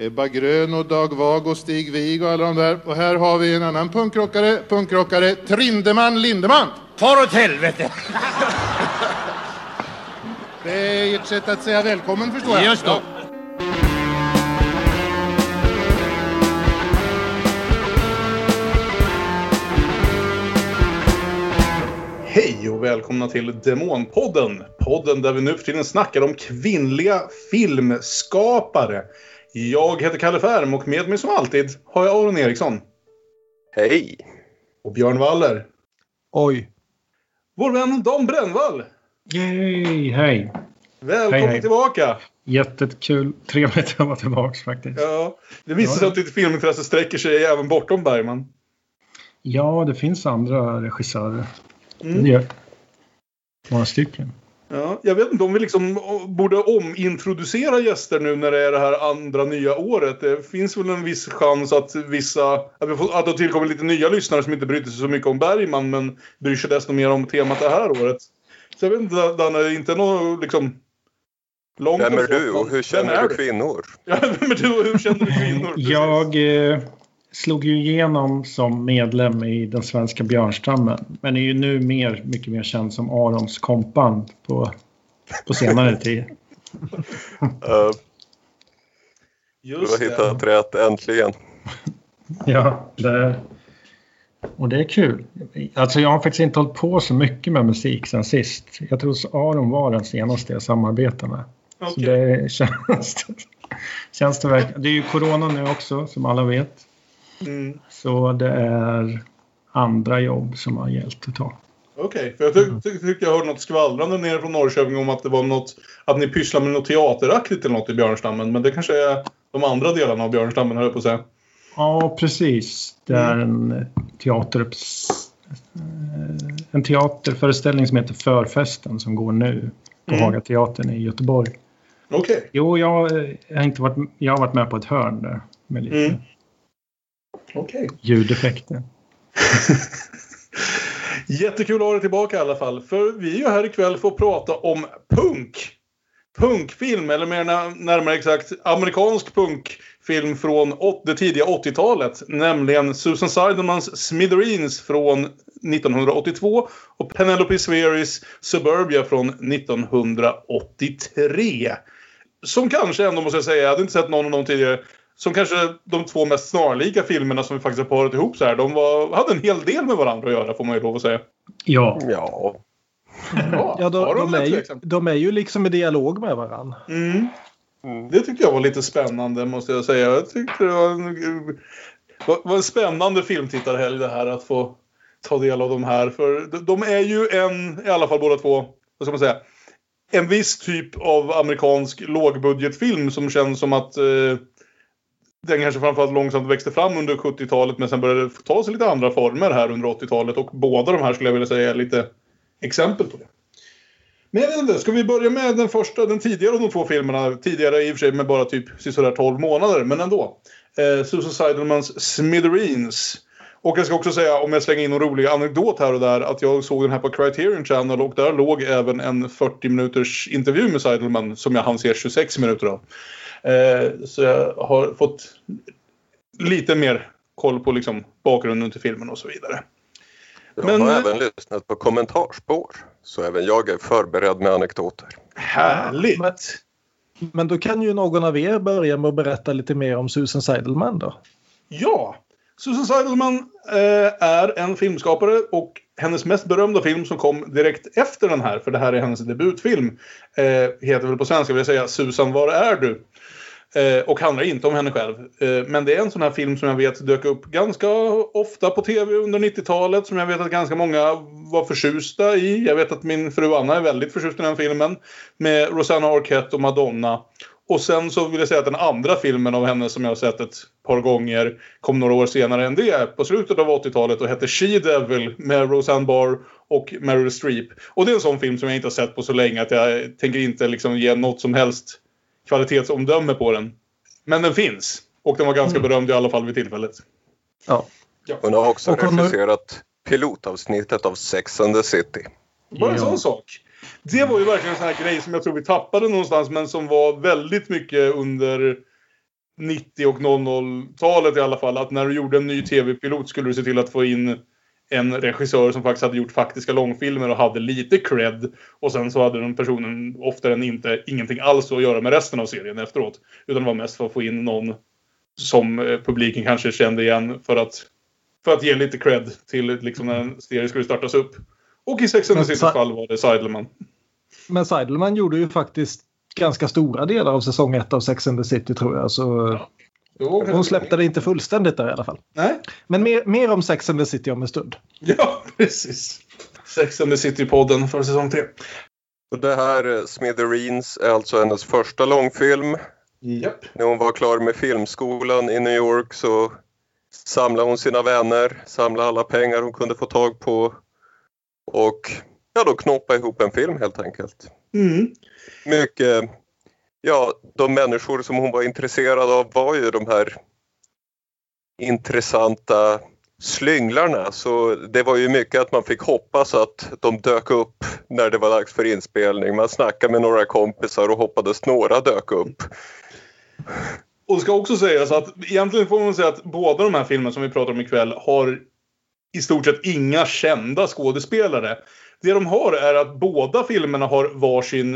Ebba Grön och Dag Vag och Stig Wig och alla de där. Och här har vi en annan punkrockare, punkrockare, Trindeman Lindeman. Far åt helvete! Det är ert sätt att säga välkommen förstår jag. Just. Ja. Hej och välkomna till Demonpodden. Podden där vi nu för tiden snackar om kvinnliga filmskapare. Jag heter Kalle Färm och med mig som alltid har jag Aron Eriksson. Hej! Och Björn Waller. Oj. Vår vän Dan Brännvall. Yay, hej! Välkommen Hej, hej. tillbaka. Jättekul. Trevligt att vara tillbaka faktiskt. Ja, det visar sig Ja. att ditt filmintresse sträcker sig även bortom Bergman. Ja, det finns andra regissörer. Mm. Det gör Några stycken. Ja, jag vet inte om vi liksom o- borde omintroducera gäster nu när det är det här andra nya året. Det finns väl en viss chans att vissa... Att, vi får, att det tillkommer lite nya lyssnare som inte bryr sig så mycket om Bergman men bryr sig desto mer om temat det här året. Så jag vet inte, Danne, det är inte något liksom... Långt Vem är du och hur känner du kvinnor? Ja, vem är du och hur känner du kvinnor? Precis. Jag eh, slog ju igenom som medlem i den svenska björnstammen. Men är ju nu mer, mycket mer känd som Arons kompband på, på senare tid. Uh, du Just har det. hittat rätt äntligen. Ja, det, och det är kul. Alltså jag har faktiskt inte hållit på så mycket med musik sen sist. Jag tror Aron var den senaste jag samarbetade med. Så Okej. det känns, känns det verkligen. Det är ju corona nu också som alla vet. Mm. Så det är andra jobb som har gällt ett tag. Okej, för jag ty ty tyckte jag hörde något skvallrande nere från Norrköping om att det var något... Att ni pysslar med något teateraktigt eller något i Björnstammen. Men det kanske är de andra delarna av Björnstammen, höll jag på att säga. Ja, precis. Det är en teaterups... eh, En teaterföreställning som heter Förfesten som går nu på Mm. Hagateatern i Göteborg. Okej. Jo, jag, eh, har inte varit, jag har varit med på ett hörn där med lite Mm. Okej. ljudeffekter. Jättekul att ha dig tillbaka i alla fall. För vi är ju här ikväll för att prata om punk. Punkfilm, eller mer närmare exakt amerikansk punkfilm från det tidiga 80-talet. Nämligen Susan Seidelmans Smithereens från 1982 och Penelope Sveris Suburbia från 1983. Som kanske ändå måste jag säga, jag hade inte sett någon av dem tidigare, som kanske de två mest snarlika filmerna som vi faktiskt har parat ihop så här. De var, hade en hel del med varandra att göra får man ju lov att säga. Ja, Ja, Ja, de, Har de, rätt är ju, de är ju liksom i dialog med varandra. Mm. Det tyckte jag var lite spännande måste jag säga. Jag tyckte det var en, var, var en spännande filmtittarhelg det här att få ta del av de här. För de- de är ju en, i alla fall båda två, vad ska man säga, en viss typ av amerikansk lågbudgetfilm som känns som att eh, den kanske framförallt långsamt växte fram under 70-talet men sen började ta sig lite andra former här under 80-talet och båda de här skulle jag vilja säga är lite exempel på det. Men jag vet inte, ska vi börja med den första, den tidigare av de två filmerna? Tidigare i och för sig med bara typ sådär 12 månader, men ändå. Eh, Susan Seidelmans Smithereens. Och jag ska också säga, om jag slänger in en rolig anekdot här och där, att jag såg den här på Criterion Channel och där låg även en 40 minuters intervju med Seidelman som jag hann se 26 minuter av. Eh, så jag har fått lite mer koll på liksom bakgrunden till filmen och så vidare. jag Men- har även lyssnat på kommentarspår. Så även jag är förberedd med anekdoter. Härligt! Men- Men då kan ju någon av er börja med att berätta lite mer om Susan Seidelman då. Ja! Susan Seidelman Eh, är en filmskapare och hennes mest berömda film som kom direkt efter den här, för det här är hennes debutfilm, eh, heter väl på svenska vill jag säga Susan, var är du? Eh, och handlar inte om henne själv. Eh, men det är en sån här film som jag vet dök upp ganska ofta på tv under 90-talet. Som jag vet att ganska många var förtjusta i. Jag vet att min fru Anna är väldigt förtjust i den filmen. Med Rosanna Arquette och Madonna. Och sen så vill jag säga att den andra filmen av henne som jag har sett ett par gånger kom några år senare än det. På slutet av 80-talet och hette She Devil med Roseanne Barr och Meryl Streep. Och det är en sån film som jag inte har sett på så länge att jag tänker inte liksom ge något som helst kvalitetsomdöme på den. Men den finns. Och den var ganska berömd i alla fall vid tillfället. Ja. Hon har också Och hon har- regisserat pilotavsnittet av Sex and the City. Bara en Ja. sån sak. Det var ju verkligen en sån här grej som jag tror vi tappade någonstans men som var väldigt mycket under 90 och 00-talet i alla fall att när du gjorde en ny tv-pilot skulle du se till att få in en regissör som faktiskt hade gjort faktiska långfilmer och hade lite cred. Och sen så hade den personen oftare än inte ingenting alls att göra med resten av serien efteråt. Utan det var mest för att få in någon som eh, publiken kanske kände igen för att, för att ge lite cred till liksom när en serie skulle startas upp. Och i Sex and the Men Citys sa- fall var det Seidelman. Men Seidelman gjorde ju faktiskt ganska stora delar av säsong 1 av Sex and the City tror jag. Så Jo, hon släppte det inte fullständigt där i alla fall. Nej, Men mer, mer om Sex and the City om en stund. ja precis. Sex and the City-podden för säsong 3. Och det här eh, Smithereens är alltså hennes första långfilm. Japp. När hon var klar med filmskolan i New York så samlade hon sina vänner, samlade alla pengar hon kunde få tag på och ja, då knoppa ihop en film helt enkelt. Mm. Mycket, ja, de människor som hon var intresserad av var ju de här intressanta slynglarna så det var ju mycket att man fick hoppas att de dök upp när det var dags för inspelning. Man snackade med några kompisar och hoppades några dök upp. Och det ska också sägas att egentligen får man säga att båda de här filmerna som vi pratar om ikväll har i stort sett inga kända skådespelare. Det de har är att båda filmerna har varsin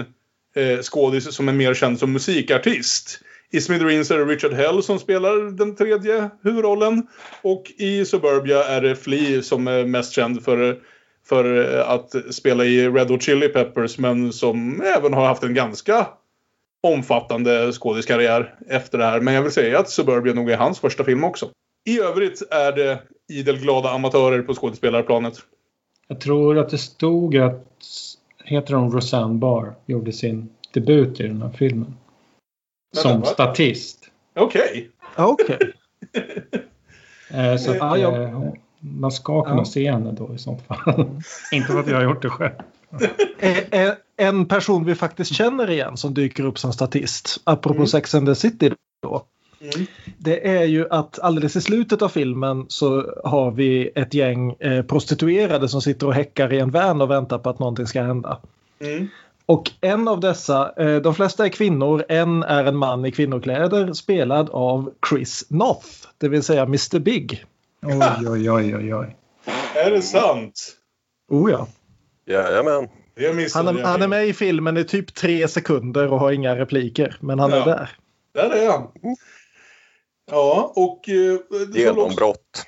eh, skådis som är mer känd som musikartist. I Smithereens är det Richard Hell som spelar den tredje huvudrollen. Och i Suburbia är det Flea som är mest känd för, för eh, att spela i Red Hot Chili Peppers men som även har haft en ganska omfattande skådiskarriär efter det här. Men jag vill säga att Suburbia nog är hans första film också. I övrigt är det idel glada amatörer på skådespelarplanet. Jag tror att det stod att, heter hon Roseanne Barr, gjorde sin debut i den här filmen. Vänta, Som va? statist. Okej. Okej. Eh, Så att, Ja, jag- eh, man ska kunna Ja. se henne då i sånt fall. Inte för att jag har gjort det själv. Eh, En person vi faktiskt känner igen som dyker upp som statist, apropå Mm. Sex and the City då. Mm. Det är ju att alldeles i slutet av filmen så har vi ett gäng eh, prostituerade som sitter och häckar i en van och väntar på att någonting ska hända. Mm. Och en av dessa, eh, de flesta är kvinnor, en är en man i kvinnokläder spelad av Chris Noth, det vill säga Mr Big. Oj, oj, oj, oj, oj. Är det sant? Oh ja. Jajamän. Han är, han är med i filmen i typ tre sekunder och har inga repliker, men han Ja. är där. Där är han. Ja, och... Eh, Genombrott.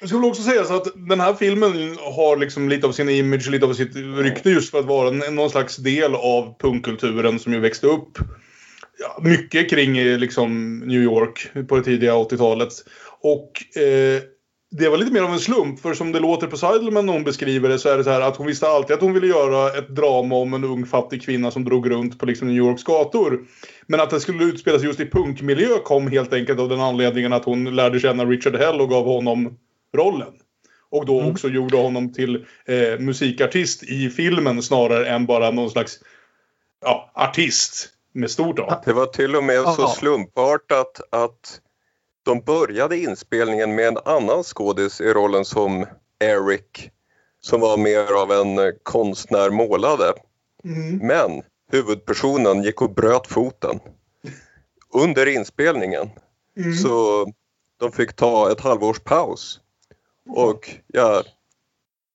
det ska väl också sägas att den här filmen har liksom lite av sin image, lite av sitt rykte just för att vara någon slags del av punkkulturen som ju växte upp ja, mycket kring eh, liksom New York på det tidiga 80-talet. Och eh, det var lite mer av en slump, för som det låter på Seidelman när hon beskriver det så är det så här att hon visste alltid att hon ville göra ett drama om en ung fattig kvinna som drog runt på liksom New Yorks gator. Men att det skulle utspelas just i punkmiljö kom helt enkelt av den anledningen att hon lärde känna Richard Hell och gav honom rollen. Och då också gjorde honom till eh, musikartist i filmen snarare än bara någon slags ja, artist med stort A. Det var till och med så slumpartat att de började inspelningen med en annan skådis i rollen som Eric som var mer av en eh, konstnär målade. Mm. Men huvudpersonen gick och bröt foten under inspelningen. Mm. Så de fick ta ett halvårs paus. Och ja,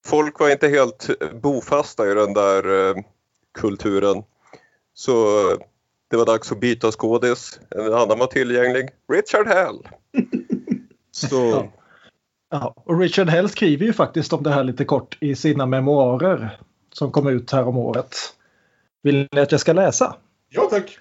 folk var inte helt bofasta i den där eh, kulturen. Så det var dags att byta skådis. En annan var tillgänglig. Richard Hell. Så Ja, och Richard Hell skriver ju faktiskt om det här lite kort i sina memoarer som kom ut här om året. Vill ni att jag ska läsa? Ja, tack.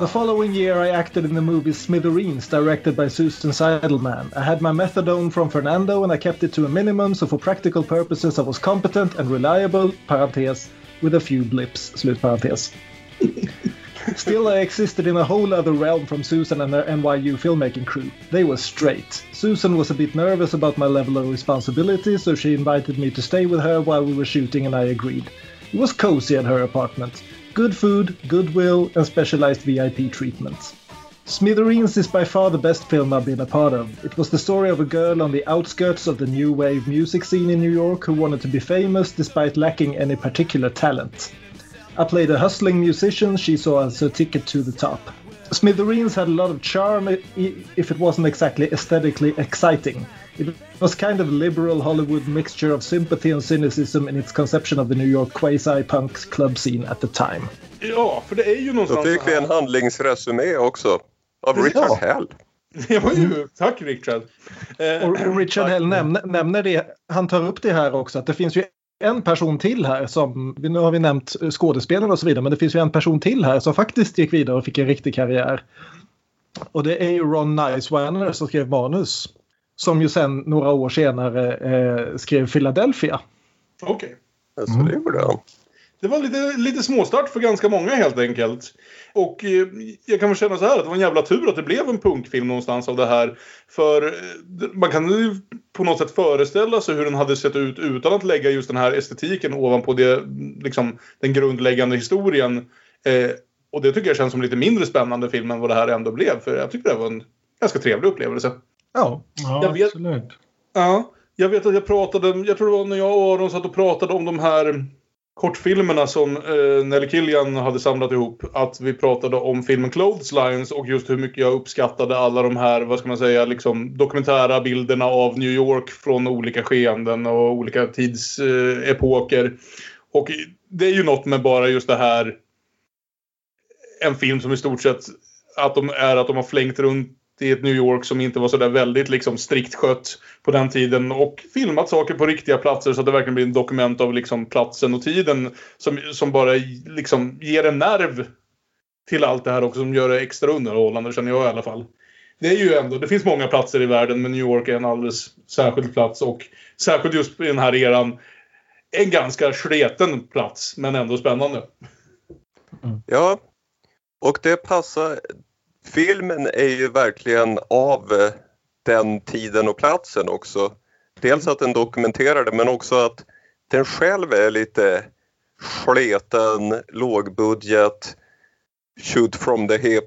The following year I acted in the movie Smithereens directed by Susan Seidelman. I had my methadone from Fernando and I kept it to a minimum so for practical purposes I was competent and reliable, parentes, with a few blips, slutparentes. Still, I existed in a whole other realm from Susan and her NYU filmmaking crew. They were straight. Susan was a bit nervous about my level of responsibility, so she invited me to stay with her while we were shooting, and I agreed. It was cozy at her apartment. Good food, goodwill, and specialized VIP treatment. Smithereens is by far the best film I've been a part of. It was the story of a girl on the outskirts of the new wave music scene in New York who wanted to be famous despite lacking any particular talent. I played a hustling musician she saw as her ticket to the top. Smithereens had a lot of charm if it wasn't exactly aesthetically exciting. It was kind of a liberal Hollywood mixture of sympathy and cynicism in its conception of the New York quasi-punk club scene at the time. Ja, för det är ju någonstans Då fick vi en handlingsresumé också. Av Richard ja. Hell. Ja, ju, tack Richard. Eh, och Richard Hell nämner, nämner det, han tar upp det här också, att det finns ju en person till här som, nu har vi nämnt skådespelare och så vidare, men det finns ju en person till här som faktiskt gick vidare och fick en riktig karriär. Och det är ju Ron Nicewaner som skrev manus. Som ju sen några år senare eh, skrev Philadelphia. Okej. Okay. Alltså, det gjorde han. Det var lite, lite småstart för ganska många helt enkelt. Och eh, jag kan väl känna så här att det var en jävla tur att det blev en punkfilm någonstans av det här. För eh, man kan ju på något sätt föreställa sig hur den hade sett ut utan att lägga just den här estetiken ovanpå det, liksom, den grundläggande historien. Eh, och det tycker jag känns som lite mindre spännande film än vad det här ändå blev. För jag tycker det var en ganska trevlig upplevelse. Ja, ja jag vet, absolut. Ja, jag vet att jag pratade, jag tror det var när jag och Aron satt och pratade om de här kortfilmerna som eh, Nelly Killian hade samlat ihop. Att vi pratade om filmen Clotheslines och just hur mycket jag uppskattade alla de här, vad ska man säga, liksom dokumentära bilderna av New York från olika skeenden och olika tidsepoker. Eh, och det är ju något med bara just det här. En film som i stort sett att de är att de har flängt runt i ett New York som inte var så där väldigt liksom strikt skött på den tiden och filmat saker på riktiga platser så att det verkligen blir en dokument av liksom platsen och tiden som, som bara liksom ger en nerv till allt det här också som gör det extra underhållande känner jag i alla fall. Det är ju ändå, det finns många platser i världen men New York är en alldeles särskild plats och särskilt just i den här eran en ganska sleten plats men ändå spännande. Ja, och det passar filmen är ju verkligen av eh, den tiden och platsen också. Dels att den dokumenterar det men också att den själv är lite sleten, lågbudget, shoot from the hip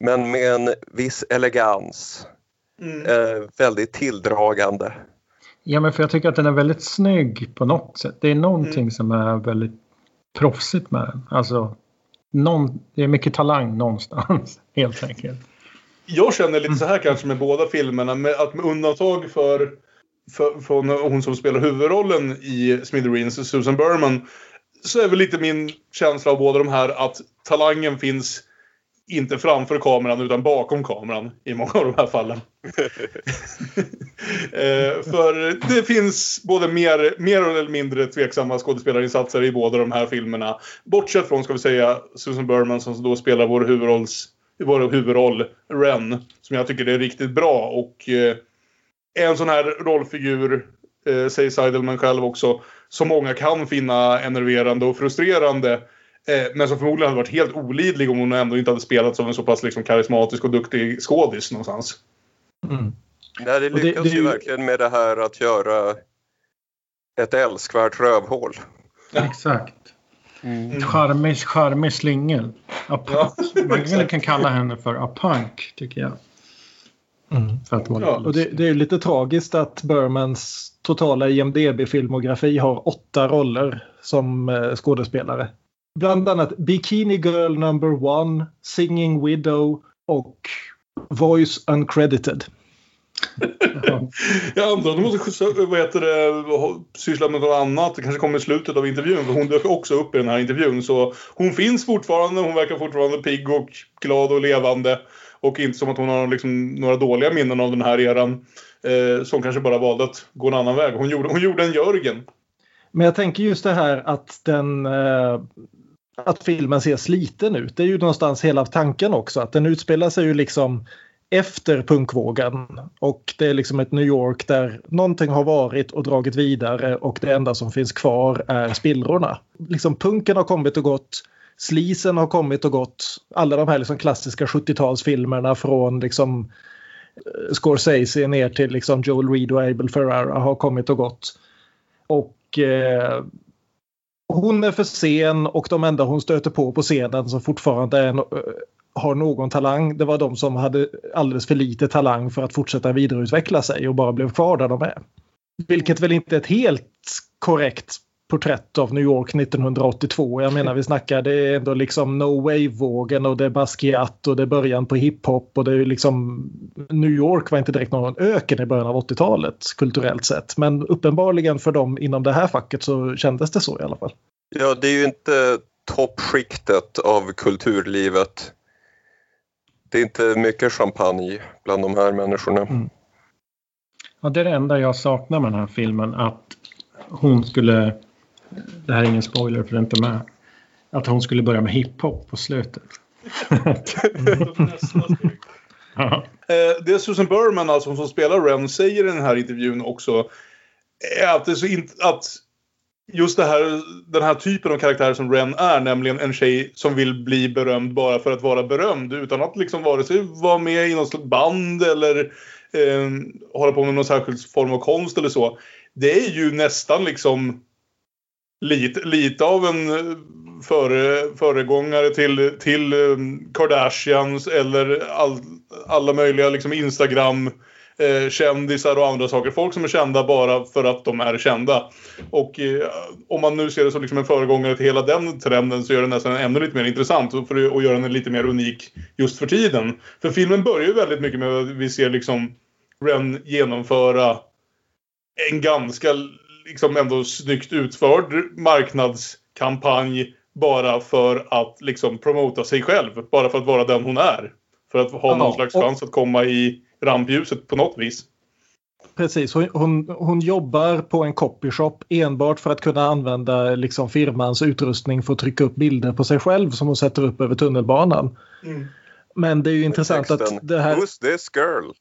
men med en viss elegans. Mm. Eh, väldigt tilldragande. Ja men för jag tycker att den är väldigt snygg på något sätt. Det är någonting mm. som är väldigt proffsigt med den. Alltså någon, det är mycket talang någonstans helt enkelt. Jag känner lite så här kanske med båda filmerna. Med, att med undantag för, för, för hon som spelar huvudrollen i Smithereens, Susan Berman. Så är väl lite min känsla av båda de här att talangen finns inte framför kameran utan bakom kameran i många av de här fallen. eh, för det finns både mer, mer eller mindre tveksamma skådespelarinsatser i båda de här filmerna. Bortsett från, ska vi säga, Susan Berman som då spelar vår, huvudrolls, vår huvudroll, Ren. Som jag tycker är riktigt bra och eh, en sån här rollfigur, eh, säger Seidelman själv också, som många kan finna enerverande och frustrerande Eh, men som förmodligen hade varit helt olidlig om hon ändå inte hade spelat som en så pass liksom, karismatisk och duktig skådis någonstans. Mm. Nej, det lyckas det, det, ju verkligen med det här att göra ett älskvärt rövhål. Ja. Exakt. Mm. Charmig, charmig slingel. Ja, Man kan kalla henne för apunk, tycker jag. Mm. För att ja. och det, det, är lite tragiskt att Burmans totala IMDB-filmografi har åtta roller som eh, skådespelare. Bland annat Bikini Girl Number One, Singing Widow och Voice Uncredited. jag antar att hon måste vad heter det, syssla med något annat. Det kanske kommer i slutet av intervjun. För hon dök också upp i den här intervjun. Så hon finns fortfarande. Hon verkar fortfarande pigg och glad och levande. Och inte som att hon har liksom några dåliga minnen av den här eran. Eh, hon kanske bara valde att gå en annan väg. Hon gjorde, hon gjorde en Jörgen. Men jag tänker just det här att den eh, att filmen ser sliten ut. Det är ju någonstans hela tanken också. Att den utspelar sig ju liksom efter punkvågen. Och det är liksom ett New York där någonting har varit och dragit vidare och det enda som finns kvar är spillrorna. Liksom punken har kommit och gått. Slisen har kommit och gått. Alla de här liksom klassiska 70-talsfilmerna från liksom eh, Scorsese ner till liksom Joel Reed och Abel Ferrara har kommit och gått. Och eh, hon är för sen och de enda hon stöter på på scenen som fortfarande är, eh, har någon talang det var de som hade alldeles för lite talang för att fortsätta vidareutveckla sig och bara blev kvar där de är. Vilket väl inte är ett helt korrekt porträtt av New York 1982. Jag menar vi snackar det är ändå liksom No Wave-vågen och det är Basquiat och det är början på hiphop och det är liksom New York var inte direkt någon öken i början av 80-talet kulturellt sett. Men uppenbarligen för dem inom det här facket så kändes det så i alla fall. Ja, det är ju inte toppskiktet av kulturlivet. Det är inte mycket champagne bland de här människorna. Mm. Ja, det är det enda jag saknar med den här filmen. Att hon skulle, det här är ingen spoiler för det är inte med, att hon skulle börja med hiphop på slutet. ja. Eh, det Susan Berman, alltså som spelar Ren, säger i den här intervjun också är att, det är så in, att just det här, den här typen av karaktär som Ren är, nämligen en tjej som vill bli berömd bara för att vara berömd utan att liksom vare sig vara med i något band eller eh, hålla på med någon särskild form av konst eller så det är ju nästan liksom lite, lite av en eh, före, föregångare till, till um, Kardashians eller all, alla möjliga liksom Instagram eh, kändisar och andra saker. Folk som är kända bara för att de är kända. Och eh, om man nu ser det som liksom en föregångare till hela den trenden så gör det nästan ännu lite mer intressant och för och gör den lite mer unik just för tiden. För filmen börjar ju väldigt mycket med att vi ser liksom Ren genomföra en ganska liksom ändå snyggt utförd marknadskampanj bara för att liksom promota sig själv. Bara för att vara den hon är. För att ha någon slags chans att komma i rampljuset på något vis. Precis, hon, hon, hon, jobbar på en copyshop enbart för att kunna använda liksom firmans utrustning för att trycka upp bilder på sig själv som hon sätter upp över tunnelbanan. Mm. Men det är ju intressant att det här... Who's this girl?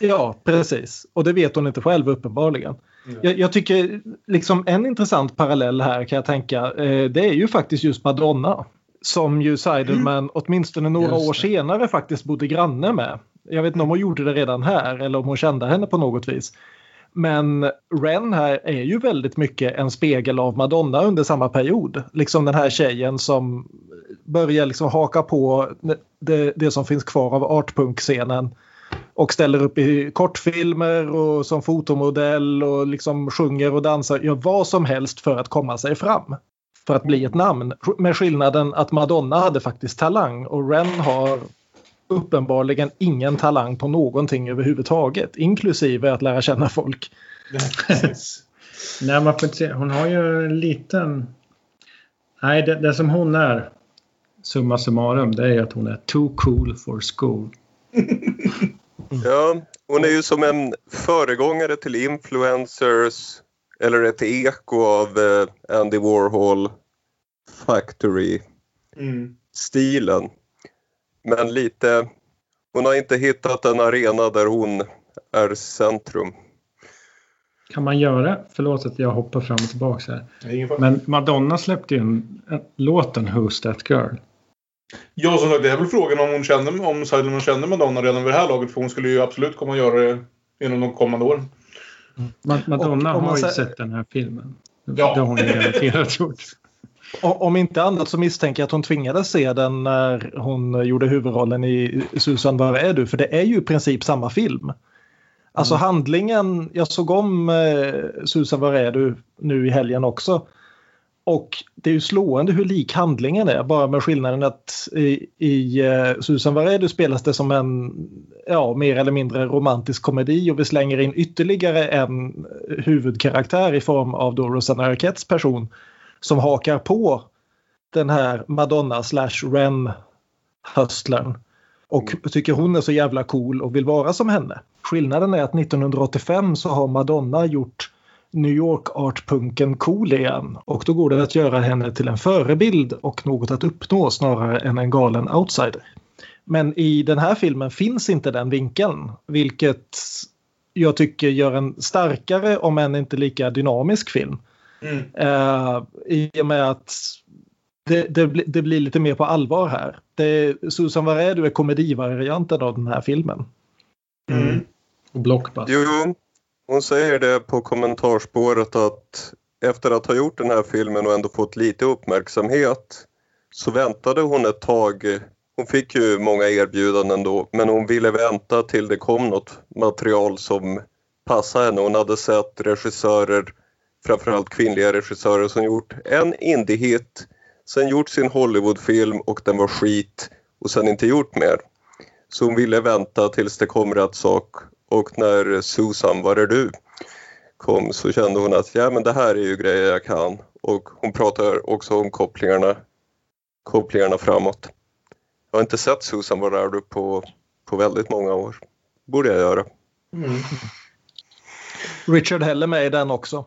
Ja, precis. Och det vet hon inte själv uppenbarligen. Mm. Jag, jag, tycker liksom en intressant parallell här kan jag tänka. Eh, det är ju faktiskt just Madonna. Som ju Seidelman mm. åtminstone några år senare faktiskt bodde granne med. Jag vet inte om hon gjorde det redan här eller om hon kände henne på något vis. Men Ren här är ju väldigt mycket en spegel av Madonna under samma period. Liksom den här tjejen som börjar liksom haka på det, det som finns kvar av artpunk-scenen och ställer upp i kortfilmer och som fotomodell och liksom sjunger och dansar, gör vad som helst för att komma sig fram. För att bli ett namn. Med skillnaden att Madonna hade faktiskt talang och Ren har uppenbarligen ingen talang på någonting överhuvudtaget. Inklusive att lära känna folk. Nej, man får inte se. Hon har ju en liten... Nej, det, det som hon är, summa summarum, det är att hon är too cool for school. Ja, hon är ju som en föregångare till influencers eller ett eko av eh, Andy Warhol Factory-stilen. Mm. Men lite, hon har inte hittat en arena där hon är centrum. Kan man göra, förlåt att jag hoppar fram och tillbaka här. Men Madonna släppte ju en, en låten Who's That Girl. Ja, som sagt, det är väl frågan om hon känner, om Seidelman känner Madonna redan vid det här laget. För hon skulle ju absolut komma att göra det inom de kommande åren. Mm. Madonna och, har ju sett den här filmen. Ja. Det har hon ju garanterat gjort. Om inte annat så misstänker jag att hon tvingades se den när hon gjorde huvudrollen i Susan, var är du? För det är ju i princip samma film. Alltså mm. handlingen, jag såg om eh, Susan, var är du nu i helgen också. Och det är ju slående hur lik handlingen är, bara med skillnaden att i, i uh, Susan Varedu spelas det som en ja, mer eller mindre romantisk komedi och vi slänger in ytterligare en huvudkaraktär i form av då Rosanna Arquettes person som hakar på den här Madonna slash Ren hustlern och tycker hon är så jävla cool och vill vara som henne. Skillnaden är att 1985 så har Madonna gjort New York-artpunken cool igen och då går det att göra henne till en förebild och något att uppnå snarare än en galen outsider. Men i den här filmen finns inte den vinkeln, vilket jag tycker gör en starkare, om än inte lika dynamisk film. Mm. Uh, I och med att det, det, det, blir lite mer på allvar här. Det, Susan Varedu är komedivarianten av den här filmen. Mm. Och blockbuster. Jo, hon säger det på kommentarsspåret att efter att ha gjort den här filmen och ändå fått lite uppmärksamhet så väntade hon ett tag. Hon fick ju många erbjudanden då men hon ville vänta till det kom något material som passade henne. Hon hade sett regissörer framförallt kvinnliga regissörer som gjort en indie-hit, sen gjort sin Hollywoodfilm och den var skit och sen inte gjort mer. Så hon ville vänta tills det kom rätt sak och när Susan, var är du? kom så kände hon att ja men det här är ju grejer jag kan och hon pratar också om kopplingarna, kopplingarna framåt. Jag har inte sett Susan var där du på, på väldigt många år. borde jag göra. Mm. Richard Hell är med i den också.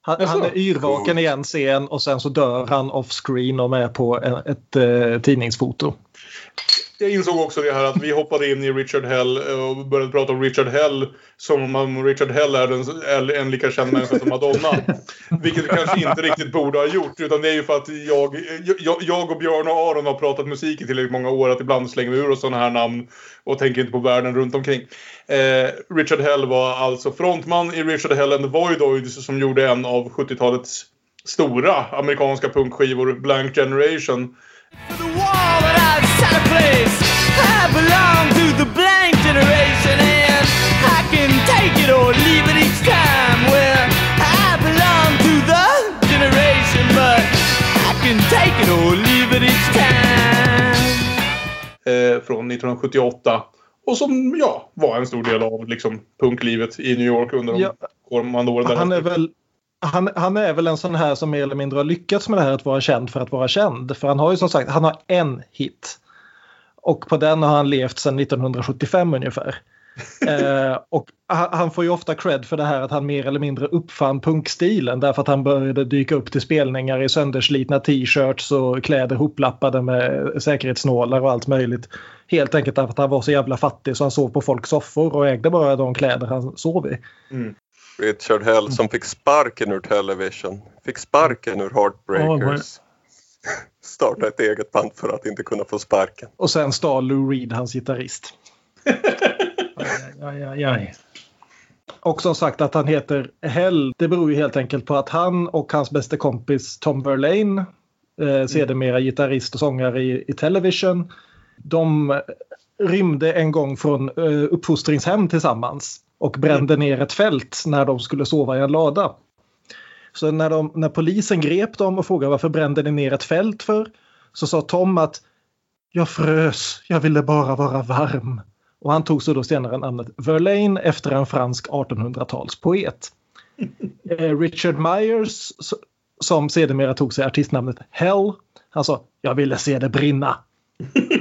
Han, han är yrvaken i en scen och sen så dör han off-screen och är på ett, ett, ett eh, tidningsfoto jag insåg också det här att vi hoppade in i Richard Hell eh, och började prata om Richard Hell som om Richard Hell är en, en lika känd människa som Madonna. Vilket vi kanske inte riktigt borde ha gjort utan det är ju för att jag, jag, jag och Björn och Aron har pratat musik i tillräckligt många år att ibland slänger vi ur oss sådana här namn och tänker inte på världen runt omkring. Eh, Richard Hell var alltså frontman i Richard Hell and the Voidoids som gjorde en av 70-talets stora amerikanska punkskivor, Blank Generation. I belong to the blank generation and I can take it or leave it each time. Well, I belong to the generation but I can take it or leave it each time. Eh, från 1978. Och som ja, var en stor del av liksom, punklivet i New York under de ja. åren. Han är väl han, han, är väl en sån här som mer eller mindre har lyckats med det här att vara känd för att vara känd. För han har ju som sagt, han har en hit. Och på den har han levt sedan 1975 ungefär. eh, och han får ju ofta cred för det här att han mer eller mindre uppfann punkstilen därför att han började dyka upp till spelningar i sönderslitna t-shirts och kläder hoplappade med säkerhetsnålar och allt möjligt. Helt enkelt därför att han var så jävla fattig så han sov på folks soffor och ägde bara de kläder han sov i. Mm. Richard Hell som fick sparken ur Television, fick sparken ur Heartbreakers. Starta ett eget band för att inte kunna få sparken. Och sen stal Lou Reed hans gitarrist. aj, aj, aj, Och som sagt att han heter Hell, det beror ju helt enkelt på att han och hans bästa kompis Tom Verlaine, eh, sedermera gitarrist och sångare i, i Television, de rymde en gång från eh, uppfostringshem tillsammans och brände ner ett fält när de skulle sova i en lada. Så när, de, när polisen grep dem och frågade varför brände ni ner ett fält för? Så sa Tom att jag frös, jag ville bara vara varm. Och han tog så då senare namnet Verlaine efter en fransk 1800-talspoet. Eh, Richard Myers som sedermera tog sig artistnamnet Hell. Han sa jag ville se det brinna.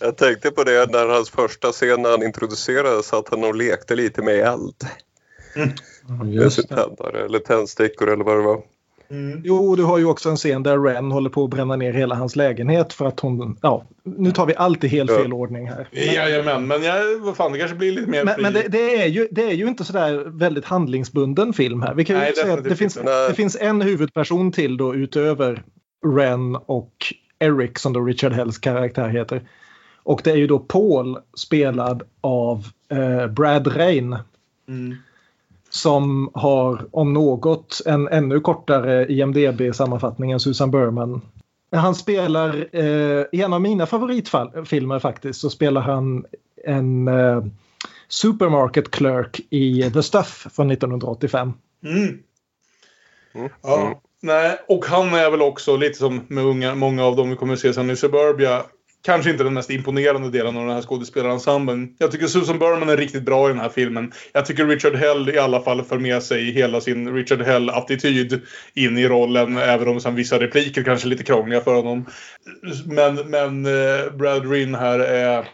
Jag tänkte på det när hans första scen när han introducerades att han nog lekte lite med eld. Mm. Sin tändare eller tändstickor eller vad det var. Mm. Jo, du har ju också en scen där Ren håller på att bränna ner hela hans lägenhet för att hon... Ja, nu tar vi alltid helt ja. fel ordning här. Jajamän, men jag, vad fan, det kanske blir lite mer Men, men det, det, är ju, det är ju inte sådär väldigt handlingsbunden film här. Vi kan Nej, säga att det finns, det finns en huvudperson till då utöver Ren och Eric som då Richard Hells karaktär heter. Och det är ju då Paul spelad av eh, Brad Rain. Mm som har om något en ännu kortare IMDB-sammanfattning än Susan Berman. Han spelar, eh, i en av mina favoritfilmer faktiskt, så spelar han en eh, supermarket clerk i The Stuff från 1985. Mm. Mm. Ja, nej, och han är väl också lite som med unga, många av dem vi kommer att se sen i Suburbia kanske inte den mest imponerande delen av den här skådespelarensemblen. Jag tycker Susan Berman är riktigt bra i den här filmen. Jag tycker Richard Hell i alla fall för med sig hela sin Richard Hell-attityd in i rollen. Även om sen vissa repliker kanske är lite krångliga för honom. Men, men uh, Brad Rinn här är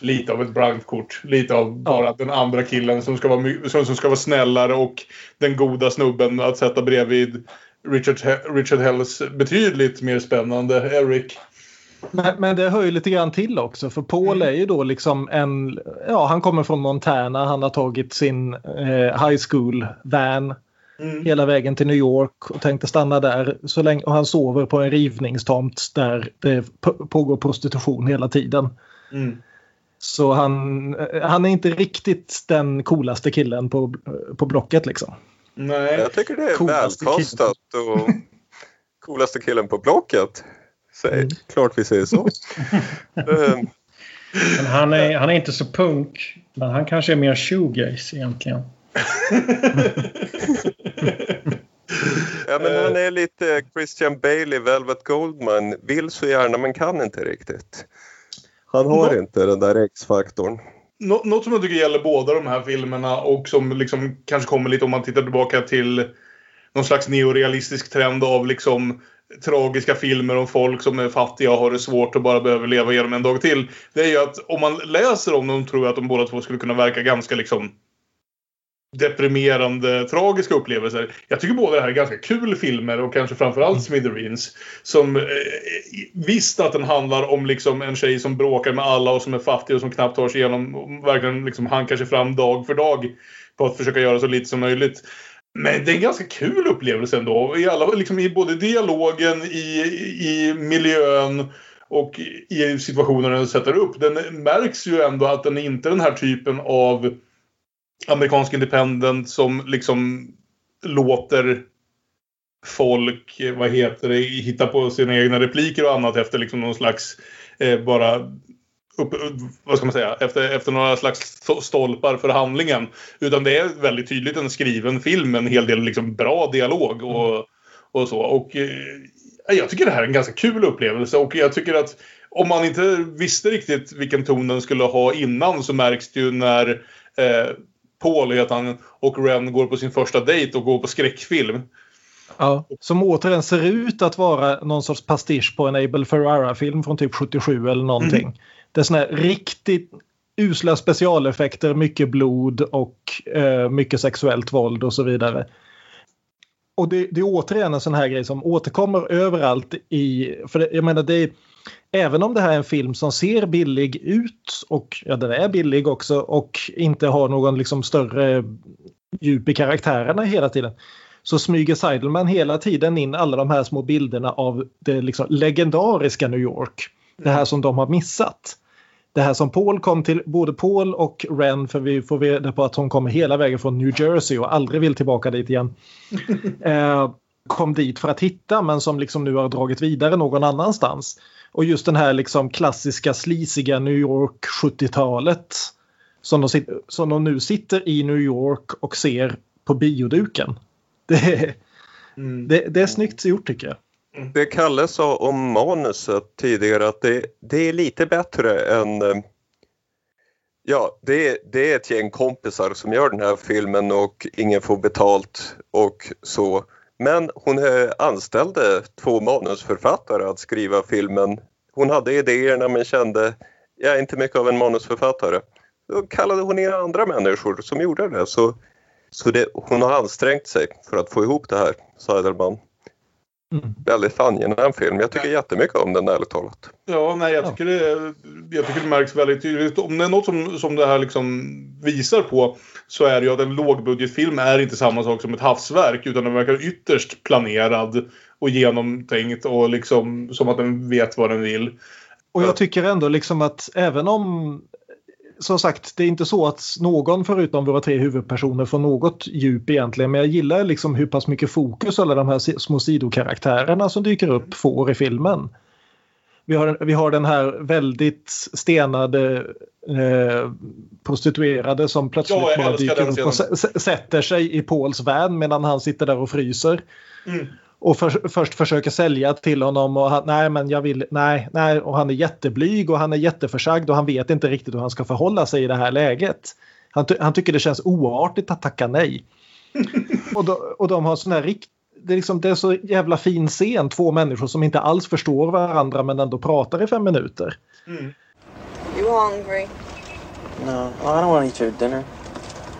lite av ett bragdkort. Lite av bara ja. den andra killen som ska, vara, som, som ska vara snällare och den goda snubben att sätta bredvid Richard, Richard Hells betydligt mer spännande Eric. Men, men, det hör ju lite grann till också för Paul mm. är ju då liksom en, ja han kommer från Montana, han har tagit sin eh, high school van mm. hela vägen till New York och tänkte stanna där så länge och han sover på en rivningstomt där det pågår prostitution hela tiden. Mm. Så han, han är inte riktigt den coolaste killen på, på blocket liksom. Nej. Jag tycker det är välkostat och coolaste killen på blocket. Säg, mm. Klart vi säger så. men han, är, han är inte så punk. Men han kanske är mer shoegaze egentligen. ja, men han är lite Christian Bale Velvet Goldman. Vill så gärna men kan inte riktigt. Han har no. inte den där X-faktorn. Något som jag tycker gäller båda de här filmerna och som liksom kanske kommer lite om man tittar tillbaka till någon slags neorealistisk trend av liksom tragiska filmer om folk som är fattiga och har det svårt och bara behöver leva igenom en dag till. Det är ju att om man läser om dem tror jag att de båda två skulle kunna verka ganska liksom deprimerande, tragiska upplevelser. Jag tycker båda det här är ganska kul filmer och kanske framförallt mm. Smithereens. Som eh, visst att den handlar om liksom en tjej som bråkar med alla och som är fattig och som knappt tar sig igenom och verkligen liksom hankar sig fram dag för dag på att försöka göra så lite som möjligt. Men det är en ganska kul upplevelse ändå. I, alla, liksom I både dialogen, i, i miljön och i situationen den sätter upp. Den märks ju ändå att den är inte den här typen av amerikansk independent som liksom låter folk, eh, vad heter det, hitta på sina egna repliker och annat efter liksom någon slags eh, bara upp, vad ska man säga, efter, efter några slags stolpar för handlingen. Utan det är väldigt tydligt en skriven film med en hel del liksom bra dialog och, och så. Och eh, jag tycker det här är en ganska kul upplevelse och jag tycker att om man inte visste riktigt vilken ton den skulle ha innan så märks det ju när eh, Paul heter han och Ren går på sin första dejt och går på skräckfilm. Ja, som återigen ser ut att vara någon sorts pastisch på en Abel Ferrara-film från typ 77 eller någonting. Mm. Det är såna här riktigt usla specialeffekter, mycket blod och eh, mycket sexuellt våld och så vidare. Och det, det, är återigen en sån här grej som återkommer överallt i... För det, jag menar det är, Även om det här är en film som ser billig ut och ja den är billig också och inte har någon liksom större djup i karaktärerna hela tiden så smyger Seidelman hela tiden in alla de här små bilderna av det liksom legendariska New York. Det här som de har missat. Det här som Paul kom till, både Paul och Ren, för vi får reda på att hon kommer hela vägen från New Jersey och aldrig vill tillbaka dit igen. eh, kom dit för att hitta men som liksom nu har dragit vidare någon annanstans. Och just den här liksom klassiska slisiga New York 70-talet som de, som de nu sitter i New York och ser på bioduken. Det, mm. det, det är snyggt gjort tycker jag. Mm. Det Kalle sa om manuset tidigare att det, det är lite bättre än eh, Ja, det, det är ett gäng kompisar som gör den här filmen och ingen får betalt och så. Men hon eh, anställde två manusförfattare att skriva filmen. Hon hade idéerna men kände jag är inte mycket av en manusförfattare. Då kallade hon in andra människor som gjorde det. Så, så det, hon har ansträngt sig för att få ihop det här, Seidelman. Mm. Väldigt angenäm film. Jag tycker jättemycket om den ärligt talat. Ja, nej, jag tycker, det, jag tycker det märks väldigt tydligt. Om det är något som, som det här liksom visar på så är det ju att en lågbudgetfilm är inte samma sak som ett havsverk utan den verkar ytterst planerad och genomtänkt och liksom som att den vet vad den vill. Och jag tycker ändå liksom att även om som sagt, det är inte så att någon förutom våra tre huvudpersoner får något djup egentligen. Men jag gillar liksom hur pass mycket fokus alla de här små sidokaraktärerna som dyker upp får i filmen. Vi har, vi har den här väldigt stenade eh, prostituerade som plötsligt ja, bara dyker upp och sätter sig i Pauls van medan han sitter där och fryser. Mm och för, först försöker sälja till honom och han, nej men jag vill, nej, nej och han är jätteblyg och han är jätteförsagd och han vet inte riktigt hur han ska förhålla sig i det här läget. Han, han tycker det känns oartigt att tacka nej. och, då, och de har sån här rikt, det är, liksom, det är så jävla fin scen, två människor som inte alls förstår varandra men ändå pratar i fem minuter. Mm. You hungry? No, I don't want to eat your dinner.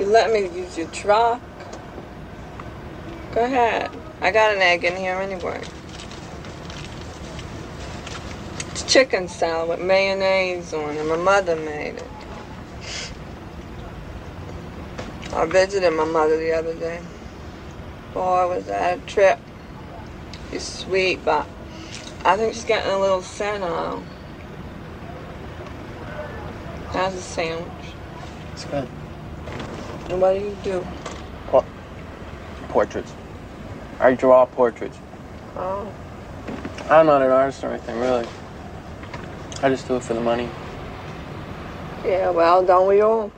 You let me use your truck? Go ahead. I got an egg in here anyway. It's chicken salad with mayonnaise on it. My mother made it. I visited my mother the other day. Boy, was that a trip. She's sweet, but I think she's getting a little senile. How's the sandwich? It's good. And what do you do? Portraits. I draw portraits. Oh. I'm not an artist or anything, really. I just do it for the money. Yeah, well, don't we all?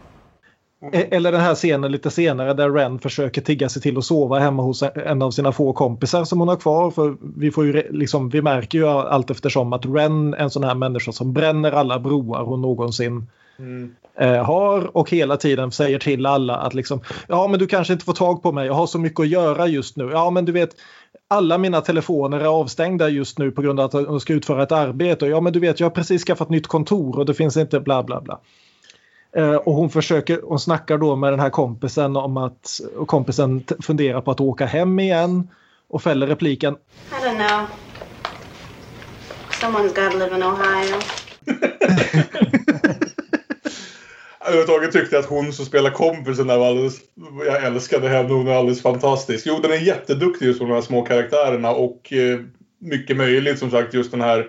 E- Eller den här scenen lite senare där Ren försöker tigga sig till att sova hemma hos en av sina få kompisar som hon har kvar. För vi, får ju, liksom, vi märker ju allt eftersom att Ren är en sån här människa som bränner alla broar hon någonsin eh, har och hela tiden säger till alla att liksom, ja men du kanske inte får tag på mig, jag har så mycket att göra just nu. Ja men du vet, alla mina telefoner är avstängda just nu på grund av att jag ska utföra ett arbete. Ja men du vet, jag har precis skaffat nytt kontor och det finns inte bla bla bla. Eh, och hon försöker, hon snackar då med den här kompisen om att och kompisen funderar på att åka hem igen och fäller repliken I don't know. Someone's got to live in Ohio. Överhuvudtaget tyckte jag att hon som spelar kompisen där var alldeles... Jag älskade henne, hon är alldeles fantastisk. Jo, den är jätteduktig just på de här små karaktärerna och eh, mycket möjligt som sagt just den här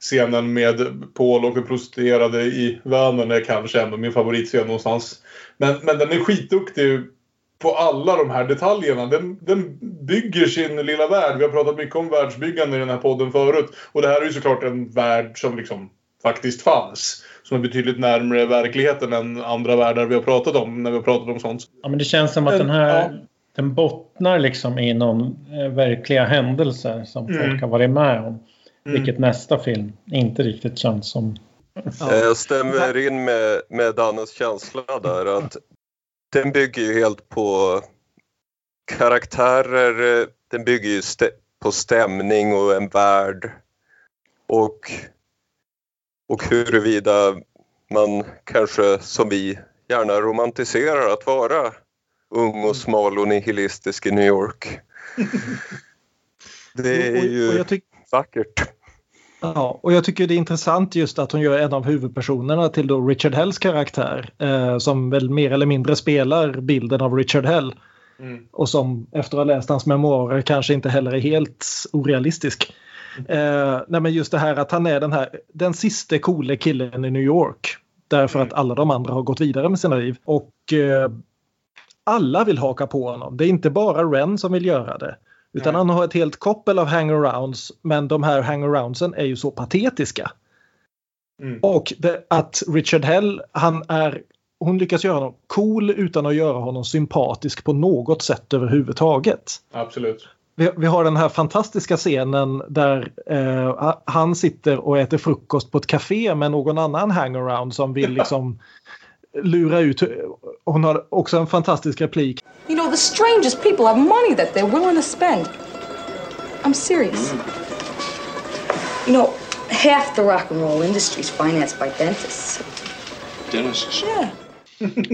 scenen med Paul och den prostituerade i Vänern är kanske ändå min favoritscen någonstans. Men, men den är skitduktig på alla de här detaljerna. Den, den bygger sin lilla värld. Vi har pratat mycket om världsbyggande i den här podden förut. Och det här är ju såklart en värld som liksom faktiskt fanns. Som är betydligt närmare verkligheten än andra världar vi har pratat om när vi har pratat om sånt. Ja, men det känns som att den här Ja. den bottnar liksom i någon eh, verkliga händelser som Mm. folk har varit med om. Vilket nästa film inte riktigt känns som. Eh, Jag stämmer in med, med Dannes känsla där att den bygger ju helt på karaktärer, eh, den bygger ju stä- på stämning och en värld. Och, och huruvida man kanske som vi gärna romantiserar att vara ung och smal och nihilistisk i New York. Det är ju vackert. Ja, och jag tycker det är intressant just att hon gör en av huvudpersonerna till då Richard Hells karaktär eh, som väl mer eller mindre spelar bilden av Richard Hell. Och som efter att ha läst hans memoarer kanske inte heller är helt orealistisk. Eh, nej men just det här att han är den här den sista coole killen i New York. Därför att alla de andra har gått vidare med sina liv. Och eh, alla vill haka på honom. Det är inte bara Ren som vill göra det. Utan han har ett helt koppel av hangarounds. Men de här hangaroundsen är ju så patetiska. Mm. Och det, att Richard Hell, han är, hon lyckas göra honom cool utan att göra honom sympatisk på något sätt överhuvudtaget. Absolut. Vi, vi har den här fantastiska scenen där eh, han sitter och äter frukost på ett café med någon annan hangaround som vill liksom lura ut. Hon har också en fantastisk replik. You know, the strangest people have money that they're willing to spend. I'm serious. You know, half the rock and roll industry is financed by dentists. Dentists? Yeah.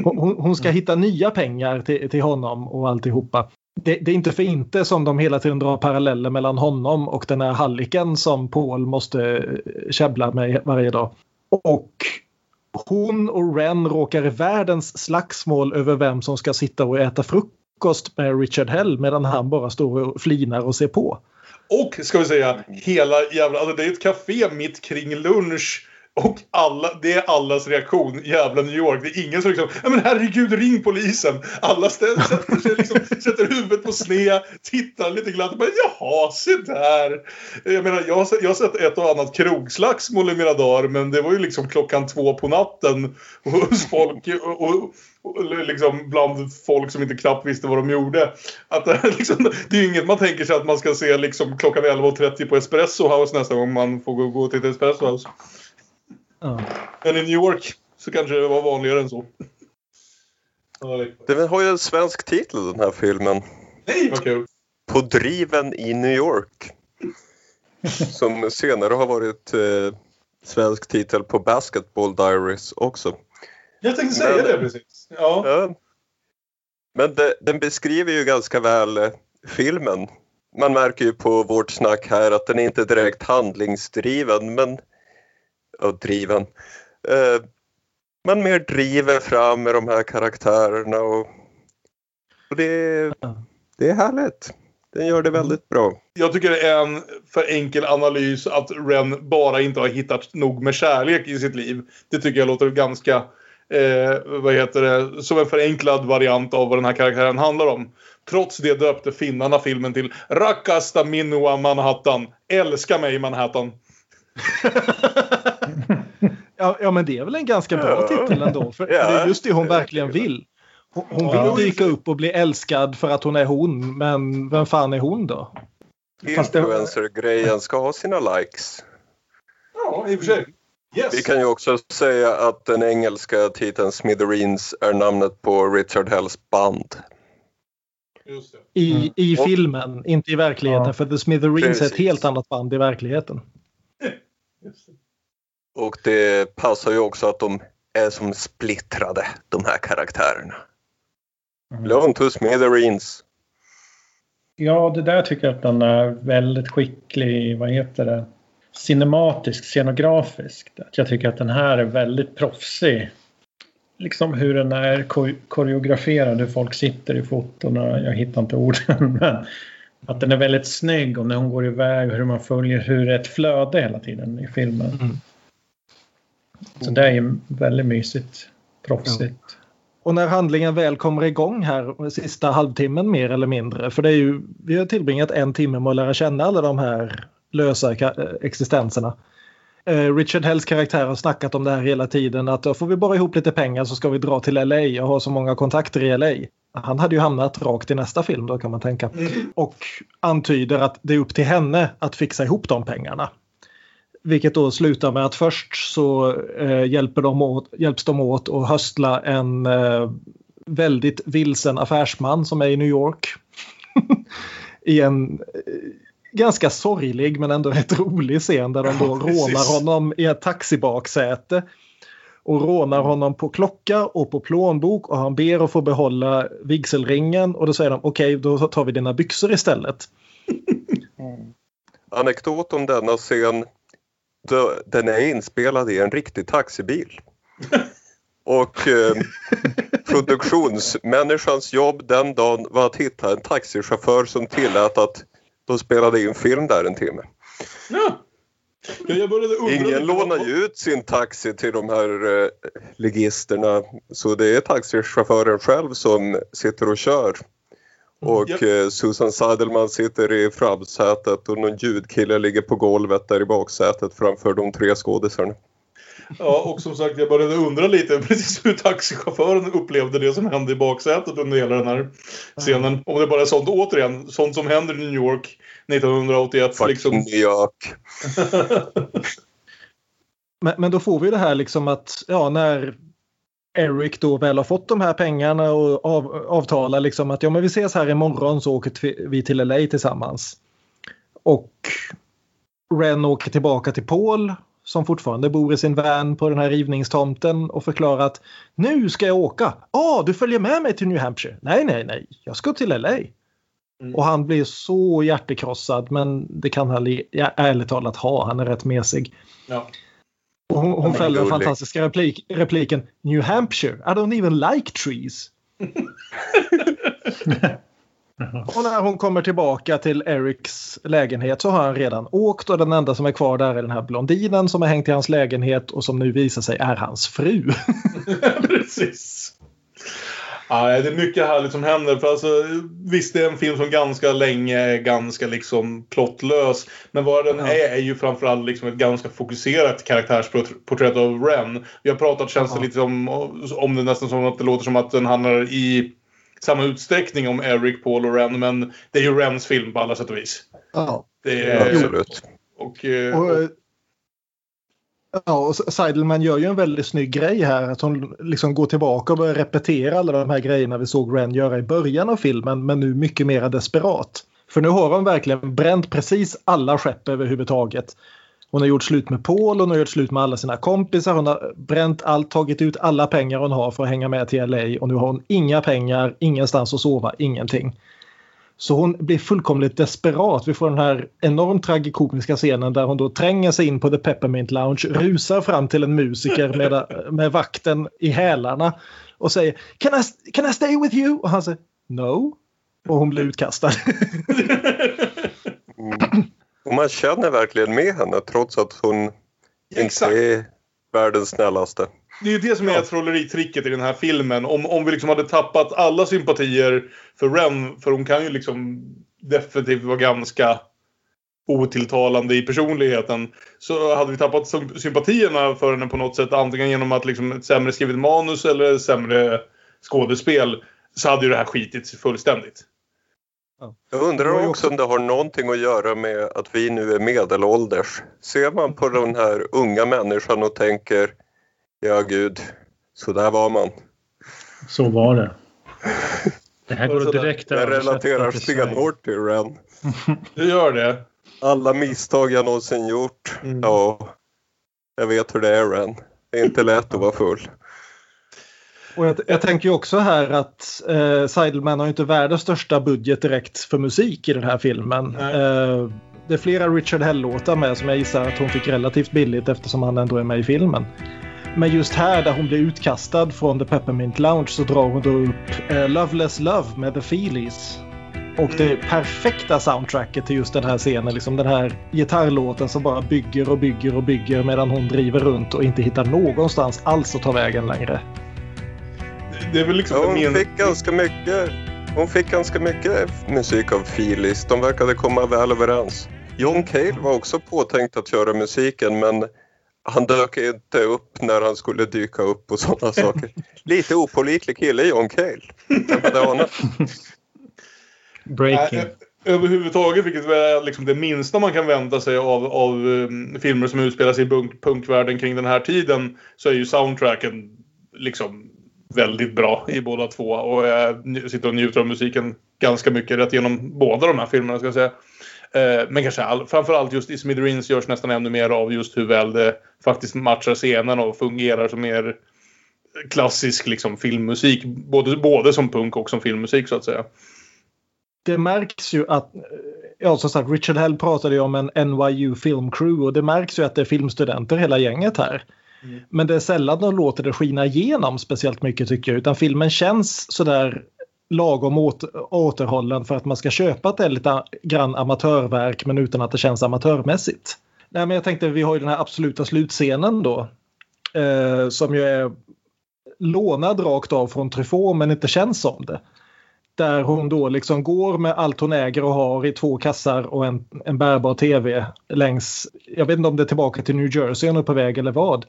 Hon, hon ska hitta nya pengar till, till honom och alltihopa. Det, det är inte för inte som de hela tiden drar paralleller mellan honom och den här halliken som Paul måste eh, käbbla med varje dag. Och hon och Ren råkar i världens slagsmål över vem som ska sitta och äta frukost med Richard Hell medan han bara står och flinar och ser på. Och ska vi säga, hela jävla... Alltså det är ett café mitt kring lunch. Och alla, det är allas reaktion. Jävla New York. Det är ingen som liksom, ja men herregud ring polisen. Alla ställer, sätter sig liksom, sätter huvudet på sned, tittar lite glatt och bara jaha, se där. Jag menar, jag jag har sett ett och annat krogslagsmål i mina dagar, men det var ju liksom klockan två på natten hos folk och, och, och liksom bland folk som inte knappt visste vad de gjorde. Att, det, liksom, det är ju inget man tänker sig att man ska se liksom klockan 11.30 på Espresso House nästa gång man får gå, gå till ett Espresso House. Ja. Men i New York så kanske det var vanligare än så. Den har ju en svensk titel den här filmen. Nej, vad kul! På driven i New York. Som senare har varit eh, svensk titel på Basketball Diaries också. Jag tänkte säga Men- det precis. Ja. Ja. Men det, den beskriver ju ganska väl eh, filmen. Man märker ju på vårt snack här att den är inte direkt handlingsdriven, men... Ja, driven. Eh, man mer driver fram med de här karaktärerna och, och det, det är härligt. Den gör det väldigt bra. Jag tycker det är en för enkel analys att Ren bara inte har hittat nog med kärlek i sitt liv. Det tycker jag låter ganska, eh, vad heter det, som en förenklad variant av vad den här karaktären handlar om. Trots det döpte finnarna filmen till Rakasta Minua Manhattan. Älska mig Manhattan. Ja, ja, men det är väl en ganska bra titel ändå. För Ja. det är just det hon verkligen vill. Hon, hon Ja. vill dyka upp och bli älskad för att hon är hon. Men vem fan är hon då? Influencer-grejen ska ha sina likes. Ja, i och för sig. Yes. Vi kan ju också säga att den engelska titeln Smithereens är namnet på Richard Hells band. Just det. I, Mm. i Och- filmen, inte i verkligheten. Ja. För The Smithereens är ett Precis. helt annat band i verkligheten. Och det passar ju också att de är som splittrade, de här karaktärerna. Mm. Blown to Smithereens. Ja, det där tycker jag att den är väldigt skicklig, vad heter det, cinematisk, scenografiskt. Att jag tycker att den här är väldigt proffsig. Liksom hur den är ko- koreograferad, hur folk sitter i fotona. Jag hittar inte orden, men att den är väldigt snygg och när hon går iväg hur man följer hur det är ett flöde hela tiden i filmen. Mm. Så det är ju väldigt mysigt, proffsigt. Och när handlingen väl kommer igång här sista halvtimmen mer eller mindre. För det är ju, vi har tillbringat en timme med att lära känna alla de här lösa ka- existenserna. Eh, Richard Hells karaktär har snackat om det här hela tiden att då får vi bara ihop lite pengar så ska vi dra till LA och ha så många kontakter i LA. Han hade ju hamnat rakt i nästa film då kan man tänka. Och antyder att det är upp till henne att fixa ihop de pengarna. Vilket då slutar med att först så eh, hjälper de åt, hjälps de åt att höstla en eh, väldigt vilsen affärsman som är i New York. I en eh, ganska sorglig men ändå rätt rolig scen där de då Ja, rånar honom i ett taxibaksäte. Och rånar honom på klocka och på plånbok och han ber att få behålla vigselringen och då säger de okej då tar vi dina byxor istället. Anekdot om denna scen. Då- Den är inspelad i en riktig taxibil. Och eh, produktionsmänniskans jobb den dagen var att hitta en taxichaufför som tillät att de spelade in film där en timme. Ja. Ja, Ingen lånar ju ut sin taxi till de här eh, ligisterna så det är taxichauffören själv som sitter och kör. Och Japp. eh, Susan Seidelman sitter i framsätet och någon ljudkille ligger på golvet där i baksätet framför de tre skådisarna. Ja, och som sagt, jag började undra lite precis hur taxichauffören upplevde det som hände i baksätet under hela den här scenen. Om det bara är sånt, återigen, sånt som händer i New York 1981. Fuck Liksom. New York. Men, men då får vi det här liksom att ja, när Eric då väl har fått de här pengarna och av, avtalar liksom att ja men vi ses här imorgon så åker vi till LA tillsammans. Och Ren åker tillbaka till Paul som fortfarande bor i sin van på den här rivningstomten och förklarar att nu ska jag åka. Ja, du följer med mig till New Hampshire. Nej, nej, nej, jag ska till LA. Mm. Och han blir så hjärtekrossad men det kan han ärligt talat ha. Han är rätt mesig. Ja. Och hon, hon är fäller den fantastiska replik, repliken New Hampshire, I don't even like trees. och när hon kommer tillbaka till Erics lägenhet så har han redan åkt och den enda som är kvar där är den här blondinen som har hängt i hans lägenhet och som nu visar sig är hans fru. Precis. Ja, det är mycket härligt som händer. För alltså, visst, det är en film som ganska länge är ganska liksom plottlös. Men vad den Ja. är är ju framförallt liksom ett ganska fokuserat karaktärsporträtt av Ren. Vi har pratat, känns det Ja. lite som, om det nästan som att det låter som att den handlar i samma utsträckning om Eric, Paul och Ren. Men det är ju Rens film på alla sätt och vis. Ja. Det är, Absolut. och, eh, Och, och, eh, ja, och Seidelman gör ju en väldigt snygg grej här. Att hon liksom går tillbaka och börjar repetera alla de här grejerna vi såg Ren göra i början av filmen. Men nu mycket mer desperat. För nu har hon verkligen bränt precis alla skepp överhuvudtaget. Hon har gjort slut med Paul, hon har gjort slut med alla sina kompisar, hon har bränt allt, tagit ut alla pengar hon har för att hänga med till LA och nu har hon inga pengar, ingenstans att sova, ingenting. Så hon blir fullkomligt desperat. Vi får den här enormt tragikomiska scenen där hon då tränger sig in på The Peppermint Lounge, rusar fram till en musiker med, med vakten i hälarna och säger can I, can I stay with you? Och han säger No. Och hon blir utkastad. Mm. Och man känner verkligen med henne trots att hon Exakt. inte är världens snällaste. Det är ju det som är trolleritricket i den här filmen. Om, om vi liksom hade tappat alla sympatier för Ren, för hon kan ju liksom definitivt vara ganska otilltalande i personligheten så hade vi tappat sympatierna för henne på något sätt. Antingen genom att liksom ett sämre skrivet manus eller sämre skådespel. Så hade ju det här skitit fullständigt. Jag undrar också om det har någonting att göra med att vi nu är medelålders. Ser man på den här unga människan och tänker Ja gud, så där var man. Så var det. Det här går direkt Jag relaterar stenhårt till Ren. Du gör det? Alla misstag jag någonsin gjort. Mm. Ja, jag vet hur det är Ren. Det är inte lätt att vara full. Och jag, jag tänker också här att eh, Seidelman har inte världens största budget direkt för musik i den här filmen. Eh, det är flera Richard Hell-låtar med som jag gissar att hon fick relativt billigt eftersom han ändå är med i filmen. Men just här där hon blir utkastad från The Peppermint Lounge så drar hon då upp eh, Loveless Love med The Feelies. Och det perfekta soundtracket till just den här scenen. Liksom den här gitarrlåten som bara bygger och bygger och bygger medan hon driver runt och inte hittar någonstans alls att ta vägen längre. Det är väl liksom ja, hon, fick ganska mycket, hon fick ganska mycket musik av Feelies. De verkade komma väl överens. John Cale var också påtänkt att göra musiken men han dök inte upp när han skulle dyka upp och sådana saker. Lite opålitlig kille John Cale. Breaking. Äh, överhuvudtaget, vilket är liksom det minsta man kan vänta sig av, av um, filmer som utspelar sig i punk punkvärlden kring den här tiden, så är ju soundtracken liksom väldigt bra i båda två. Och jag sitter och njuter av musiken ganska mycket rätt genom båda de här filmerna ska jag säga. Eh, men kanske all, framförallt just i Smithereens görs nästan ännu mer av just hur väl det faktiskt matchar scenen och fungerar som mer klassisk liksom, filmmusik. Både, både som punk och som filmmusik så att säga. Det märks ju att, ja som sagt Richard Hell pratade ju om en NYU Film Crew och det märks ju att det är filmstudenter hela gänget här. Mm. Men det är sällan de låter det skina igenom speciellt mycket tycker jag utan filmen känns sådär lagom återhållen för att man ska köpa ett lite grann amatörverk men utan att det känns amatörmässigt. Nej, men jag tänkte vi har ju den här absoluta slutscenen då. Eh, som ju är lånad rakt av från Truffaut men inte känns som det. Där hon då liksom går med allt hon äger och har i två kassar och en, en bärbar tv längs, jag vet inte om det är tillbaka till New Jersey hon är på väg eller vad.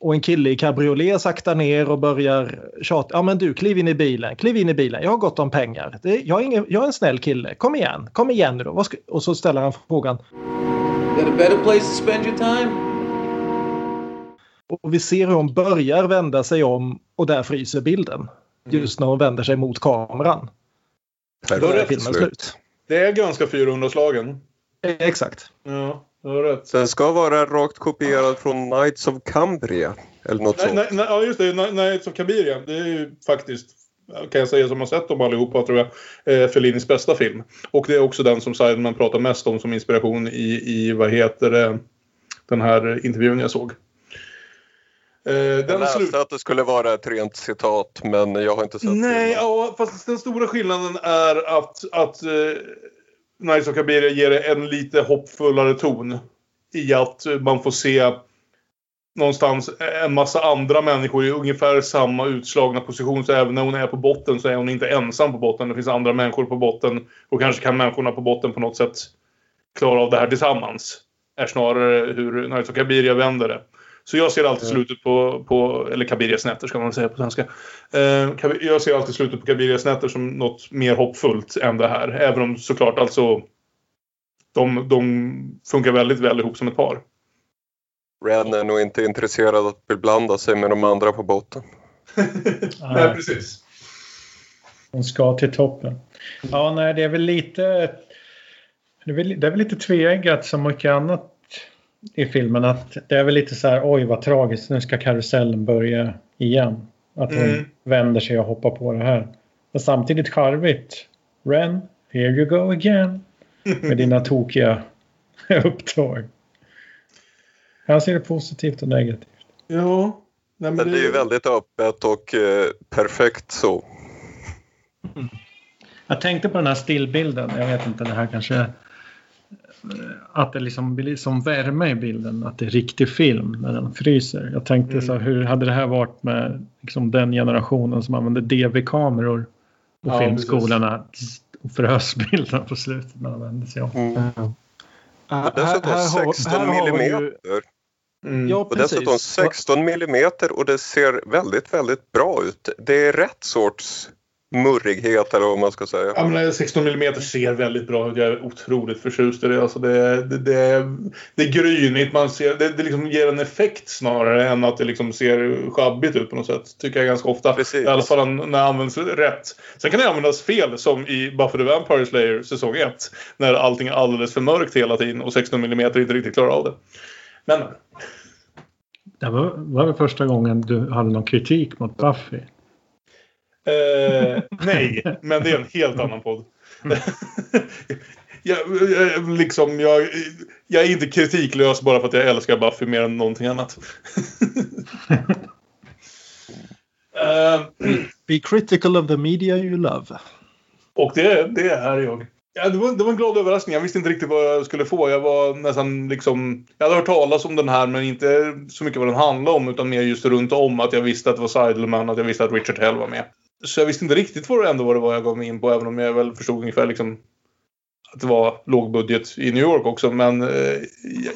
Och en kille i cabriolet saktar ner och börjar tjata. Ja men du, kliv in i bilen, kliv in i bilen. Jag har gott om pengar. Det, jag, är ingen, jag är en snäll kille. Kom igen, kom igen nu då. Ska, och så ställer han frågan. Got a better place to spend your time? Och vi ser hur hon börjar vända sig om och där fryser bilden. Mm. Just när hon vänder sig mot kameran. Då är filmen slut. Det är ganska 400-slagen. Exakt. Ja. Den ska vara rakt kopierad från Knights of Cambria. Eller något nej, sånt. Nej, nej, ja, just det. Knights of Cambria. Det är ju faktiskt, kan jag säga som har sett dem allihopa, tror jag, eh, Fellinis bästa film. Och det är också den som Sideman pratar mest om som inspiration i, i vad heter det, den här intervjun jag såg. Eh, jag läste att det skulle vara ett rent citat, men jag har inte sett Nej, ja, fast den stora skillnaden är att, att eh, Nice of Kabiria ger det en lite hoppfullare ton. I att man får se någonstans en massa andra människor i ungefär samma utslagna position. Så även när hon är på botten så är hon inte ensam på botten. Det finns andra människor på botten. Och kanske kan människorna på botten på något sätt klara av det här tillsammans. Är snarare hur Nice of Kabiria vänder det. Så jag ser alltid slutet på, på eller Kabirias nätter ska man säga på svenska. Eh, jag ser alltid slutet på Kabirias nätter som något mer hoppfullt än det här. Även om såklart alltså de, de funkar väldigt väl ihop som ett par. Ren är nog inte intresserad av att beblanda sig med de andra på båten. nej, precis. Hon ska till toppen. Ja, nej, det är väl lite... Det är väl, det är väl lite tveeggat som mycket annat i filmen att det är väl lite så här oj vad tragiskt nu ska karusellen börja igen. Att hon mm. vänder sig och hoppar på det här. Men samtidigt charmigt. Ren, here you go again. Med dina tokiga uppdrag. Jag ser det positivt och negativt. Ja. Nej, men, men det... det är ju väldigt öppet och eh, perfekt så. Jag tänkte på den här stillbilden. Jag vet inte, det här kanske att det liksom blir som värme i bilden, att det är riktig film när den fryser. Jag tänkte mm. så här, hur hade det här varit med liksom, den generationen som använde DV-kameror på ja, filmskolorna och frös bilderna på slutet när de vände sig om. Mm. Och dessutom här har- 16 här har vi ju- millimeter. Mm. Ja, Och dessutom precis. 16 millimeter och det ser väldigt, väldigt bra ut. Det är rätt sorts murrighet eller vad man ska säga. Ja, men 16 mm ser väldigt bra ut. Jag är otroligt förtjust i det. Alltså det, det, det, är- det är grynigt. Man ser, det, det liksom ger en effekt snarare än att det liksom ser sjabbigt ut på något sätt. Tycker jag ganska ofta. Precis. I alla fall när det används rätt. Sen kan det användas fel som i Buffy the Vampire Slayer säsong 1. När allting är alldeles för mörkt hela tiden och 16 mm inte riktigt klarar av det. Men Det var, var det första gången du hade någon kritik mot Buffy? Eh, nej, men det är en helt annan podd. jag, jag, liksom, jag, jag är inte kritiklös bara för att jag älskar Buffy mer än någonting annat. Eh, Be critical of the media you love. och det, det är jag. Ja, det, var, det var en glad överraskning. Jag visste inte riktigt vad jag skulle få. Jag var nästan liksom... Jag hade hört talas om den här men inte så mycket vad den handlade om utan mer just runt om att jag visste att det var Seidelman att jag visste att Richard Hell var med. Så jag visste inte riktigt vad det ändå vad det var jag gav mig in på även om jag väl förstod ungefär liksom att det var lågbudget i New York också. Men eh,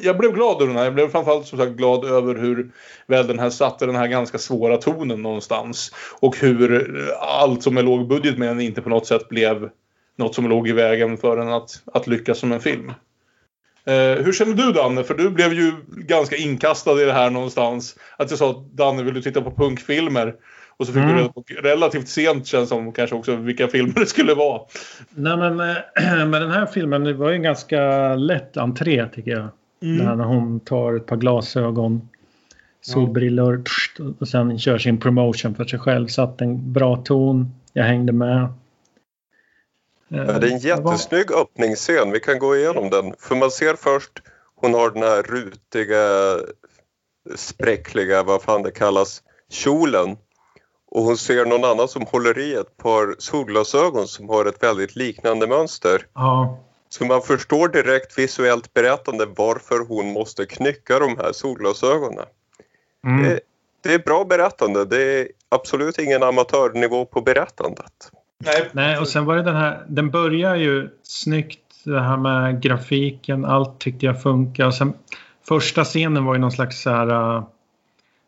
jag- blev glad över den här. Jag blev framförallt som sagt glad över hur väl den här satte den här ganska svåra tonen någonstans. Och hur eh, allt som är lågbudget med den inte på något sätt blev något som låg i vägen för den att, att lyckas som en film. Eh, hur känner du Danne? För du blev ju ganska inkastad i det här någonstans. Att jag sa Danne vill du titta på punkfilmer? Och så fick Mm. du reda på relativt sent känns som kanske också vilka filmer det skulle vara. Nej men eh, med den här filmen, det var ju en ganska lätt entré tycker jag. Där när hon tar ett par glasögon, solbrillor och sen kör sin promotion för sig själv. Satt en bra ton, jag hängde med. Eh, Ja, det är en jättesnygg öppningsscen. Vi kan gå igenom den. För man ser först hon har den här rutiga, spräckliga, vad fan det kallas, kjolen. Och hon ser någon annan som håller i ett par solglasögon som har ett väldigt liknande mönster. Ja, Så man förstår direkt visuellt berättande varför hon måste knycka de här solglasögonen. mm. Det, det är bra berättande. Det är absolut ingen amatörnivå på berättandet. Nej, Nej, och sen var det den här, den börjar ju snyggt det här med grafiken, allt tyckte jag funkar. Och sen, första scenen var ju någon slags så här, uh,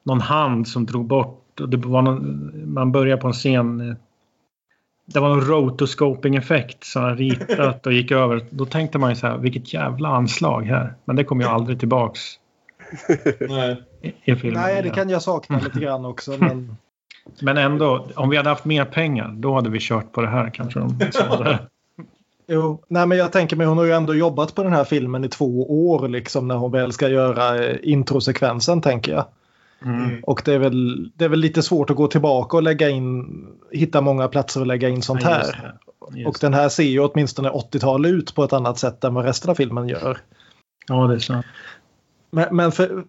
någon hand som drog bort. Och det var någon, man börjar på en scen. eh, Det var någon rotoscoping-effekt som var ritat och gick över. Då tänkte man ju så här, vilket jävla anslag här. Men det kommer ju aldrig tillbaks nej. i, i filmen. Nej, det kan jag sakna lite grann också. Men... Men ändå, om vi hade haft mer pengar, då hade vi kört på det här kanske. De. Jo, nej men jag tänker mig hon har ju ändå jobbat på den här filmen i två år liksom när hon väl ska göra eh, introsekvensen tänker jag. Mm. Och det är, väl, det är väl lite svårt att gå tillbaka och lägga in, hitta många platser att lägga in sånt Ja, just här. Just Och den här ser ju åtminstone 80-tal ut på ett annat sätt än vad resten av filmen gör. Ja, det är sant. Men, men för,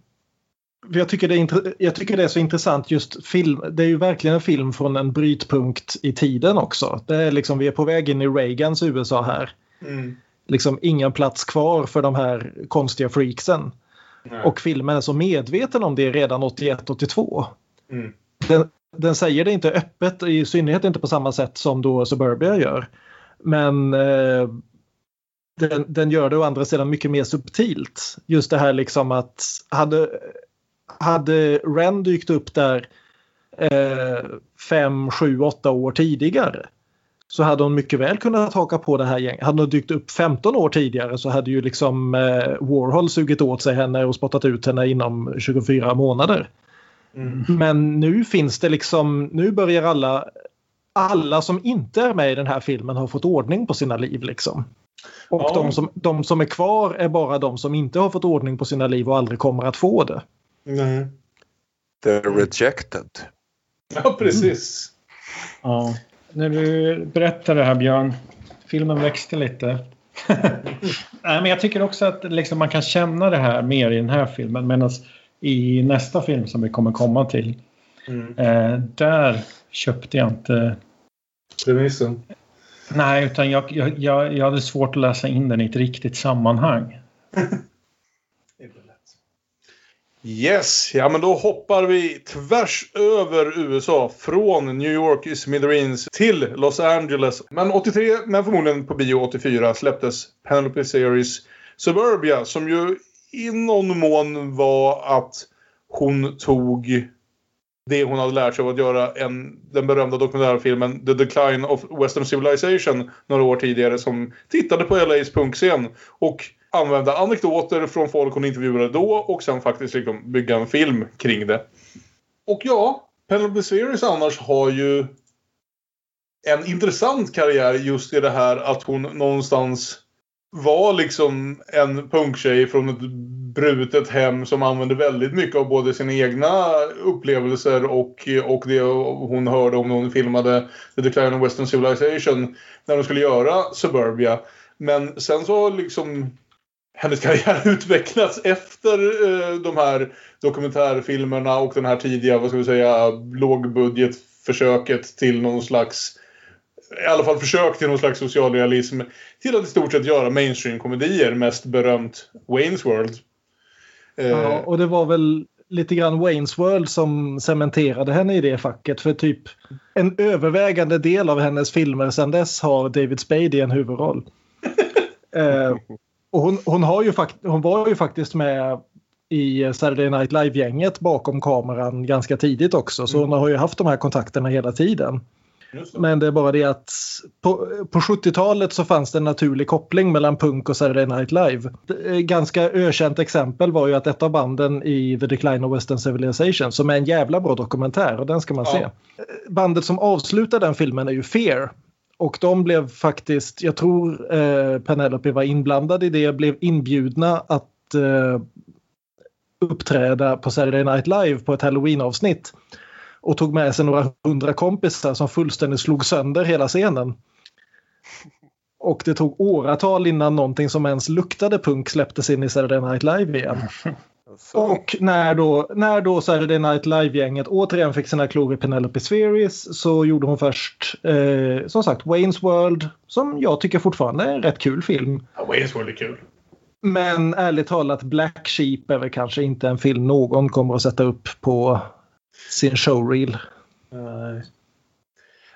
för jag, tycker det är, jag tycker det är så intressant just film. Det är ju verkligen en film från en brytpunkt i tiden också. Det är liksom, vi är på väg in i Reagans USA här. Mm. Liksom ingen plats kvar för de här konstiga freaksen. Nej. Och filmen är så medveten om det redan 81-82. Mm. Den, den säger det inte öppet, i synnerhet inte på samma sätt som då Suburbia gör. Men eh, den, den gör det å andra sidan mycket mer subtilt. Just det här liksom att hade, hade Ren dykt upp där eh, fem, sju, åtta år tidigare så hade hon mycket väl kunnat haka på det här gänget. Hade hon dykt upp 15 år tidigare så hade ju liksom eh, Warhol sugit åt sig henne och spottat ut henne inom 24 månader. Mm. Men nu finns det liksom, nu börjar alla, alla som inte är med i den här filmen har fått ordning på sina liv liksom. Och Ja. de, som, de som är kvar är bara de som inte har fått ordning på sina liv och aldrig kommer att få det. Nej. The rejected. Ja, precis. Ja. När du berättar det här Björn, filmen växte lite. Nej, men jag tycker också att liksom, man kan känna det här mer i den här filmen. Medan i nästa film som vi kommer komma till, Mm. eh, där köpte jag inte... Premissen. Nej, utan jag, jag, jag, jag hade svårt att läsa in den i ett riktigt sammanhang. Yes, ja men då hoppar vi tvärs över USA från New York i Smithereens till Los Angeles. Men 83, men förmodligen på bio 84, släpptes Penelope Series Suburbia som ju i någon mån var att hon tog det hon hade lärt sig av att göra en, den berömda dokumentärfilmen The Decline of Western Civilization några år tidigare som tittade på LAs punkscen och Använda anekdoter från folk hon intervjuade då och sen faktiskt liksom bygga en film kring det. Och ja, Penelope Series annars har ju en intressant karriär just i det här att hon någonstans var liksom en punktjej från ett brutet hem som använde väldigt mycket av både sina egna upplevelser och, och det hon hörde om när hon filmade The Decline of Western Civilization när de skulle göra Suburbia. Men sen så liksom hennes karriär utvecklats efter eh, de här dokumentärfilmerna och den här tidiga, vad ska vi säga, lågbudgetförsöket till någon slags i alla fall försök till någon slags socialrealism till att i stort sett göra mainstream-komedier, mest berömt Wayne's World. Eh, ja, och det var väl lite grann Wayne's World som cementerade henne i det facket. För typ en övervägande del av hennes filmer sedan dess har David Spade i en huvudroll. eh, och hon, hon, har ju hon var ju faktiskt med i Saturday Night Live-gänget bakom kameran ganska tidigt också. Så hon har ju haft de här kontakterna hela tiden. Men det är bara det att på, på 70-talet så fanns det en naturlig koppling mellan punk och Saturday Night Live. Ganska ökänt exempel var ju att ett av banden i The Decline of Western Civilization som är en jävla bra dokumentär och den ska man ja. se. Bandet som avslutar den filmen är ju Fear. Och de blev faktiskt, jag tror eh, Penelope var inblandad i det, blev inbjudna att eh, uppträda på Saturday Night Live på ett Halloween-avsnitt och tog med sig några hundra kompisar som fullständigt slog sönder hela scenen. Och det tog åratal innan någonting som ens luktade punk släpptes in i Saturday Night Live igen. Och när då, när då Saturday Night Live-gänget återigen fick sina klor i Penelope Spheris så gjorde hon först eh, som sagt Wayne's World som jag tycker fortfarande är en rätt kul film. Ja, Wayne's World är kul. Men ärligt talat Black Sheep är väl kanske inte en film någon kommer att sätta upp på sin showreel. Nej,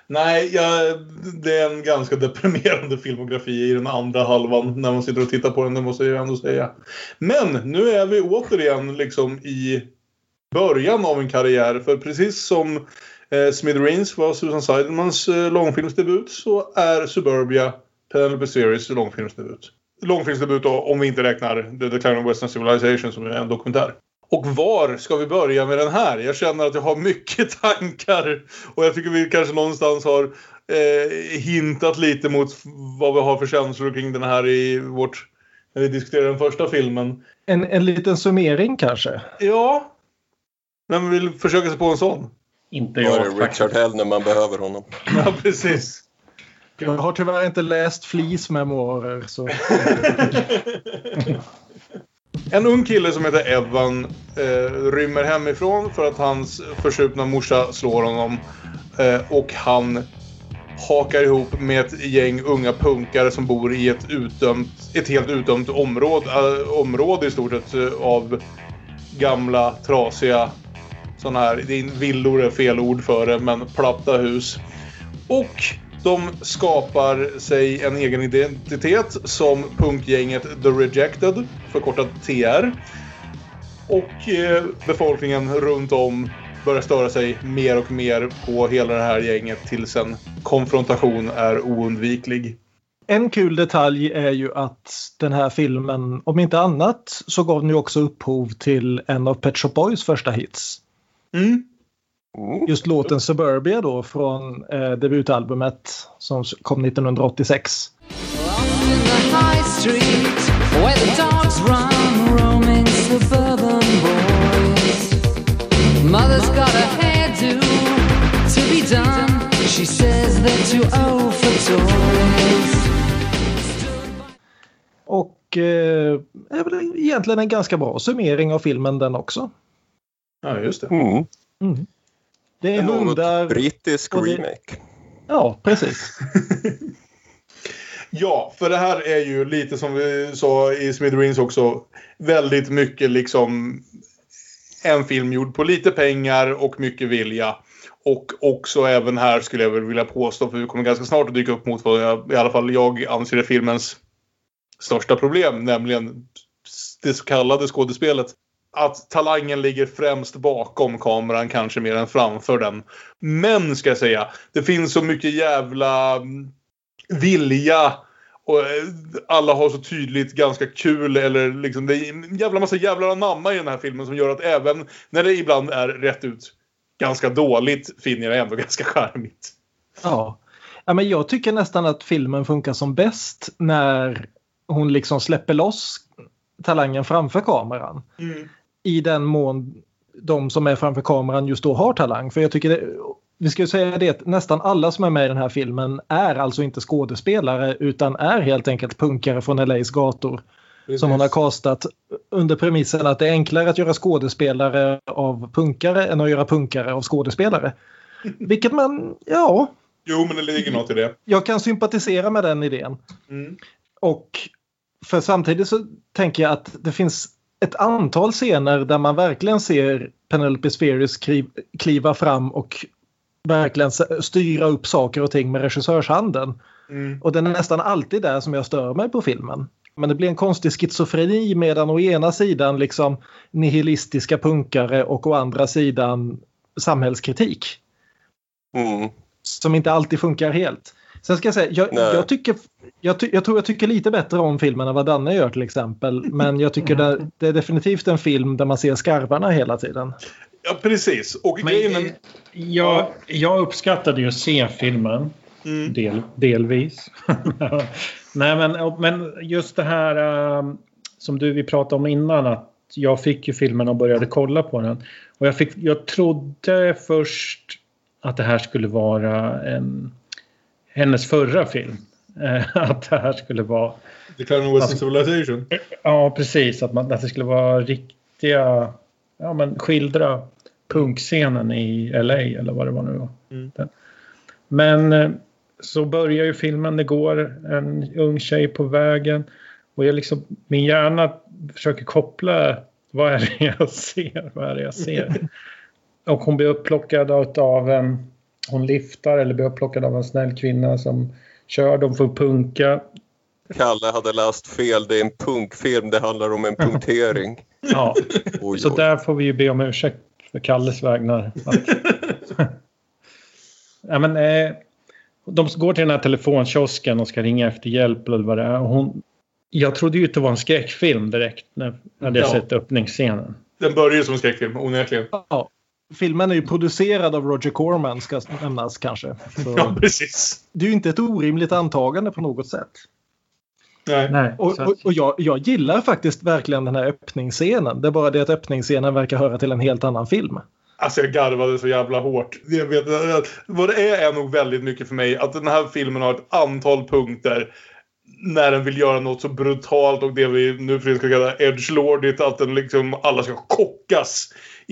Nej ja, det är en ganska deprimerande filmografi i den andra halvan när man sitter och tittar på den, det måste jag ändå säga. Men nu är vi återigen liksom i början av en karriär. För precis som eh, Smithereens var Susan Seidelmans eh, långfilmsdebut så är Suburbia Penelope Series långfilmsdebut. Långfilmsdebut då, om vi inte räknar The Decline of Western Civilization som är en dokumentär. Och var ska vi börja med den här? Jag känner att jag har mycket tankar och jag tycker vi kanske någonstans har eh, hintat lite mot vad vi har för känslor kring den här i vårt när vi diskuterar den första filmen. En, en liten summering kanske? Ja. Vem vill försöka sig på en sån? Inte jag. Var det Richard Hell när man behöver honom? Ja, precis. Jag har tyvärr inte läst Flis memoarer. Så. En ung kille som heter Evan eh, rymmer hemifrån för att hans försupna morsa slår honom. Eh, och han hakar ihop med ett gäng unga punkare som bor i ett, utdömt, ett helt utdömt område, äh, område i stort sett eh, av gamla trasiga sådana här, villor är fel ord för det, men platta hus. Och de skapar sig en egen identitet som punkgänget The Rejected, förkortat TR. Och eh, befolkningen runt om börjar störa sig mer och mer på hela det här gänget tills en konfrontation är oundviklig. En kul detalj är ju att den här filmen, om inte annat, så gav den ju också upphov till en av Pet Shop Boys första hits. Mm. Mm. Just låten Suburbia då från eh, debutalbumet som kom 1986. Och eh, är väl egentligen en ganska bra summering av filmen den också. Ja, just det. Mm. Mm. Det är en hundar. Brittisk remake. Ja, precis. ja, för det här är ju lite som vi sa i Smithereens också. Väldigt mycket liksom en film gjord på lite pengar och mycket vilja. Och också även här skulle jag väl vilja påstå, för vi kommer ganska snart att dyka upp mot vad jag, i alla fall jag anser är filmens största problem, nämligen det så kallade skådespelet. Att talangen ligger främst bakom kameran kanske mer än framför den. Men ska jag säga, det finns så mycket jävla mm, vilja och eh, alla har så tydligt ganska kul eller liksom det är en jävla massa jävlar anamma i den här filmen som gör att även när det ibland är rätt ut ganska dåligt finner jag ändå ganska charmigt. Ja. ja men jag tycker nästan att filmen funkar som bäst när hon liksom släpper loss talangen framför kameran. Mm. I den mån de som är framför kameran just då har talang. För jag tycker det, vi ska ju säga det att nästan alla som är med i den här filmen är alltså inte skådespelare utan är helt enkelt punkare från LAs gator. Precis. Som hon har kastat under premissen att det är enklare att göra skådespelare av punkare än att göra punkare av skådespelare. Vilket man, ja, Jo, men det ligger något i det. jag kan sympatisera med den idén. Mm. Och för samtidigt så tänker jag att det finns ett antal scener där man verkligen ser Penelope Spheris kliv- kliva fram och verkligen styra upp saker och ting med regissörshanden. Mm. Och den är nästan alltid där som jag stör mig på filmen. Men det blir en konstig schizofreni medan å ena sidan liksom nihilistiska punkare och å andra sidan samhällskritik. Mm. Som inte alltid funkar helt. Sen ska jag säga, jag, jag, tycker, jag, ty, jag tror jag tycker lite bättre om filmen än vad Danne gör till exempel. Men jag tycker det, det är definitivt en film där man ser skarvarna hela tiden. Ja, precis. Och Men, grejen eh, jag, jag uppskattade ju att se filmen. Mm. Del, delvis. Nej, men, men just det här eh, som du vi pratade om innan. att Jag fick ju filmen och började kolla på den. Och jag, fick, jag trodde först att det här skulle vara en, hennes förra film. Eh, Att det här skulle vara Decline of Western Civilization. Ja, precis. Att, man, att det skulle vara riktiga... Ja, men skildra punkscenen i LA eller vad det var nu var. Mm. Men eh, så börjar ju filmen. Det går en ung tjej på vägen. Och jag liksom, min hjärna försöker koppla vad är det jag ser? Vad är det jag ser? Och hon blir upplockad av en... Hon liftar eller blir upplockad av en snäll kvinna som kör. De får punka. Kalle hade läst fel. Det är en punkfilm. Det handlar om en punktering. Ja, Oj, Så oj. där får vi ju be om ursäkt för Kalles vägnar. Ja, men, eh, de går till den här telefonkiosken och ska ringa efter hjälp eller vad det är. Och Hon... Jag trodde ju att det var en skräckfilm direkt när jag hade Ja. sett öppningsscenen. Den börjar ju som en skräckfilm, onekligen. Ja, filmen är ju producerad av Roger Corman ska nämnas kanske. Så Ja, precis. det är ju inte ett orimligt antagande på något sätt. Nej. Nej, Och, och, och jag, jag gillar faktiskt verkligen den här öppningsscenen. Det är bara det att öppningsscenen verkar höra till en helt annan film. Alltså jag garvade så jävla hårt. Jag vet, vad det är är nog väldigt mycket för mig att den här filmen har ett antal punkter när den vill göra något så brutalt och det vi nu för ska kalla edgelordigt att den liksom alla ska chockas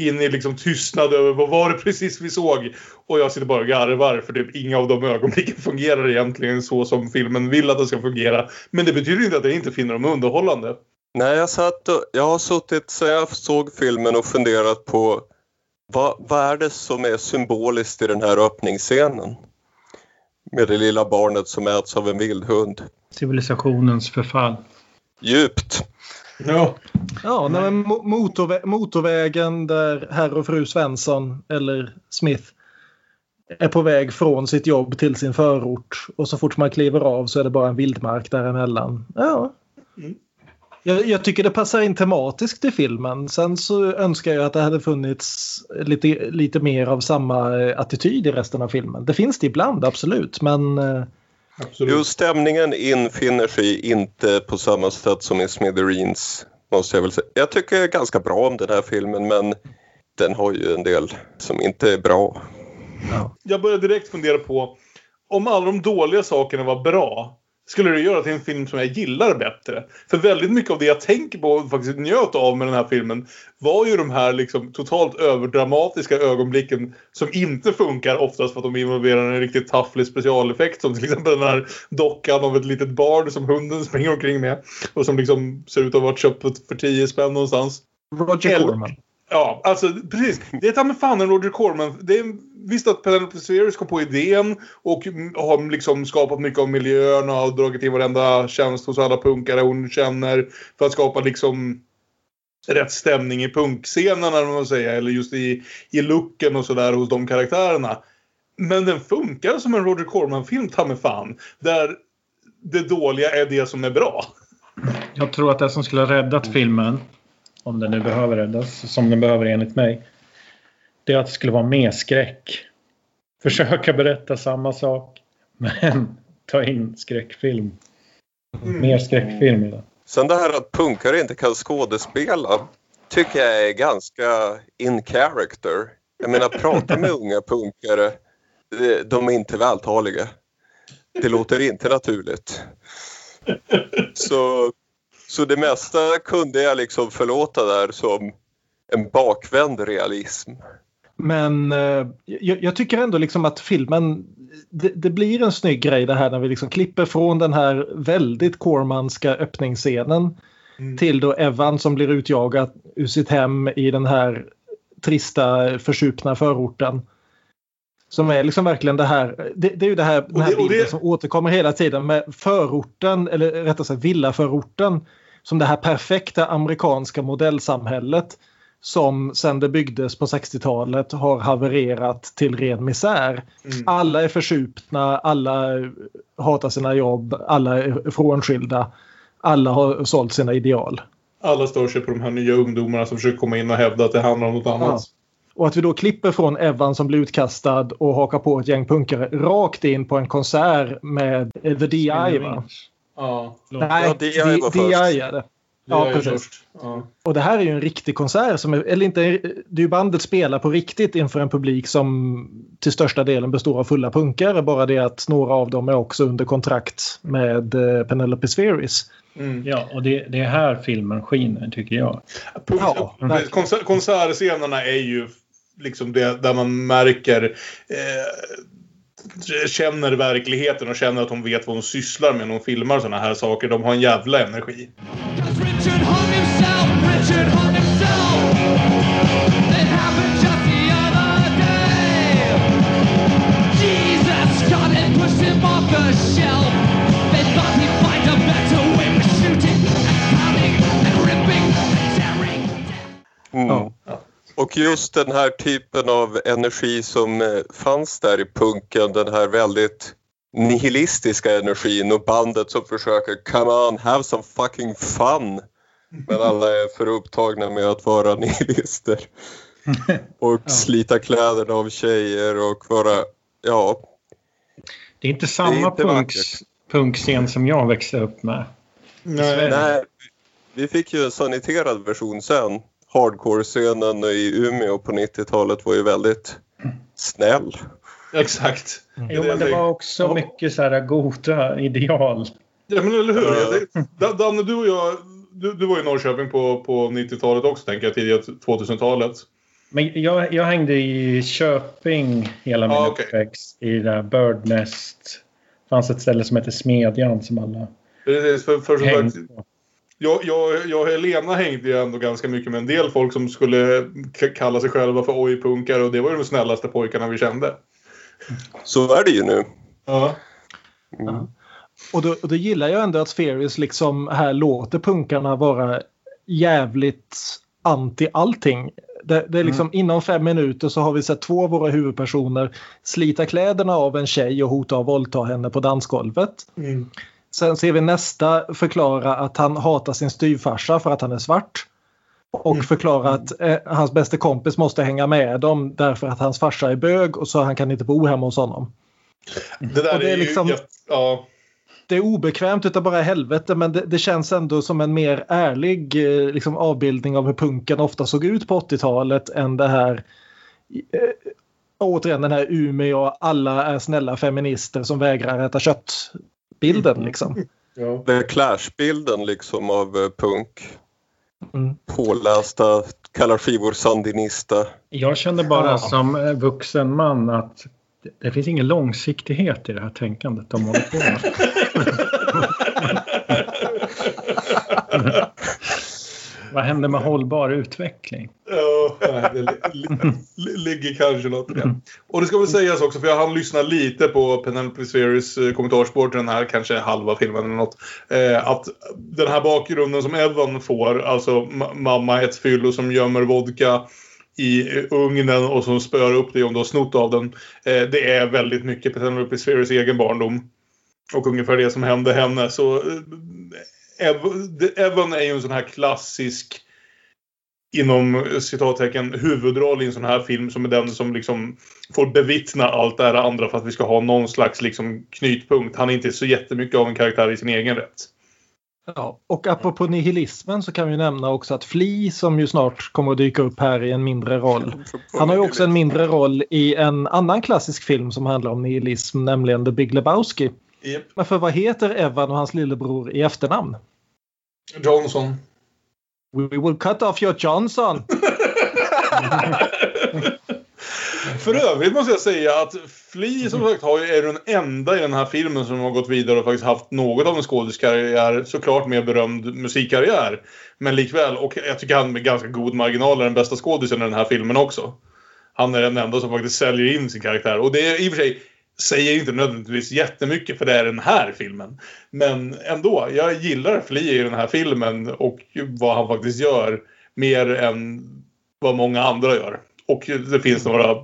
in i liksom tystnad över vad var det precis vi såg. Och jag sitter bara och garvar för typ inga av de ögonblicken fungerar egentligen så som filmen vill att det ska fungera. Men det betyder inte att jag inte finner dem underhållande. Nej, jag, satt och, jag har suttit så jag såg filmen och funderat på vad, vad är det som är symboliskt i den här öppningsscenen? Med det lilla barnet som äts av en vildhund. Civilisationens förfall. Djupt. Ja. Ja, nej, motorvä- motorvägen där herr och fru Svensson eller Smith är på väg från sitt jobb till sin förort och så fort man kliver av så är det bara en vildmark däremellan. Ja. Mm. Jag, jag tycker det passar in tematiskt i filmen. Sen så önskar jag att det hade funnits lite, lite mer av samma eh, attityd i resten av filmen. Det finns det ibland, absolut. Men eh, Absolut. Jo, stämningen infinner sig inte på samma sätt som i Smithereens. Måste jag väl säga. Jag tycker ganska bra om den här filmen men den har ju en del som inte är bra. Jag började direkt fundera på om alla de dåliga sakerna var bra skulle det göra till en film som jag gillar bättre. För väldigt mycket av det jag tänker på och faktiskt njöt av med den här filmen var ju de här liksom totalt överdramatiska ögonblicken som inte funkar oftast för att de involverar en riktigt tafflig specialeffekt som till exempel den här dockan av ett litet barn som hunden springer omkring med och som liksom ser ut att ha varit köpt för 10 spänn någonstans. Roger Corman. Ja, alltså precis. Det är ta mig fan en Roger Corman. Det är, visst att Penelope Spheres kom på idén och har liksom skapat mycket av miljön och har dragit in varenda tjänst hos alla punkare hon känner för att skapa liksom rätt stämning i punkscenen eller man säger. Eller just i, i looken och sådär hos de karaktärerna. Men den funkar som en Roger Corman-film, ta mig fan. Där det dåliga är det som är bra. Jag tror att det som skulle ha räddat filmen, om den nu behöver räddas, som den behöver enligt mig, det är att det skulle vara mer skräck. Försöka berätta samma sak, men ta in skräckfilm. Mer skräckfilm i den. Sen det här att punkare inte kan skådespela tycker jag är ganska in character. Jag menar, prata med unga punkare. de- De är inte vältaliga. Det låter inte naturligt. Så, så det mesta kunde jag liksom förlåta där som en bakvänd realism. Men eh, jag, jag tycker ändå liksom att filmen, det, det blir en snygg grej det här när vi liksom klipper från den här väldigt Cormanska öppningsscenen till då Evan som blir utjagad ur sitt hem i den här trista försupna förorten. Som är liksom verkligen det här, det, det är ju det här, den här det- och det- bilden som återkommer hela tiden med förorten, eller rättare sagt villaförorten, som det här perfekta amerikanska modellsamhället som sen det byggdes på 60-talet har havererat till ren misär. Alla är försupna, alla hatar sina jobb, alla är frånskilda, alla har sålt sina ideal. Alla stör sig på de här nya ungdomarna som försöker komma in och hävda att det handlar om något annat. Och att vi då klipper från Evan som blir utkastad och hakar på ett gäng punkare rakt in på en konsert med The DI? Ja. Nej, Ja, DI var först. Är det. Ja, Det precis. först. Ja. Och det här är ju en riktig konsert. Som är, eller inte, det är ju bandet spelar på riktigt inför en publik som till största delen består av fulla punkare. Bara det att några av dem är också under kontrakt med eh, Penelope Spheris. Mm. Ja, och det, det är här filmen skiner tycker jag. Ja. Konsert, konsertscenerna är ju liksom det där man märker eh, känner verkligheten och känner att hon vet vad hon sysslar med när hon filmar sådana här saker. De har en jävla energi. Richard hung Och just den här typen av energi som eh, fanns där i punken, den här väldigt nihilistiska energin och bandet som försöker come on, have some fucking fun. Men alla är för upptagna med att vara nihilister. Och slita kläderna av tjejer och vara, ja, Det är inte är samma inte punks, punkscen som jag växte upp med. Nej. nej. Vi fick ju en saniterad version sen. Hardcore-scenen i Umeå på 90-talet var ju väldigt snäll. Exakt. Jo, men det var också mycket så här goda ideal. Ja, men eller hur? Ja. Da- Danne, du och jag, du, du var i Norrköping på, på 90-talet också, tänker jag, tidiga 2000-talet. Men jag, jag hängde i Köping hela min Ah, okej. uppväxt. I det där Birdnest. Det fanns ett ställe som heter Smedjan som alla Precis, för, för på. Jag, jag, jag och Helena hängde ju ändå ganska mycket med en del folk som skulle kalla sig själva för oj-punkare och det var ju de snällaste pojkarna vi kände. Så är det ju nu. Ja. Och då, och då gillar jag ändå att Spheris liksom här låter punkarna vara jävligt anti allting. Det, det är liksom inom fem minuter så har vi sett två av våra huvudpersoner slita kläderna av en tjej och hota att våldta henne på dansgolvet. Sen ser vi nästa förklara att han hatar sin styvfarsa för att han är svart. Och förklara att eh, hans bästa kompis måste hänga med dem därför att hans farsa är bög och så han kan inte bo hemma hos honom. Det där Och det är är, ju liksom- jätte- ja. det är obekvämt utav bara helvete men det, det känns ändå som en mer ärlig eh, liksom, avbildning av hur punken ofta såg ut på 80-talet än det här eh, återigen den här Umeå alla är snälla feminister som vägrar äta kött bilden liksom. Ja. Den Clash-bilden liksom av eh, punk. Mm. Pålästa, kallar skivor sandinista. Jag kände bara Ja. som eh, vuxen man att det, det finns ingen långsiktighet i det här tänkandet de håller på med. Vad händer med hållbar utveckling? Ja, det ligger kanske något i det. Och det ska väl sägas också, för jag hann lyssna lite på Penelope Spheres eh, kommentarspår till den här, kanske halva filmen eller något. Eh, att den här bakgrunden som Evan får, alltså mamma ett fyllo som gömmer vodka i ugnen och som spöar upp dig om du har snott av den. Eh, det är väldigt mycket Penelope Spheres egen barndom. Och ungefär det som hände henne. Så Evan är ju en sån här klassisk inom citattecken huvudroll i en sån här film som är den som liksom får bevittna allt det här andra för att vi ska ha någon slags liksom knytpunkt. Han är inte så jättemycket av en karaktär i sin egen rätt. Ja, och apropå nihilismen så kan vi nämna också att Flea som ju snart kommer att dyka upp här i en mindre roll. Han har ju också en mindre roll i en annan klassisk film som handlar om nihilism, nämligen The Big Lebowski. Yep. Men för vad heter Evan och hans lillebror i efternamn? Johnson. We will cut off your Johnson. För övrigt måste jag säga att Flea som sagt har ju, är den enda i den här filmen som har gått vidare och faktiskt haft något av en skådiskarriär. Såklart med berömd musikkarriär. Men likväl, och jag tycker han med ganska god marginal är den bästa skådisen i den här filmen också. Han är den enda som faktiskt säljer in sin karaktär. Och det är i och för sig säger inte nödvändigtvis jättemycket för det är den här filmen. Men ändå, jag gillar Flea i den här filmen och vad han faktiskt gör mer än vad många andra gör. Och det finns några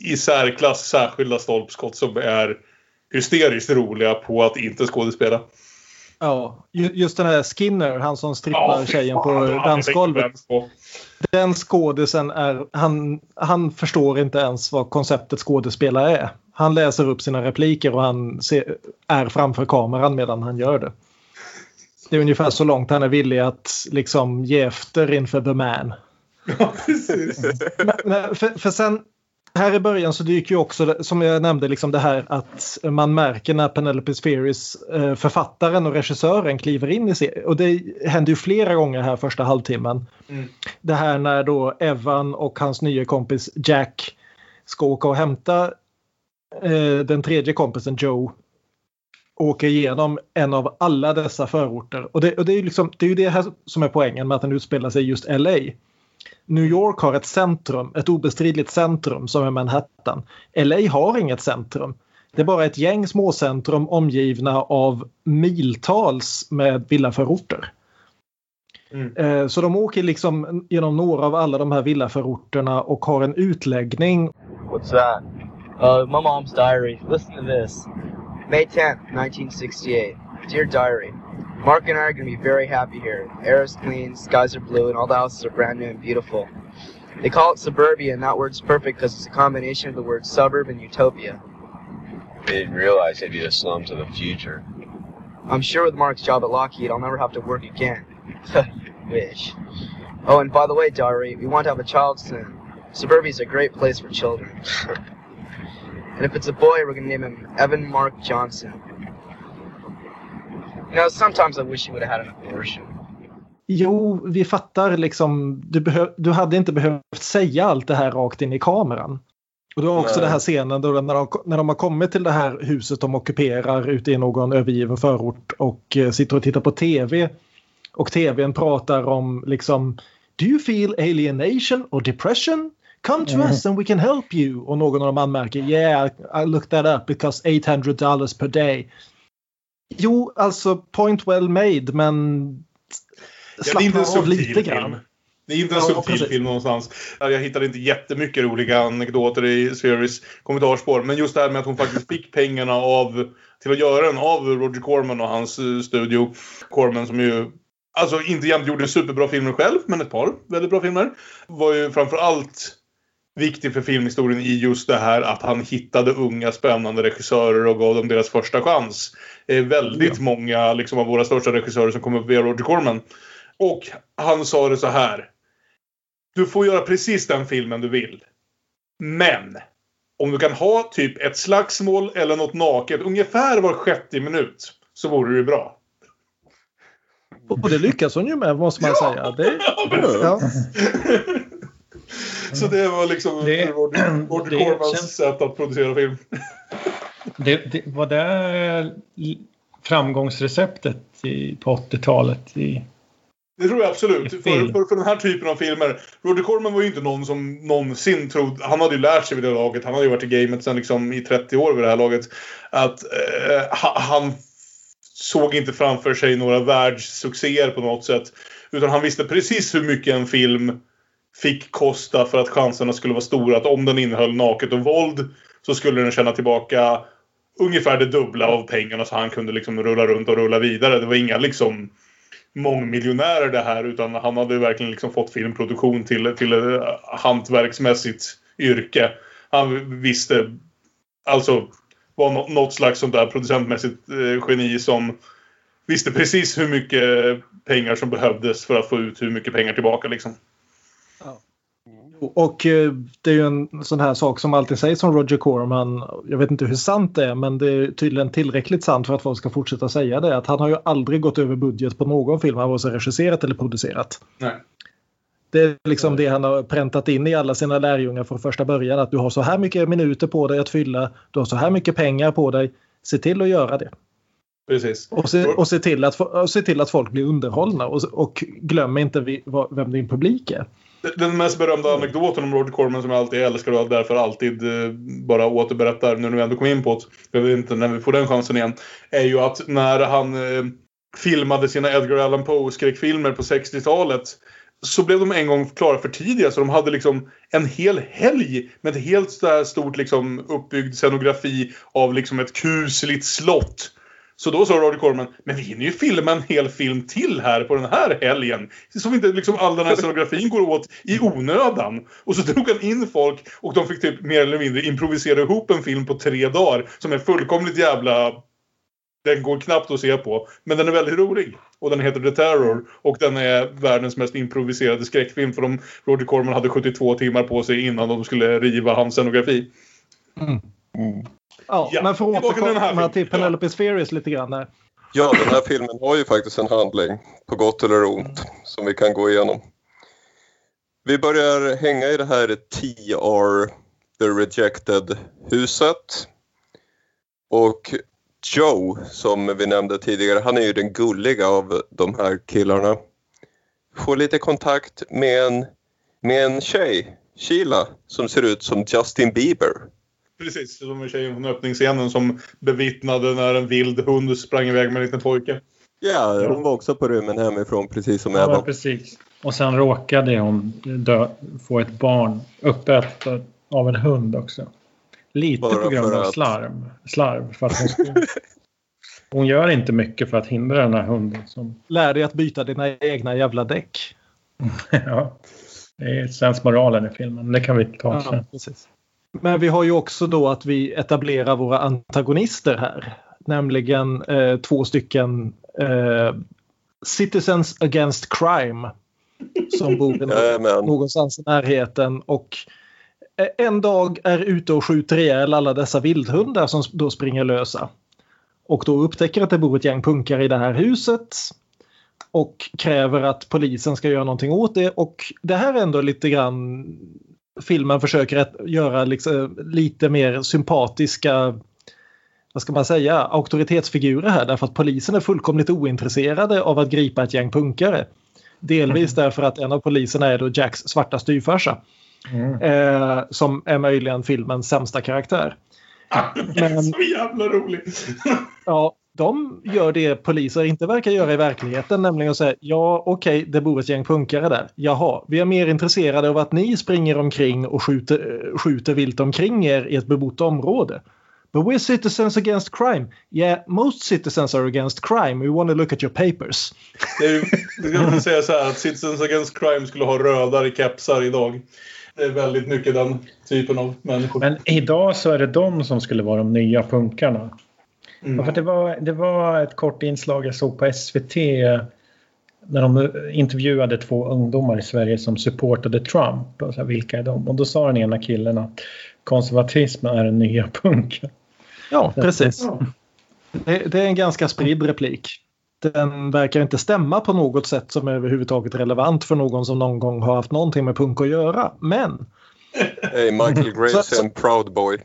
i särklass särskilda stolpskott som är hysteriskt roliga på att inte skådespela. Ja, ju- just den här Skinner, han som strippar fy tjejen på dansgolvet. Den skådisen är, han, han förstår inte ens vad konceptet skådespelare är. Han läser upp sina repliker och han ser, är framför kameran medan han gör det. Det är ungefär så långt han är villig att liksom ge efter inför the man. Ja, precis. Men, men för, för sen här i början så dyker ju också, som jag nämnde, liksom det här att man märker när Penelope Spheris, eh, författaren och regissören kliver in i serien. Och det händer ju flera gånger här första halvtimmen. Mm. Det här när då Evan och hans nya kompis Jack ska åka och hämta eh, den tredje kompisen Joe åker igenom en av alla dessa förorter. Och det, och det är liksom, det är ju det här som är poängen med att den utspelar sig i just LA. New York har ett centrum, ett obestridligt centrum som är Manhattan. LA har inget centrum. Det är bara ett gäng småcentrum omgivna av miltals med villaförorter. Mm. Eh, Så de åker liksom genom några av alla de här villaförorterna och har en utläggning. What's that? Uh, my mom's diary. Listen to this. May 10th, 1968. Dear diary. Mark and I are going to be very happy here. Air is clean, skies are blue, and all the houses are brand new and beautiful. They call it suburbia, and that word's perfect because it's a combination of the words suburb and utopia. They didn't realize they'd be the slums of the future. I'm sure with Mark's job at Lockheed, I'll never have to work again. Wish. Oh, and by the way, diary, we want to have a child soon. Suburbia's a great place for children. and if it's a boy, we're gonna name him Evan Mark Johnson. You know, sometimes I wish he would have had an abortion. Jo, vi fattar liksom. Du, behö- du hade inte behövt säga allt det här rakt in i kameran. Och du har också Nej. den här scenen då när de, när de har kommit till det här huset de ockuperar ute i någon övergiven förort och eh, sitter och tittar på tv. Och tvn pratar om liksom Do you feel alienation or depression? Come to Mm. us and we can help you. Och någon av dem anmärker Yeah, I looked that up because 800 dollars per day. Jo, alltså point well made men Ja, det är av lite film. grann. Det är inte en Ja, subtil precis. film någonstans. Jag hittade inte jättemycket roliga anekdoter i Series kommentarspår. Men just det här med att hon faktiskt fick pengarna av, till att göra den av Roger Corman och hans eh, studio. Corman som ju alltså inte jämt gjorde superbra filmer själv, men ett par väldigt bra filmer. Var ju framför allt viktig för filmhistorien i just det här att han hittade unga spännande regissörer och gav dem deras första chans. Eh, väldigt många liksom, av våra största regissörer som kom upp via Roger Corman. Och han sa det så här. Du får göra precis den filmen du vill. Men om du kan ha typ ett slagsmål eller något naket ungefär var sjätte minut så vore det bra. Och det lyckas hon ju med måste man säga. Det, ja. Så det var liksom Det- Roger, Roger det Cormans sätt att producera film. Det, det, var det framgångsreceptet i, på 80-talet? I, Det tror jag absolut. För, för, för den här typen av filmer. Roger Corman var ju inte någon som någonsin trodde... Han hade ju lärt sig vid det laget. Han hade ju varit i gamet sen liksom i 30 år vid det här laget. Att eh, ha- han såg inte framför sig några världssuccéer på något sätt. Utan han visste precis hur mycket en film fick kosta för att chanserna skulle vara stora. Att om den innehöll naket och våld så skulle den tjäna tillbaka ungefär det dubbla av pengarna så han kunde liksom rulla runt och rulla vidare. Det var inga liksom mångmiljonärer det här utan han hade verkligen liksom fått filmproduktion till, till ett hantverksmässigt yrke. Han visste alltså var något slags sånt där producentmässigt eh, geni som visste precis hur mycket pengar som behövdes för att få ut hur mycket pengar tillbaka liksom. Och eh, det är ju en sån här sak som alltid sägs om Roger Corman. Jag vet inte hur sant det är men det är tydligen tillräckligt sant för att folk ska fortsätta säga det. Att han har ju aldrig gått över budget på någon film han vare sig regisserat eller producerat. Nej. Det är liksom det han har präntat in i alla sina lärjungar från första början. Att du har så här mycket minuter på dig att fylla. Du har så här mycket pengar på dig. Se till att göra det. Precis. Och se, och se, till, att, se till att folk blir underhållna. Och, och glöm inte vi, vem din publik är. Den mest berömda anekdoten om Roger Corman som jag alltid älskar och därför alltid eh, bara återberättar när vi ändå kom in på det. Jag vet inte när vi får den chansen igen. Är ju att när han eh, filmade sina Edgar Allan Poe-skräckfilmer på 60-talet så blev de en gång klara för tidiga så de hade liksom en hel helg med ett helt så här stort liksom uppbyggd scenografi av liksom ett kusligt slott. Så då sa Roger Corman, men vi hinner ju filma en hel film till här på den här helgen. Så inte liksom all den här scenografin går åt i onödan. Och så drog han in folk och de fick typ mer eller mindre improvisera ihop en film på tre dagar. Som är fullkomligt jävla... Den går knappt att se på. Men den är väldigt rolig. Och den heter The Terror. Och den är världens mest improviserade skräckfilm. För de, Roger Corman hade 72 timmar på sig innan de skulle riva hans scenografi. Ja, Ja, men för att återkomma till filmen. Penelope Spheris lite grann där. Ja, den här filmen har ju faktiskt en handling, på gott eller ont, som vi kan gå igenom. Vi börjar hänga i det här TR, The Rejected-huset. Och Joe, som vi nämnde tidigare, han är ju den gulliga av de här killarna. Får lite kontakt med en, med en tjej, Sheila, som ser ut som Justin Bieber. Precis, som en tjejen från öppningsscenen som bevittnade när en vild hund sprang iväg med en liten pojke. Ja, hon var också på rymmen hemifrån, precis som Ja, Eva. precis. Och sen råkade hon dö, få ett barn uppätet av en hund också. Lite Bara på grund för av att- slarv. slarv för att hon, skulle- hon gör inte mycket för att hindra den här hunden. Som, Lär dig att byta dina egna jävla däck. ja, det är sensmoralen i filmen. Det kan vi ta sen. Ja, precis. Men vi har ju också då att vi etablerar våra antagonister här. Nämligen eh, två stycken eh, Citizens Against Crime. Som bor någonstans i närheten. Och eh, en dag är ute och skjuter ihjäl alla dessa vildhundar som då springer lösa. Och då upptäcker att det bor ett gäng punkare i det här huset. Och kräver att polisen ska göra någonting åt det. Och det här är ändå lite grann filmen försöker att göra liksom lite mer sympatiska vad ska man säga, auktoritetsfigurer här därför att polisen är fullkomligt ointresserade av att gripa ett gäng punkare. Delvis därför att en av poliserna är då Jacks svarta styvfarsa. Mm. Eh, som är möjligen filmens sämsta karaktär. Men- Så jävla rolig! Ja, de gör det poliser inte verkar göra i verkligheten, nämligen att säga ja okej, det bor ett gäng punkare där. Jaha, vi är mer intresserade av att ni springer omkring och skjuter, skjuter vilt omkring er i ett bebott område. But we're citizens against crime. Yeah, most citizens are against crime. We want to look at your papers. Det kan man säga så här att Citizens Against Crime skulle ha rödare kepsar idag. Det är väldigt mycket den typen av människor. Men idag så är det de som skulle vara de nya punkarna. Mm. Ja, för det, var, det var ett kort inslag jag såg på SVT när de intervjuade två ungdomar i Sverige som supportade Trump. Och så här, vilka är de? Och då sa den ena killen att konservatismen är den nya punken. Ja, precis. Ja. Det, det är en ganska spridd replik. Den verkar inte stämma på något sätt som är överhuvudtaget relevant för någon som någon gång har haft någonting med punk att göra. Men Hey, Michael Graves Så- är en proud boy.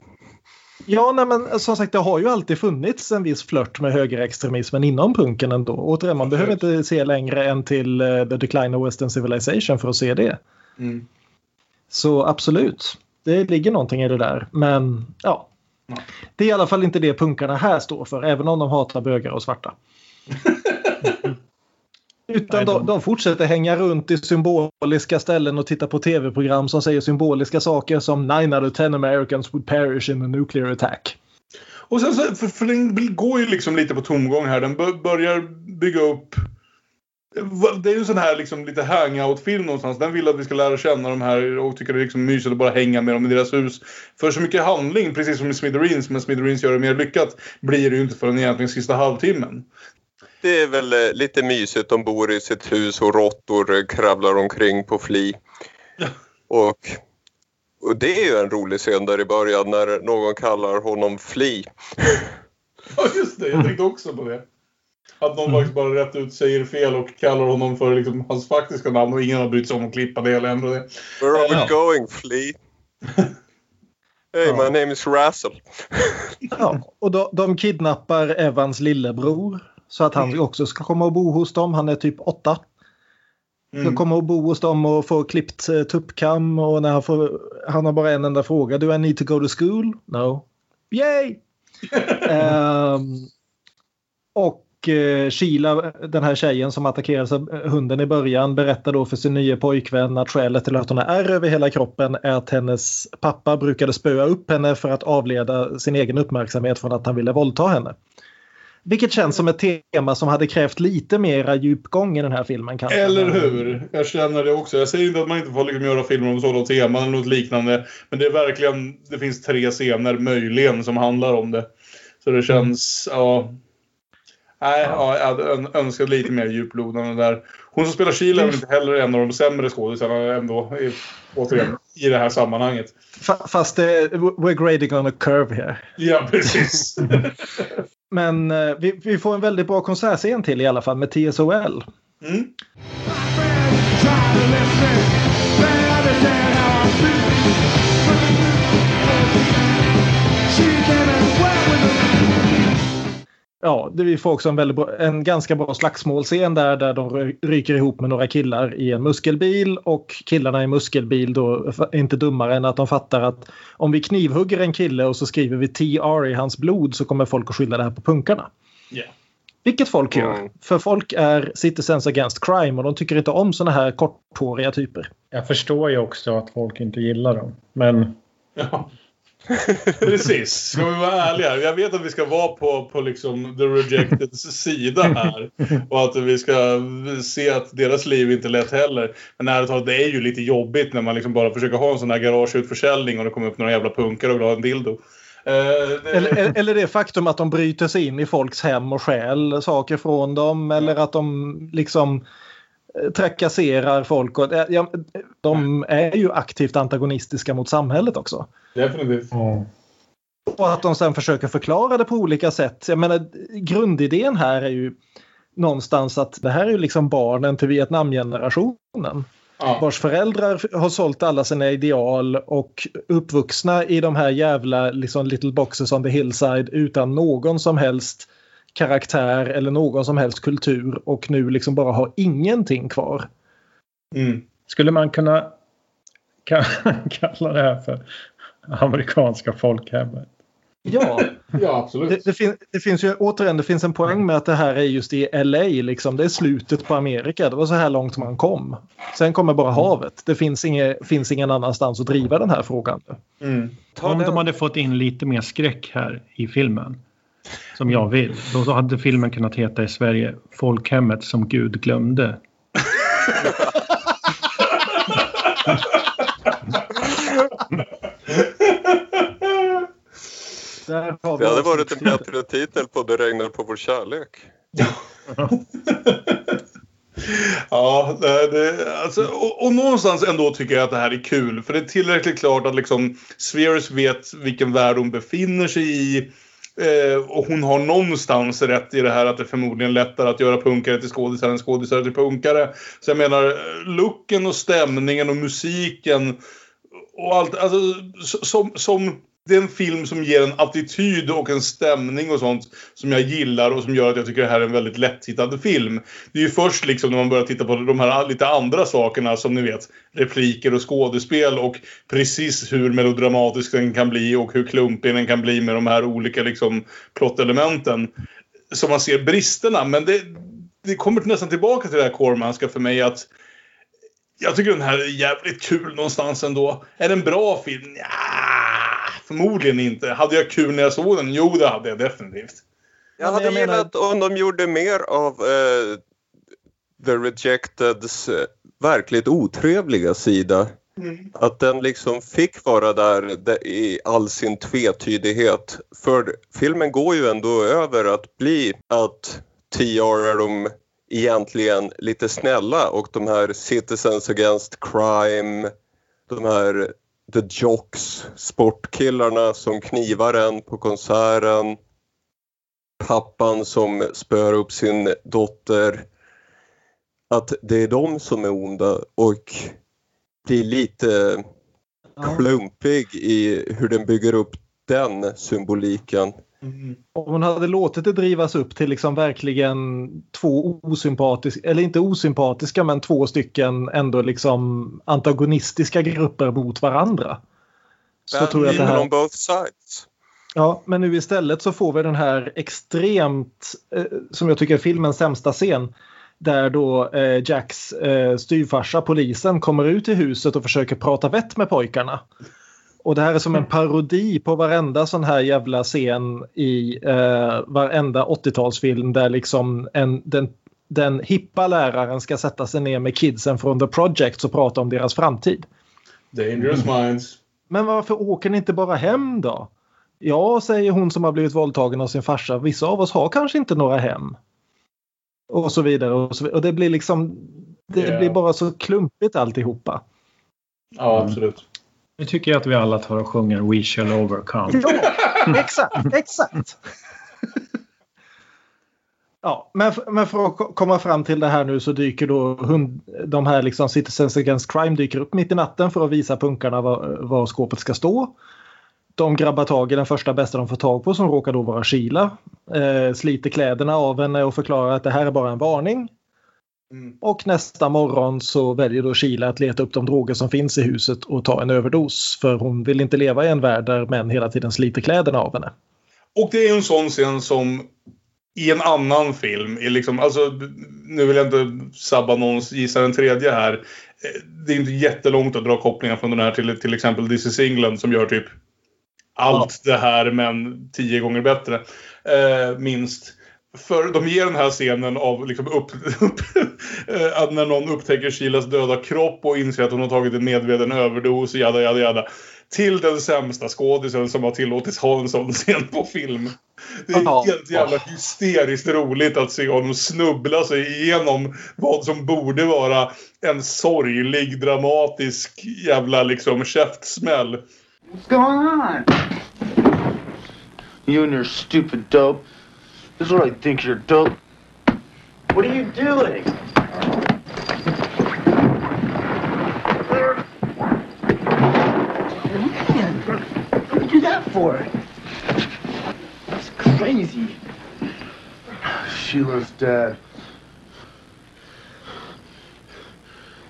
Ja, nej, men som sagt det har ju alltid funnits en viss flört med högerextremismen inom punken ändå. Återigen, man behöver inte se längre än till uh, The Decline of Western Civilization för att se det. Mm. Så absolut, det ligger någonting i det där. Men ja, det är i alla fall inte det punkarna här står för, även om de hatar bögar och svarta. Utan de, de- fortsätter hänga runt i symboliska ställen och titta på tv-program som säger symboliska saker som 9 out of 10 Americans would perish in a nuclear attack. Och sen så, för, för den går ju liksom lite på tomgång här. Den bör, börjar bygga upp... Det är ju en sån här liksom lite hangout-film någonstans. Den vill att vi ska lära känna de här och tycker det är liksom mysigt att bara hänga med dem i deras hus. För så mycket handling, precis som i Smithereens, men Smithereens gör det mer lyckat, blir det ju inte förrän egentligen sista halvtimmen. Det är väl eh, lite mysigt. De bor i sitt hus och råttor eh, kravlar omkring på fli. Och, och det är ju en rolig scen där i början när någon kallar honom Fli. Ja, just det. Jag tänkte också på det. Att någon faktiskt bara rätt ut säger fel och kallar honom för liksom hans faktiska namn och ingen har brytt sig om att klippa det eller ändra det. Where are we going, Fli? Hey, my name is Razzle. Ja, och de, de kidnappar Evans lillebror så att han också ska komma och bo hos dem. Han är typ åtta. Ska Mm. komma och bo hos dem och få klippt eh, tuppkam och när han, får, han har bara en enda fråga. Do I need to go to school? No. Yay! Ehm, och eh, Sheila, den här tjejen som attackeras av eh, hunden i början, berättar då för sin nya pojkvän att skälet till att hon har ärr över hela kroppen är att hennes pappa brukade spöa upp henne för att avleda sin egen uppmärksamhet från att han ville våldta henne. Vilket känns som ett tema som hade krävt lite mera djupgång i den här filmen. Kanske. Eller hur? Jag känner det också. Jag säger inte att man inte får liksom göra filmer om sådana teman eller något liknande. Men det är verkligen, det finns tre scener möjligen som handlar om det. Så det känns, ja. Nej, ja, jag hade ön- önskat lite mer djuplodande där. Hon som spelar Sheila är inte heller en av de sämre skådisarna ändå. i- Återigen, i det här sammanhanget. Fa- Fast det, we're grading on a curve here. Ja, precis. Men eh, vi, vi får en väldigt bra konsertscen till i alla fall med TSOL. Mm. Ja, det, vi får också en, väldigt bra, en ganska bra slagsmålscen där, där de ry- ryker ihop med några killar i en muskelbil och killarna i muskelbil då är inte dummare än att de fattar att om vi knivhugger en kille och så skriver vi TR i hans blod så kommer folk att skylla det här på punkarna. Ja. Vilket folk gör. Mm. För folk är citizens against crime och de tycker inte om såna här korthåriga typer. Jag förstår ju också att folk inte gillar dem. Men Ja. Precis. Ska vi vara ärliga? Jag vet att vi ska vara på, på liksom the rejecteds sida här. Och att vi ska se att deras liv inte är lätt heller. Men ärligt talat, det är ju lite jobbigt när man liksom bara försöker ha en sån här garageutförsäljning och det kommer upp några jävla punkare och vill ha en dildo. Eh, Eller, eller det faktum att de bryter sig in i folks hem och stjäl saker från dem. Eller att de liksom trakasserar folk. Och, eh, ja, de är ju aktivt antagonistiska mot samhället också. Definitivt. Och att de sen försöker förklara det på olika sätt. Jag menar, grundidén här är ju någonstans att det här är ju liksom barnen till Vietnamgenerationen. Ja. Vars föräldrar har sålt alla sina ideal och uppvuxna i de här jävla liksom, little boxes on the hillside utan någon som helst karaktär eller någon som helst kultur och nu liksom bara har ingenting kvar. Mm. skulle man kunna ka- kalla det här för amerikanska folkhemmet? Ja, Ja, absolut. det, det, fin, det finns ju återigen det finns en poäng med att det här är just i LA. Liksom. Det är slutet på Amerika. Det var så här långt man kom. Sen kommer bara havet. Det finns, inge, finns ingen annanstans att driva den här frågan. Mm. Om de hade fått in lite mer skräck här i filmen, som jag vill, då hade filmen kunnat heta i Sverige Folkhemmet som Gud glömde. Där har Det hade varit en bättre titel på Det regnar på vår kärlek. Ja, det, det, alltså, och, och någonstans ändå tycker jag att det här är kul. För det är tillräckligt klart att liksom Spheres vet vilken värld hon befinner sig i. Eh, och hon har någonstans rätt i det här att det är förmodligen lättare att göra punkare till skådisar än skådisar till punkare. Så jag menar, looken och stämningen och musiken och allt. Alltså, som, som det är en film som ger en attityd och en stämning och sånt som jag gillar och som gör att jag tycker det här är en väldigt lättittande film. Det är ju först liksom när man börjar titta på de här lite andra sakerna som ni vet, repliker och skådespel och precis hur melodramatisk den kan bli och hur klumpig den kan bli med de här olika liksom plottelementen som man ser bristerna. Men det, det kommer nästan tillbaka till det här Cormanska för mig att jag tycker den här är jävligt kul någonstans ändå. Är det en bra film? Ja, förmodligen inte. Hade jag kul när jag såg den? Jo, det hade jag definitivt. Jag hade jag menar- gillat om de gjorde mer av eh, The Rejecteds eh, verkligt otrevliga sida. Att den liksom fick vara där där i all sin tvetydighet. För filmen går ju ändå över att bli att TR är de egentligen lite snälla och de här Citizens Against Crime, de här The Jocks, sportkillarna som knivar en på konserten, pappan som spöar upp sin dotter. Att det är de som är onda och blir lite klumpig i hur den bygger upp den symboliken. Om hon hade låtit det drivas upp till liksom verkligen två osympatiska, eller inte osympatiska men två stycken ändå liksom antagonistiska grupper mot varandra. Så Bad tror jag att det här... on both sides. Ja, men nu istället så får vi den här extremt, eh, som jag tycker är filmens sämsta scen. Där då eh, Jacks eh, styvfarsa, polisen, kommer ut i huset och försöker prata vett med pojkarna. Och det här är som en parodi på varenda sån här jävla scen i eh, varenda 80-talsfilm där liksom en, den, den hippa läraren ska sätta sig ner med kidsen från The Project och prata om deras framtid. Dangerous minds. Men varför åker ni inte bara hem då? Ja, säger hon som har blivit våldtagen av sin farsa. Vissa av oss har kanske inte några hem. Och så vidare. Och, så vidare. och det blir liksom... Det Ja. blir bara så klumpigt alltihopa. Ja, absolut. Nu tycker jag att vi alla tar och sjunger We shall overcome. Ja, exakt, exakt. Ja, men, men för att ko- komma fram till det här nu så dyker då hund, de här liksom Citizens Against Crime dyker upp mitt i natten för att visa punkarna var, var skåpet ska stå. De grabbar tag i den första bästa de får tag på som råkar då vara Sheila. Eh, sliter kläderna av henne och förklarar att det här är bara en varning. Och nästa morgon så väljer då Sheila att leta upp de droger som finns i huset och ta en överdos. För hon vill inte leva i en värld där män hela tiden sliter kläderna av henne. Och det är ju en sån scen som i en annan film, är liksom, alltså, nu vill jag inte sabba någons gissa den tredje här. Det är inte jättelångt att dra kopplingar från den här till till exempel This is England som gör typ allt det här men tio gånger bättre. Eh, minst. För de ger den här scenen av liksom upp, upp, eh, att när någon upptäcker Shilas döda kropp och inser att hon har tagit en medveten överdos, jada jada jada. Till den sämsta skådisen som har tillåtits ha en sån scen på film. Det är Ja. helt jävla hysteriskt roligt att se honom snubbla sig igenom vad som borde vara en sorglig, dramatisk jävla liksom käftsmäll. What's going on? You and your stupid dope. This is what I think you're dope. What are you doing? What did you do that for? That's crazy. Sheila's dead.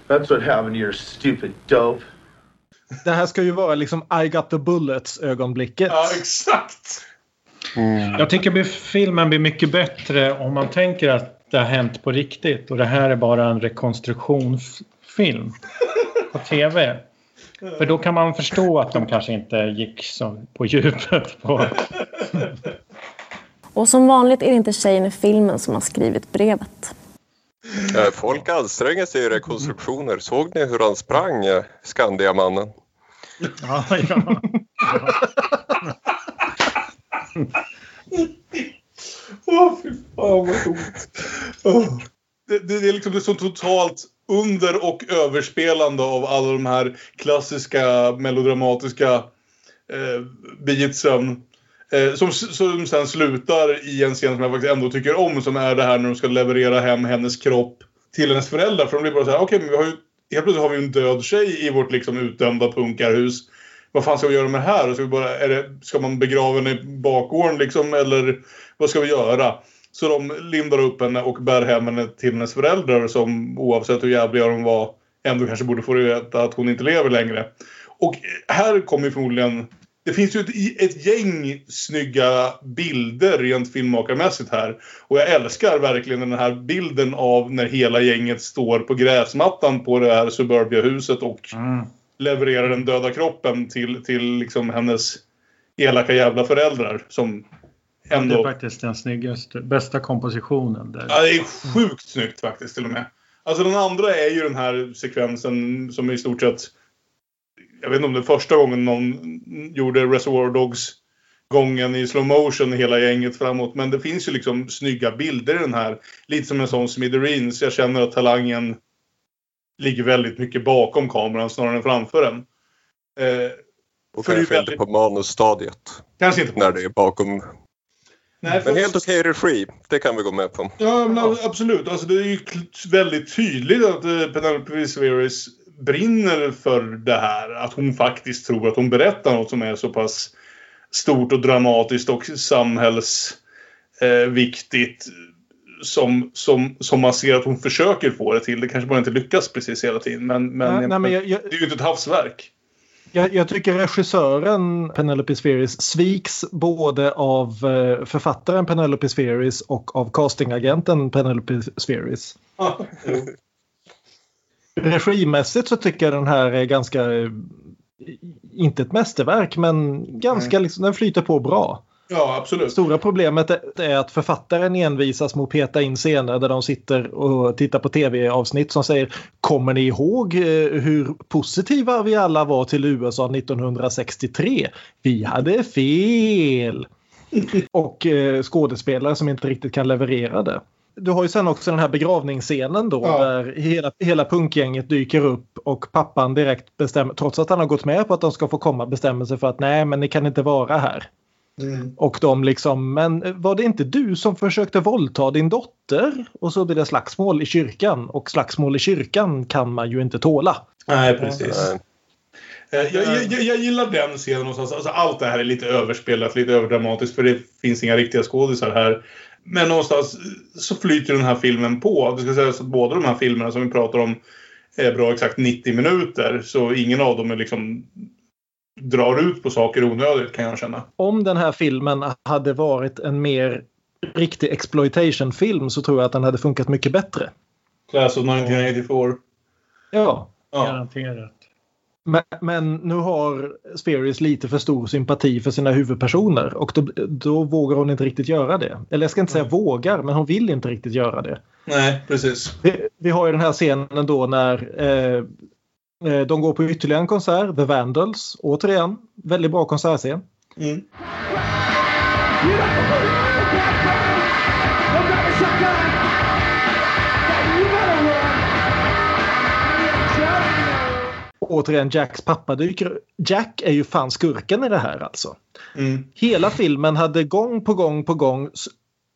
That's what happened to your stupid dope. Det här ska ju vara liksom I got the bullets ögonblicket. Ja, exakt. Jag tycker filmen blir mycket bättre om man tänker att det har hänt på riktigt och det här är bara en rekonstruktionsfilm på tv. För då kan man förstå att de kanske inte gick så på djupet på... Och som vanligt är det inte tjejen i filmen som har skrivit brevet. Eh, Folk anstränger sig i rekonstruktioner. Såg ni hur han sprang, eh, Skandiamannen? Ja, ja. Åh, fy fan vad coolt. Oh. Det, det, det är liksom det är så totalt under och överspelande av alla de här klassiska melodramatiska eh, beatsen. Eh, som, som sen slutar i en scen som jag faktiskt ändå tycker om. Som är det här när de ska leverera hem hennes kropp till hennes föräldrar. För de blir bara så här, okej men vi har ju, helt plötsligt har vi en död tjej i vårt liksom utdömda punkarhus vad fan ska vi göra med det här? Ska, vi bara, är det, ska man begrava henne i bakgården liksom? Eller vad ska vi göra? Så de lindar upp henne och bär hem henne till hennes föräldrar som oavsett hur jävliga de var ändå kanske borde få veta att hon inte lever längre. Och här kommer förmodligen... Det finns ju ett, ett gäng snygga bilder rent filmmakarmässigt här. Och jag älskar verkligen den här bilden av när hela gänget står på gräsmattan på det här Suburbia-huset och mm levererar den döda kroppen till, till liksom hennes elaka jävla föräldrar. Som Det ändå... är faktiskt den snyggaste, bästa kompositionen. Där. Ja, det är sjukt snyggt faktiskt till och med. Alltså den andra är ju den här sekvensen som i stort sett... Jag vet inte om det är första gången någon gjorde Reservoir Dogs gången i slow motion hela gänget framåt. Men det finns ju liksom snygga bilder i den här. Lite som en sån Smithereens. Jag känner att talangen ligger väldigt mycket bakom kameran snarare än framför den. Eh, Och kanske väldigt- inte på manusstadiet. Kanske inte. När det är bakom. Nej, för- Men helt okej regi, det kan vi gå med på. Ja, men absolut. Alltså, det är ju väldigt tydligt att eh, Penelope Severis brinner för det här. Att hon faktiskt tror att hon berättar något som är så pass stort och dramatiskt och samhällsviktigt eh, som, som, som man ser att hon försöker få det till. Det kanske bara inte lyckas precis hela tiden. Men, men, Nej, nej, men jag- jag- det är ju inte ett havsverk. Jag, jag tycker regissören Penelope Spheris sviks både av eh, författaren Penelope Spheris och av castingagenten Penelope Spheris. Regimässigt så tycker jag den här är ganska, eh, inte ett mästerverk men ganska liksom, den flyter på bra. Ja, absolut. Stora problemet är- att författaren envisas med att peta in scener där de sitter och tittar på tv-avsnitt som säger Kommer ni ihåg eh, hur positiva vi alla var till USA 1963? Vi hade fel! och eh, skådespelare som inte riktigt kan leverera det. Du har ju sen också den här begravningsscenen då Ja. där hela, hela punkgänget dyker upp och pappan direkt bestämmer, trots att han har gått med på att de ska få komma, bestämmer sig för att nej men ni kan inte vara här. Och de liksom, men var det inte du som försökte våldta din dotter? Och så blir det slagsmål i kyrkan och slagsmål i kyrkan kan man ju inte tåla. Nej, precis. Eh, Jag, jag, jag, jag gillar den scenen någonstans. Alltså, allt det här är lite överspelat, lite överdramatiskt för det finns inga riktiga skådisar här. Men någonstans så flyter den här filmen på. Det ska sägas att båda de här filmerna som vi pratar om är bra exakt 90 minuter. Så ingen av dem är liksom drar ut på saker onödigt kan jag känna. Om den här filmen hade varit en mer riktig exploitation-film så tror jag att den hade funkat mycket bättre. Class of 1984. Ja. Garanterat. Men, men nu har Spears lite för stor sympati för sina huvudpersoner och då, då vågar hon inte riktigt göra det. Eller jag ska inte säga vågar, men hon vill inte riktigt göra det. Nej, precis. Vi, vi har ju den här scenen då när eh, de går på ytterligare en konsert, The Vandals. Återigen, väldigt bra konsertscen. Mm. Återigen, Jacks pappa dyker Jack är ju fan skurken i det här alltså. Mm. Hela filmen hade gång på gång på gång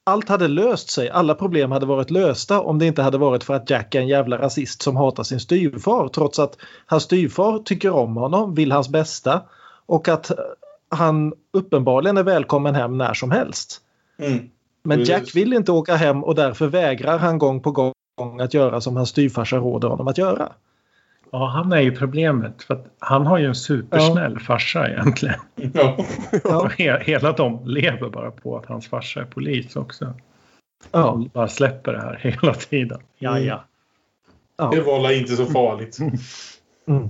allt hade löst sig. Alla problem hade varit lösta om det inte hade varit för att Jack är en jävla rasist som hatar sin styvfar. Trots att hans styvfar tycker om honom, vill hans bästa och att han uppenbarligen är välkommen hem när som helst. Mm. Men. Jack vill inte åka hem och därför vägrar han gång på gång att göra som hans styvfarsa råder honom att göra. Ja, han är ju problemet. För att han har ju en supersnäll farsa egentligen. Ja. He hela de lever bara på att hans farsa är polis också. Ja. De bara släpper det här hela tiden. Ja, ja. Ja. Det var inte så farligt. Mm.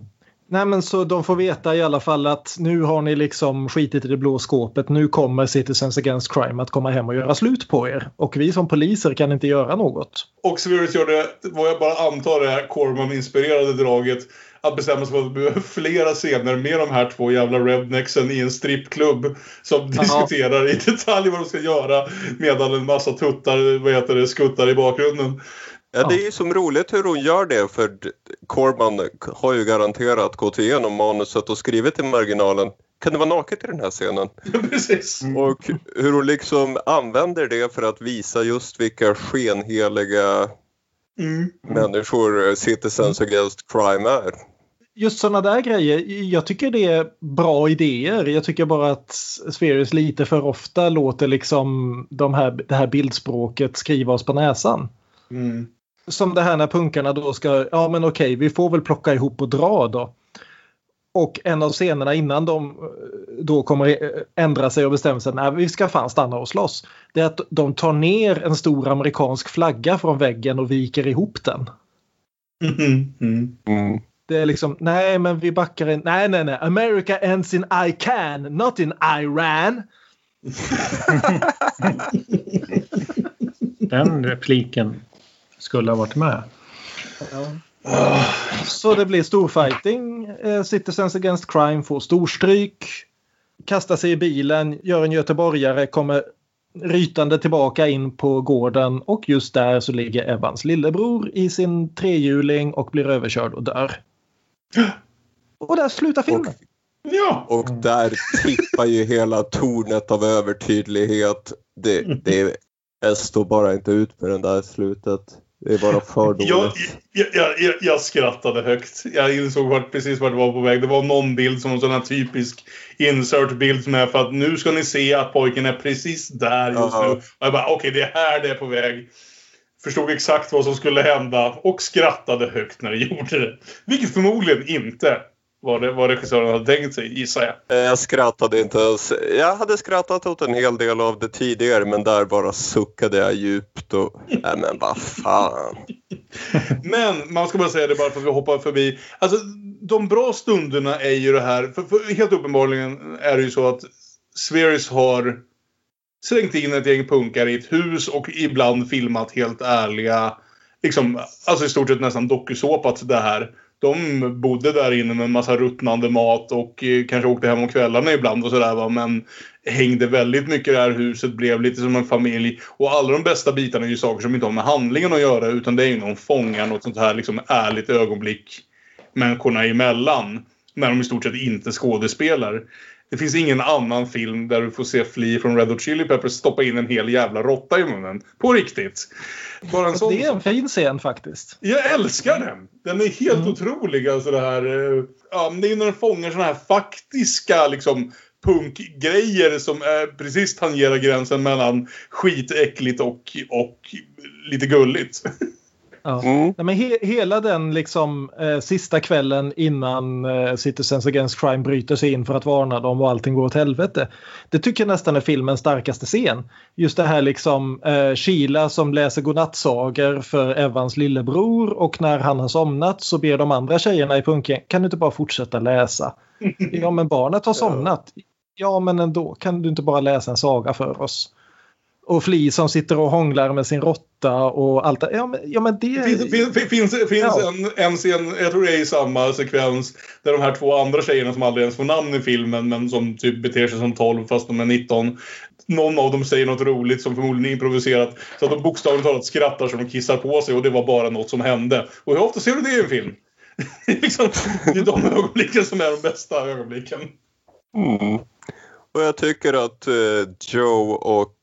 Nej men så de får veta i alla fall att nu har ni liksom skitit i det blå skåpet. Nu kommer Citizens Against Crime att komma hem och göra slut på er. Och vi som poliser kan inte göra något. Och Severus gör det, vad jag bara antar är Corman-inspirerade draget. Att bestämma sig för att vi behöver flera scener med de här två jävla rednexen i en strippklubb. Som diskuterar i detalj vad de ska göra. Medan en massa tuttar, vad heter det, skuttar i bakgrunden. Ja, det är ju som roligt hur hon gör det för Corman har ju garanterat gått igenom manuset och skrivit i marginalen kan det vara naket i den här scenen? Precis. Och hur hon liksom använder det för att visa just vilka skenheliga Mm. människor Citizens Against Crime är. just sådana där grejer, jag tycker det är bra idéer. Jag tycker bara att Spheres lite för ofta låter liksom de här, det här bildspråket skriva oss på näsan. Mm. Som det här när punkarna då ska, ja men okej, vi får väl plocka ihop och dra då. Och en av scenerna innan de eh, då kommer ändra sig och bestämmer sig att vi ska fan stanna och slåss. Det är att de tar ner en stor amerikansk flagga från väggen och viker ihop den. Mm. Mm. Det är liksom, nej men vi backar in, nej nej nej, America ends in I can, not in Iran. Den repliken skulle ha varit med. Så det blir storfighting. Eh, Citizens Against Crime får storstryk. Kastar sig i bilen, gör en göteborgare, kommer rytande tillbaka in på gården och just där så ligger Evans lillebror i sin trehjuling och blir överkörd och dör. Och där slutar filmen. Ja. Och där tippar ju hela tornet av övertydlighet. Det, det, jag står bara inte ut med det där slutet. Det är bara för dåligt. Jag, jag, jag, jag, skrattade högt. Jag insåg vart, precis vart det var på väg. Det var någon bild som en sån här typisk insert-bild med för att nu ska ni se att pojken är precis där just Ja. nu. Och jag bara, okej det är här det är på väg. Förstod exakt vad som skulle hända och skrattade högt när det gjorde det. Vilket förmodligen inte var det vad regissören hade tänkt sig, gissar jag. Eh, Jag skrattade inte ens. Jag hade skrattat åt en hel del av det tidigare men där bara suckade jag djupt och... Nej men vad fan. Men man ska bara säga det bara för att vi hoppar förbi. Alltså de bra stunderna är ju det här. För, för helt uppenbarligen är det ju så att Sverris har slängt in ett gäng punkare i ett hus och ibland filmat helt ärliga, liksom, alltså i stort sett nästan dokusåpat det här. De bodde där inne med en massa ruttnande mat och eh, kanske åkte hem om kvällarna ibland och sådär va. Men hängde väldigt mycket i det här huset, blev lite som en familj. Och alla de bästa bitarna är ju saker som inte har med handlingen att göra utan det är ju någon fångar något sånt här liksom ärligt ögonblick människorna emellan. När de i stort sett inte skådespelar. Det finns ingen annan film där du får se Flea från Red Hot Chili Peppers stoppa in en hel jävla råtta i munnen. På riktigt. Bara en sån Det är en fin scen faktiskt. jag älskar den! Den är helt otrolig. Alltså det här... eh, Ja, det är när den fångar såna här faktiska liksom punkgrejer som är precis tangerar gränsen mellan skitäckligt och, och lite gulligt. Ja. Nej, men he hela den liksom eh, sista kvällen innan eh, Citizens Against Crime bryter sig in för att varna dem och allting går åt helvete. Det tycker jag nästan är filmens starkaste scen. Just det här liksom eh, Sheila som läser godnattsagor för Evans lillebror och när han har somnat så ber de andra tjejerna i punken kan du inte bara fortsätta läsa? Ja men barnet har somnat. Ja men ändå kan du inte bara läsa en saga för oss? Och Flea som sitter och hånglar med sin råtta och allt det. Ja men, ja, men det... Finns, finns, finns, finns Ja. en, en scen, jag tror det är i samma sekvens, där de här två andra tjejerna som aldrig ens får namn i filmen men som typ beter sig som 12 fast de är 19. Någon av dem säger något roligt som förmodligen är improviserat. Så att de bokstavligt talat skrattar så de kissar på sig och det var bara något som hände. Och hur ofta ser du det i en film? Det är liksom, det är de ögonblicken som är de bästa ögonblicken. Mm. Och jag tycker att eh, Joe och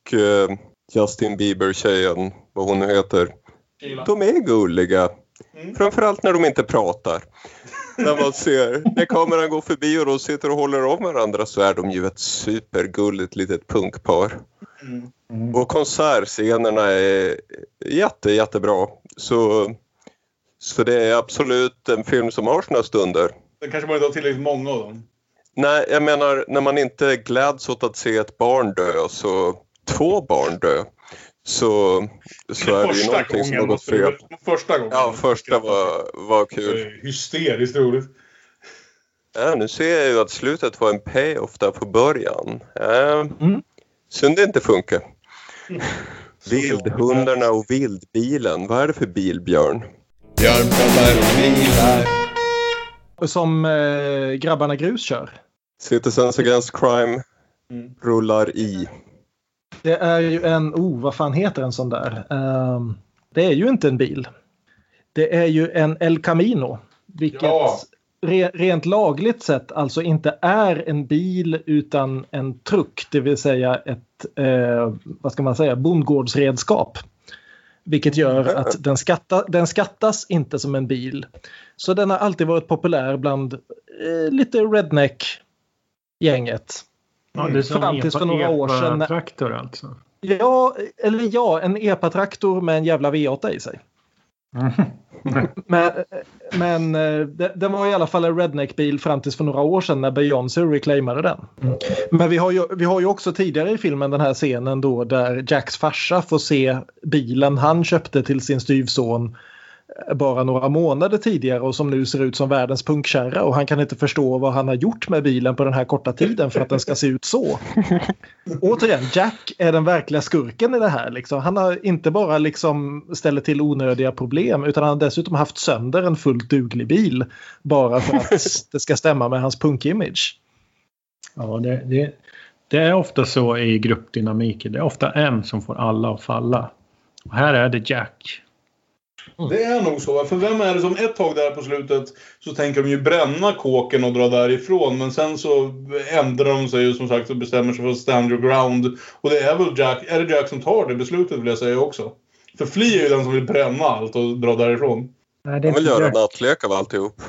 Justin Bieber-tjejen, vad hon nu heter, de är gulliga. Framförallt när de inte pratar. när man ser, när kameran går förbi och de sitter och håller om varandra så är de ju ett supergulligt litet punkpar. Och konsertscenerna är jätte, jättebra. Så, så det är absolut en film som har sina stunder. Sen kanske man inte har tillräckligt många av dem. Nej, jag menar när man inte gläds åt att se ett barn dö, så två barn dö, så, så är det ju någonting som har gått fel. Första gången. Ja, första var, var kul. Hysteriskt roligt. Ja, nu ser jag ju att slutet var en payoff där på början. Ja, Synd det inte funkar. Vildhundarna och vildbilen, vad är det för bil Björn? Björn pratar bilar. Som eh, grabbarna grus kör. Citizens Against Crime rullar i. Det är ju en, oh vad fan heter en sån där? Ehm, det är ju inte en bil. Det är ju en El Camino. Vilket Ja. re, rent lagligt sett alltså inte är en bil utan en truck. Det vill säga ett, eh, vad ska man säga, bondgårdsredskap. Vilket gör att den, skatta, den skattas inte som en bil. Så den har alltid varit populär bland eh, lite redneck-gänget. Ja, det är som Fram tills för några år sedan. när- traktor alltså. Ja, eller ja, en EPA-traktor med en jävla V8 i sig. Men, men eh, det- den var i alla fall en redneck-bil fram tills för några år sedan när Beyoncé reclaimade den. Men vi har, ju, vi har ju också tidigare i filmen den här scenen då där Jacks farsa får se bilen han köpte till sin styvson eh, bara några månader tidigare och som nu ser ut som världens punkkärra och han kan inte förstå vad han har gjort med bilen på den här korta tiden för att den ska se ut så. Återigen, Jack är den verkliga skurken i det här. Liksom. Han har inte bara liksom ställt till onödiga problem utan han har dessutom haft sönder en fullt duglig bil bara för att det ska stämma med hans punkimage. Ja, det, det, det är ofta så i gruppdynamiker. Det är ofta en som får alla att falla. Och här är det Jack. Det är nog så. För vem är det som ett tag där på slutet så tänker de ju bränna kåken och dra därifrån. Men sen så ändrar de sig ju som sagt och bestämmer sig för att stand your ground. Och det är väl Jack, är det Jack som tar det beslutet vill jag säga också. För Flea är ju den som vill bränna allt och dra därifrån. Nej, det är Han vill göra Jack. nattlek av alltihop.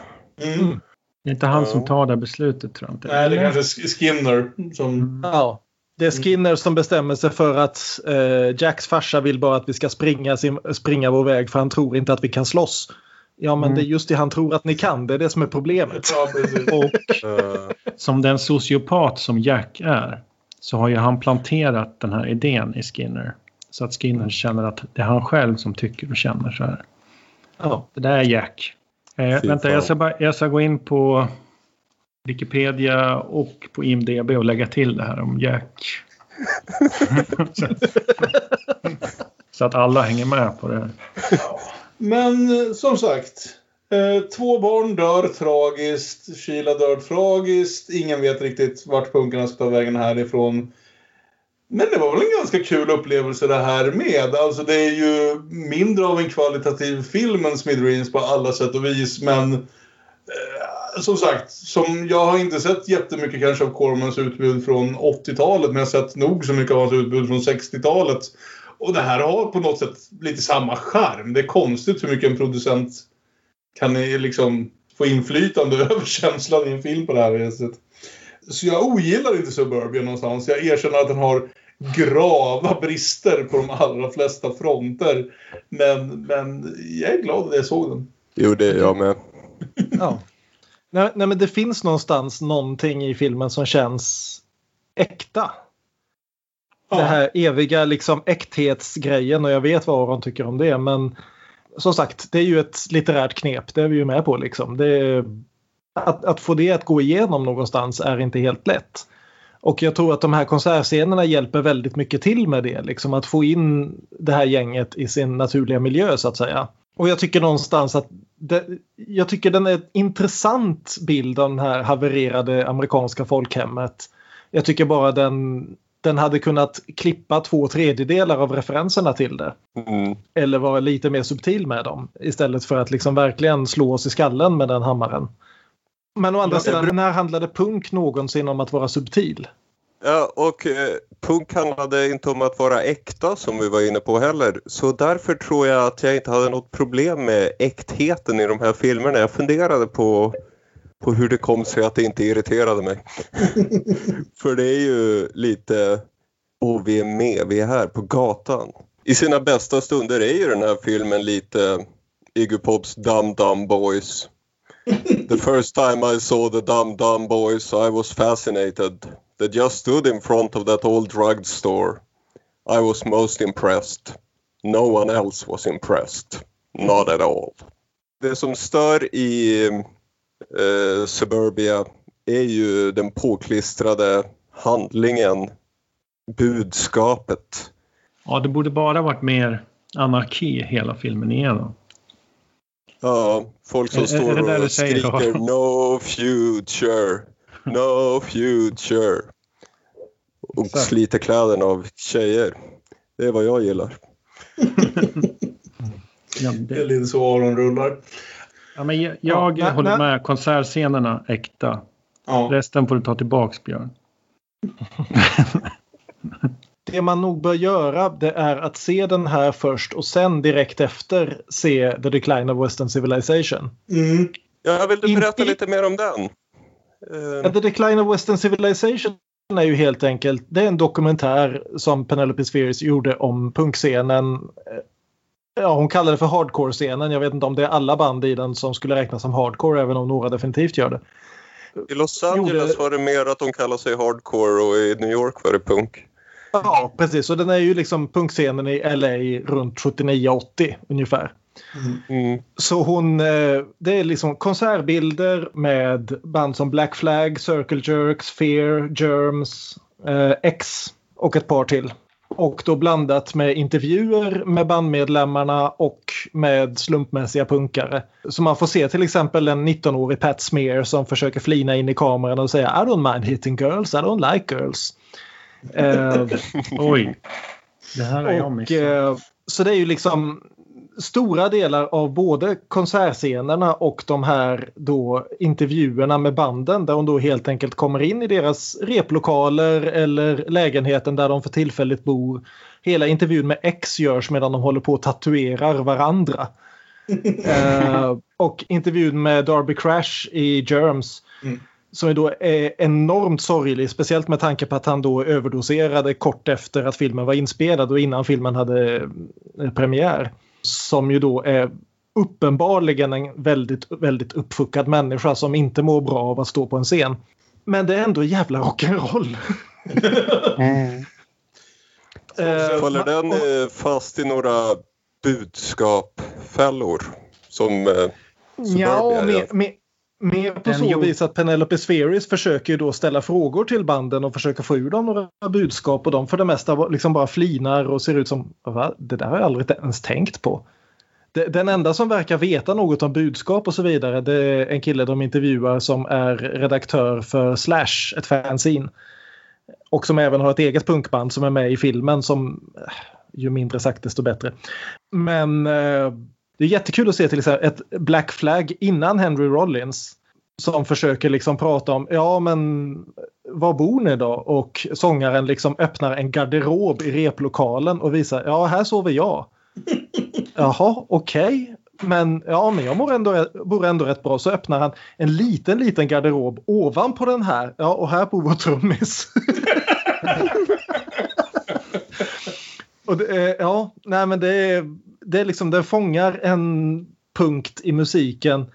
Mm. Det är inte han som tar det beslutet tror jag inte. Nej, det är Eller? kanske Sk- Skinner som... Ja. Det är Skinner som bestämmer sig för att eh, Jacks farsa vill bara att vi ska springa, sin, springa vår väg för han tror inte att vi kan slåss. Ja men Mm. det är just det han tror att ni kan, det är det som är problemet. Ja. Och Eh, som den sociopat som Jack är så har ju han planterat den här idén i Skinner. Så att Skinner känner att det är han själv som tycker och känner så här. Ja. Det där är Jack. Eh, vänta, jag ska, bara, jag ska gå in på Wikipedia och på IMDB och lägga till det här om Jack. så att alla hänger med på det här. Men som sagt. Eh, två barn dör tragiskt. Sheila dör tragiskt. Ingen vet riktigt vart punkarna ska ta vägen härifrån. Men det var väl en ganska kul upplevelse det här med. Alltså det är ju mindre av en kvalitativ film än Smithereens på alla sätt och vis. Men eh, som sagt, som jag har inte sett jättemycket kanske av Cormans utbud från 80-talet. Men jag har sett nog så mycket av hans utbud från 60-talet. Och det här har på något sätt lite samma charm. Det är konstigt hur mycket en producent kan liksom få inflytande över känslan i en film på det här viset. Så jag ogillar inte Suburbia någonstans. Jag erkänner att den har grava brister på de allra flesta fronter. Men, men jag är glad att jag såg den. jo, det är jag med. Ja. Nej, nej men det finns någonstans någonting i filmen som känns äkta. Det här eviga liksom äkthetsgrejen och jag vet vad Aron tycker om det men som sagt det är ju ett litterärt knep, det är vi ju med på liksom. Det att, att få det att gå igenom någonstans är inte helt lätt. Och jag tror att de här konsertscenerna hjälper väldigt mycket till med det. Liksom att få in det här gänget i sin naturliga miljö så att säga. Och jag tycker någonstans att det, jag tycker den är en intressant bild av det här havererade amerikanska folkhemmet. Jag tycker bara den, den hade kunnat klippa två tredjedelar av referenserna till det. Mm. Eller vara lite mer subtil med dem. Istället för att liksom verkligen slå oss i skallen med den hammaren. Men å andra sidan, när handlade punk någonsin om att vara subtil? Ja, och eh, punk handlade inte om att vara äkta som vi var inne på heller. Så därför tror jag att jag inte hade något problem med äktheten i de här filmerna. Jag funderade på, på hur det kom sig att det inte irriterade mig. För det är ju lite, och vi är med, vi är här på gatan. I sina bästa stunder är ju den här filmen lite Iggy Pops Dum Dum Boys. The first time I saw the Dum Dum Boys I was fascinated. They just stood in front of that old drug store. I was most impressed. No one else was impressed. Not at all. Det som stör i eh, Suburbia är ju den påklistrade handlingen, budskapet. Ja, det borde bara varit mer anarki hela filmen igenom. Ja, folk som Är- står och skriker No future, no future. Och Exakt. sliter kläderna av tjejer. Det är vad jag gillar. Ja, Det är lite så Aron rullar. ja, men jag jag Ja, håller nej, med. Konsertscenerna äkta. Ja. Resten får du ta tillbaks Björn. det man nog bör göra det är att se den här först och sen direkt efter se The Decline of Western Civilization. Mm. Ja, vill du berätta lite mer om den? Uh... The Decline of Western Civilization är ju helt enkelt det är en dokumentär som Penelope Spheres gjorde om punkscenen. Ja, hon kallar det för hardcore-scenen. Jag vet inte om det är alla band i den som skulle räknas som hardcore, även om några definitivt gör det. I Los Angeles gjorde... var det mer att de kallar sig hardcore och i New York var det punk. Ja, precis. Och den är ju liksom punkscenen i LA runt 79-80 ungefär. Mm. Så hon, eh, det är liksom konsertbilder med band som Black Flag, Circle Jerks, Fear, Germs, eh, X och ett par till. Och då blandat med intervjuer med bandmedlemmarna och med slumpmässiga punkare. Så man får se till exempel en 19-årig Pat Smear som försöker flina in i kameran och säga I don't mind hitting girls, I don't like girls. eh, Oj. Det här har jag missat. Eh, så det är ju liksom stora delar av både konsertscenerna och de här då intervjuerna med banden där hon då helt enkelt kommer in i deras replokaler eller lägenheten där de för tillfället bor. Hela intervjun med X görs medan de håller på att tatuerar varandra. uh, och intervjun med Darby Crash i Germs mm. som då är enormt sorglig, speciellt med tanke på att han då överdoserade kort efter att filmen var inspelad och innan filmen hade premiär som ju då är uppenbarligen en väldigt, väldigt uppfuckad människa som inte mår bra av att stå på en scen. Men det är ändå jävla rock'n'roll. mm. Faller den eh, fast i några budskapfällor? Som eh, Ja, mer, mer, mer på så vis att Penelope Spheris försöker ju då ställa frågor till banden och försöka få ur dem några budskap och de för det mesta liksom bara flinar och ser ut som Va? det där har jag aldrig ens tänkt på. Den enda som verkar veta något om budskap och så vidare det är en kille de intervjuar som är redaktör för Slash, ett fanzine. Och som även har ett eget punkband som är med i filmen som ju mindre sagt desto bättre. Men eh, det är jättekul att se till exempel ett Black Flag innan Henry Rollins som försöker liksom prata om ja men var bor ni då? Och sångaren liksom öppnar en garderob i replokalen och visar ja här sover jag. Jaha okej. Okay. Men ja, men jag mår ändå, bor ändå rätt bra. Så öppnar han en liten, liten garderob ovanpå den här. Ja, och här bor vår trummis. och det, ja, nej men det är, det är liksom, det fångar en punkt i musiken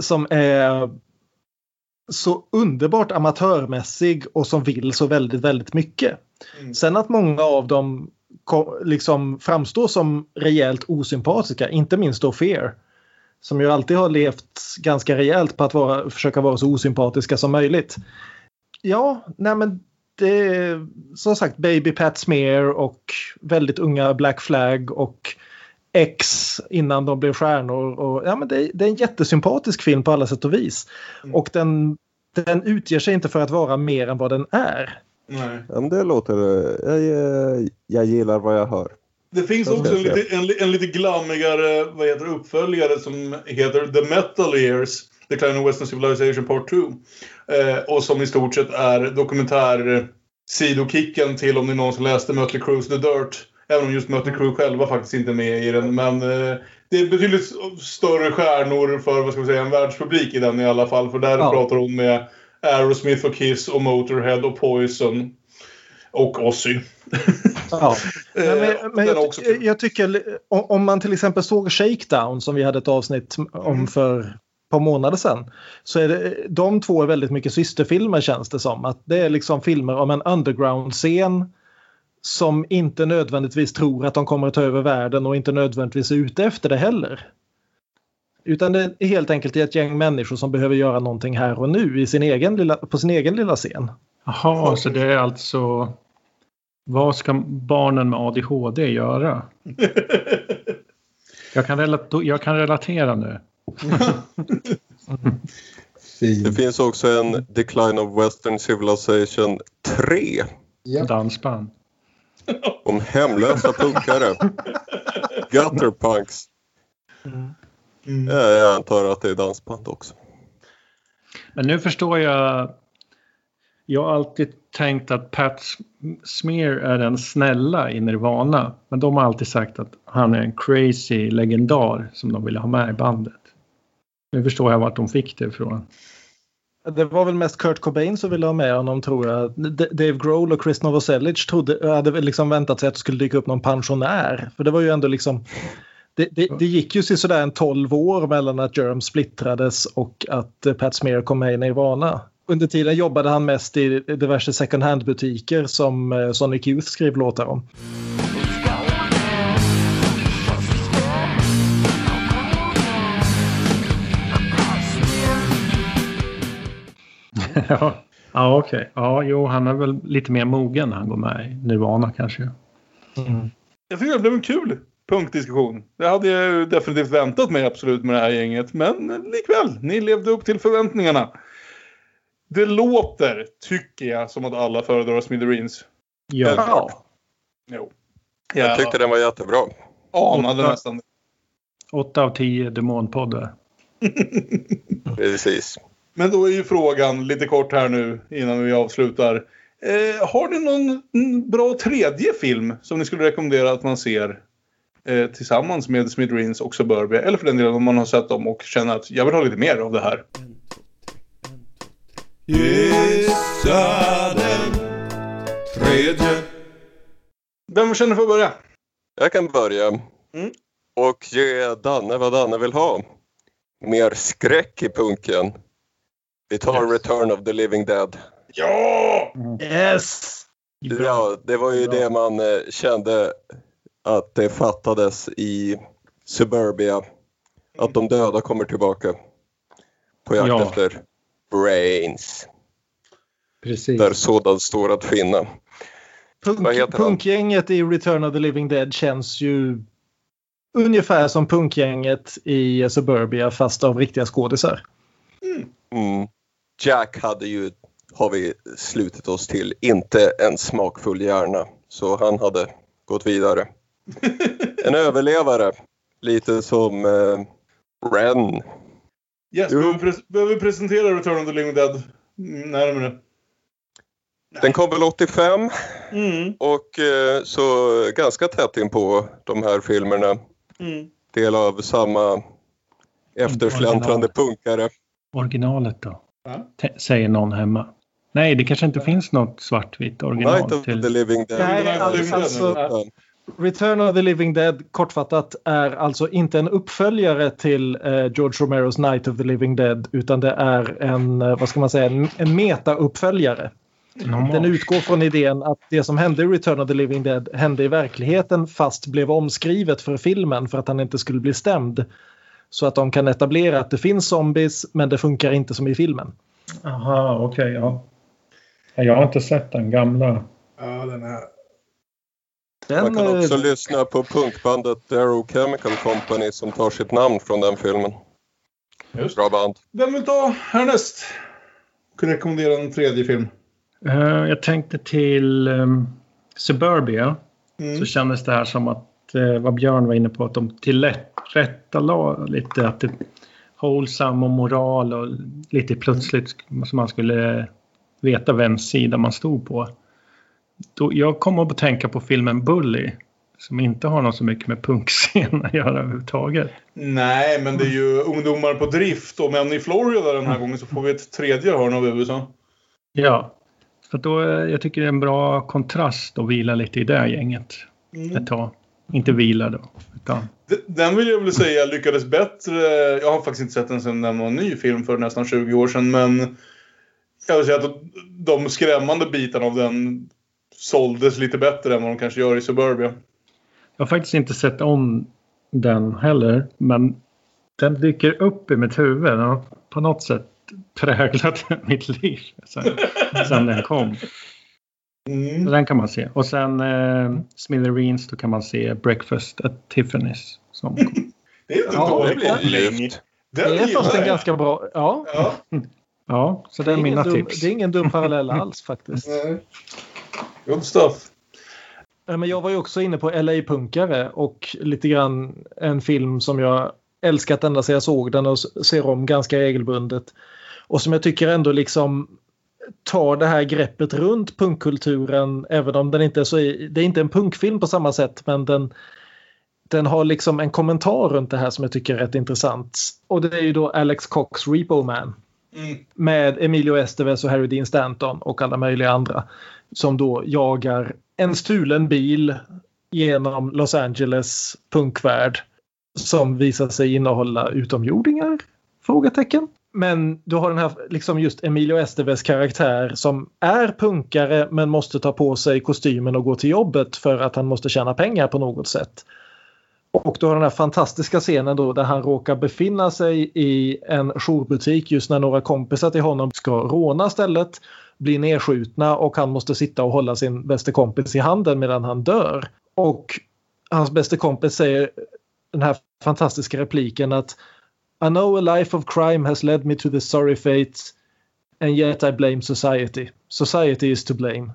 som är så underbart amatörmässig och som vill så väldigt, väldigt mycket. Mm. Sen att många av dem liksom framstår som rejält osympatiska, inte minst då Fear. Som ju alltid har levt ganska rejält på att vara, försöka vara så osympatiska som möjligt. Ja, nej men det är som sagt Baby Pat Smear och väldigt unga Black Flag och X innan de blev stjärnor. Och, ja, men det, det är en jättesympatisk film på alla sätt och vis. Mm. Och den, den utger sig inte för att vara mer än vad den är. Nej. Ja, men det låter... Jag, jag gillar vad jag hör. Det finns också en lite, en, en lite glammigare vad heter, uppföljare som heter The Metal Years. Decline of Western Civilization Part 2. Eh, och som i stort sett är dokumentär sidokicken till om ni någonsin läste Mötley Crue's The Dirt. Även om just Mötley Crüe själva faktiskt inte är med i den. Men eh, det är betydligt större stjärnor för vad ska man säga, en världspublik i den i alla fall. För där ja. pratar hon med Aerosmith och Kiss och Motorhead och Poison. Och Ozzy. Ja. men, men, men jag, jag, tycker om man till exempel såg Shakedown som vi hade ett avsnitt om mm. för ett par månader sedan. Så är det, de två är väldigt mycket systerfilmer känns det som. Att det är liksom filmer om en underground-scen som inte nödvändigtvis tror att de kommer att ta över världen och inte nödvändigtvis är ute efter det heller. Utan det är helt enkelt ett gäng människor som behöver göra någonting här och nu i sin egen lilla, på sin egen lilla scen. Jaha, så det är alltså vad ska barnen med ADHD göra? Jag kan, relatera, jag kan relatera nu. Det finns också en Decline of Western Civilization 3. Ja. Dansband. Om hemlösa punkare. Gutterpunks. Mm. Jag antar att det är dansband också. Men nu förstår jag. Jag har alltid tänkt att Pat Smear är den snälla i Nirvana. Men de har alltid sagt att han är en crazy legendar som de ville ha med i bandet. Nu förstår jag vart de fick det ifrån. Det var väl mest Kurt Cobain som ville ha med honom tror jag. Dave Grohl och Chris Novoselic trodde, hade liksom väntat sig att det skulle dyka upp någon pensionär. För det var ju ändå liksom det, det, det gick ju sådär en 12 år mellan att Germ splittrades och att eh, Pat Smear kom med i Nirvana. Under tiden jobbade han mest i diverse second hand-butiker som eh, Sonic Youth skrev låtar om. ja, ja okej. Ja, jo, han är väl lite mer mogen när han går med i Nirvana kanske. Jag tycker det blev en kul punktdiskussion. Det hade jag ju definitivt väntat mig absolut med det här gänget. Men likväl, ni levde upp till förväntningarna. Det låter, tycker jag, som att alla föredrar Smithereens. Ja. Jo. Jag tyckte den var jättebra. Anade Åtta. nästan. Åtta av tio demonpoddar. Precis. Men då är ju frågan lite kort här nu innan vi avslutar. Eh, har ni någon bra tredje film som ni skulle rekommendera att man ser eh, tillsammans med Smithereens och Suburbia? Eller för den delen om man har sett dem och känner att jag vill ha lite mer av det här. Gissa den tredje. Vem känner för att börja? Jag kan börja. Mm. Och ge Danne vad Danne vill ha. Mer skräck i punken. Vi tar Return of the Living Dead. Ja! Yes! Ja, det var ju det man eh, kände att det fattades i Suburbia. Att de döda kommer tillbaka. På jakt Ja. efter brains. Precis. Där sådant står att finna. Punk, punkgänget i Return of the Living Dead känns ju ungefär som punkgänget i Suburbia fast av riktiga skådisar. Mm. Jack hade ju, har vi slutit oss till, inte en smakfull hjärna. Så han hade gått vidare. En överlevare. Lite som eh, Ren. Yes, Jo. behöver, vi pres- behöver vi presentera Return of the Living Dead mm, närmare? Den kom väl 85 Mm. och eh, så ganska tätt in på de här filmerna. Mm. Del av samma eftersläntrande punkare. Originalet då? Säger någon hemma. Nej, det kanske inte finns något svartvitt original Night of till... the Living Dead. Nej, Night of the Living alltså- Dead. Ja. Return of the Living Dead kortfattat är alltså inte en uppföljare till eh, George Romeros Night of the Living Dead utan det är en, eh, vad ska man säga, en, en meta-uppföljare. Den utgår från idén att det som hände i Return of the Living Dead hände i verkligheten fast blev omskrivet för filmen för att han inte skulle bli stämd. Så att de kan etablera att det finns zombies men det funkar inte som i filmen. Aha, okej, ja. Ja, Jag har inte sett den gamla. Ja, den här. Den, Man kan också eh, lyssna på punkbandet Darrow Chemical Company som tar sitt namn från den filmen. Just. Bra band. Vem vill ta härnäst? Kan rekommendera en tredje film. Eh, jag tänkte till um, Suburbia. Mm. Så kändes det här som att, uh, vad Björn var inne på, att de tillrättalade lite att det wholesome och moral och lite plötsligt som man skulle veta vems sida man stod på. Då, jag kom att tänka på filmen Bully som inte har något så mycket med punkscen att göra överhuvudtaget. Nej, men det är ju ungdomar på drift och män i Florida den här gången så får vi ett tredje hörn av USA. Ja, för då, jag tycker det är en bra kontrast att vila lite i det gänget Mm. ett tag. Inte vila då, utan den vill jag väl säga lyckades bättre. Jag har faktiskt inte sett den sedan den var en ny film för nästan 20 år sedan. Men jag vill säga att de skrämmande bitarna av den såldes lite bättre än vad de kanske gör i Suburbia. Jag har faktiskt inte sett om den heller, men den dyker upp i mitt huvud. Den har på något sätt präglat mitt liv sen, sen den kom. Mm. Så den kan man se. Och sen eh, Smithereens, då kan man se Breakfast at Tiffany's. Som. Det är inte Ja, en dålig det det är fast en ganska bra... Ja, Ja. Ja, så det det är är, ingen mina dum, tips. det är ingen dum parallell alls faktiskt. Nej. Good stuff. Ja, Men jag var ju också inne på LA-punkare och lite grann en film som jag älskat ända sedan jag såg den och ser om ganska regelbundet. Och som jag tycker ändå liksom tar det här greppet runt punkkulturen även om den inte är så... Det är inte en punkfilm på samma sätt men den, den har liksom en kommentar runt det här som jag tycker är rätt intressant. Och det är ju då Alex Cox Repo Man. Mm. Med Emilio Estevez och Harry Dean Stanton och alla möjliga andra. Som då jagar en stulen bil genom Los Angeles punkvärld. Som visar sig innehålla utomjordingar? Frågetecken. Men du har den här liksom just Emilio Esteves karaktär som är punkare men måste ta på sig kostymen och gå till jobbet för att han måste tjäna pengar på något sätt. Och du har den här fantastiska scenen då där han råkar befinna sig i en jourbutik just när några kompisar till honom ska råna stället, blir nedskjutna och han måste sitta och hålla sin bästa kompis i handen medan han dör. Och hans bästa kompis säger den här fantastiska repliken att i know a life of crime has led me to this sorry fate and yet I blame society. Society is to blame.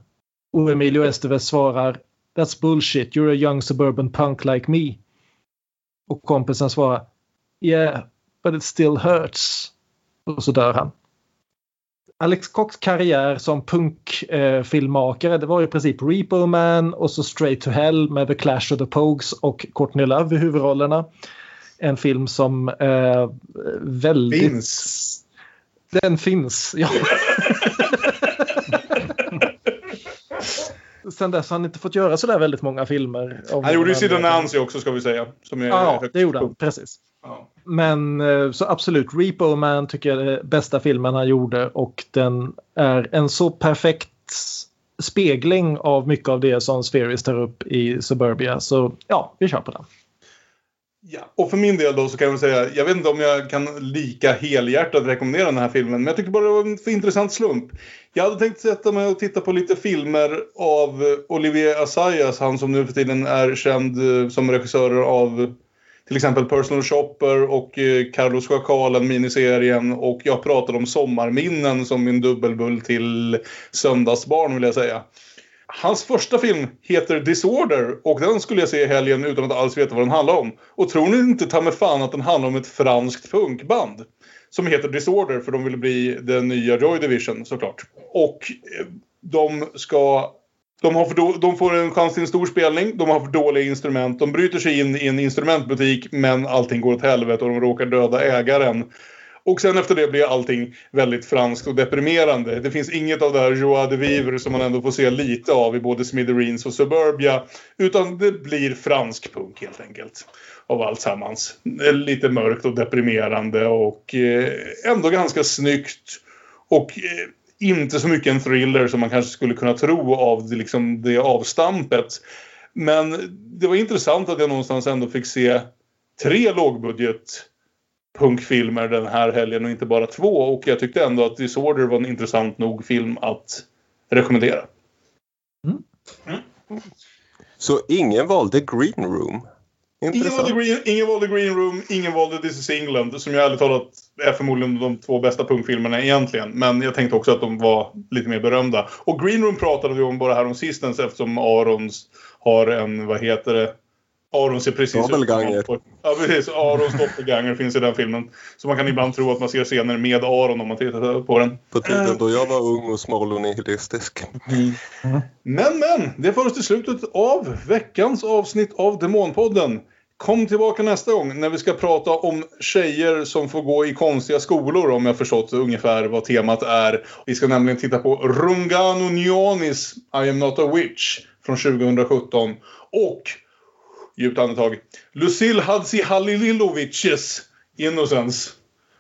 Och Emilio Estevez svarar That's bullshit, you're a young suburban punk like me. Och kompisen svarar Yeah, but it still hurts. Och så dör han. Alex Cox karriär som punkfilmmakare eh, det var i princip Repo Man och så Straight to Hell med The Clash of the Pogues och Courtney Love i huvudrollerna. En film som eh, väldigt... Finns. Den finns, ja. Sen dess har han inte fått göra sådär väldigt många filmer. Han gjorde ju Sid Nancy också ska vi säga. Som är ja, det gjorde han. Precis. Ja. Men eh, så absolut, Repo Man tycker jag är den bästa filmen han gjorde och den är en så perfekt spegling av mycket av det som Spheris tar upp i Suburbia. Så ja, vi kör på den. Ja, och för min del då så kan jag säga, jag vet inte om jag kan lika helhjärtat rekommendera den här filmen, men jag tyckte bara det var en för intressant slump. Jag hade tänkt sätta mig och titta på lite filmer av Olivier Assayas, han som nu för tiden är känd eh, som regissör av till exempel Personal Shopper och eh, Carlos Schakalen miniserien och jag pratade om Sommarminnen som min dubbelbull till Söndagsbarn vill jag säga. Hans första film heter Disorder och den skulle jag se i helgen utan att alls veta vad den handlar om. Och tror ni inte ta med fan att den handlar om ett franskt punkband? Som heter Disorder för de vill bli den nya Joy Division såklart. Och eh, de ska de, har för då, de får en chans till en stor spelning, de har för dåliga instrument, de bryter sig in i en instrumentbutik men allting går åt helvete och de råkar döda ägaren. Och sen efter det blir allting väldigt franskt och deprimerande. Det finns inget av det här joie de vivre som man ändå får se lite av i både Smithereens och Suburbia. Utan det blir fransk punk helt enkelt. Av alltsammans. Lite mörkt och deprimerande och eh, ändå ganska snyggt. Och eh, inte så mycket en thriller som man kanske skulle kunna tro av det, liksom, det avstampet. Men det var intressant att jag någonstans ändå fick se tre lågbudget punkfilmer den här helgen och inte bara två. Och jag tyckte ändå att Disorder var en intressant nog film att rekommendera. Mm. Så ingen valde Green Room? Ingen valde, green, ingen valde Green Room, ingen valde This is England som jag ärligt talat är förmodligen de två bästa punkfilmerna egentligen. Men jag tänkte också att de var lite mer berömda. Och Green Room pratade vi om bara här om sistens eftersom Arons har en, vad heter det, Aron ser precis Doppelganger. Ja, precis. Arons doppelganger finns i den filmen. Så man kan ibland tro att man ser scener med Aron om man tittar på den. På tiden då jag var ung och smal och nihilistisk. Mm. Men, men! Det för oss till slutet av veckans avsnitt av Demonpodden. Kom tillbaka nästa gång när vi ska prata om tjejer som får gå i konstiga skolor om jag förstått ungefär vad temat är. Vi ska nämligen titta på Rungano Nyonis I am not a witch från 2017. Och djupt andetag. Lucille Hadzihalilovics Innocence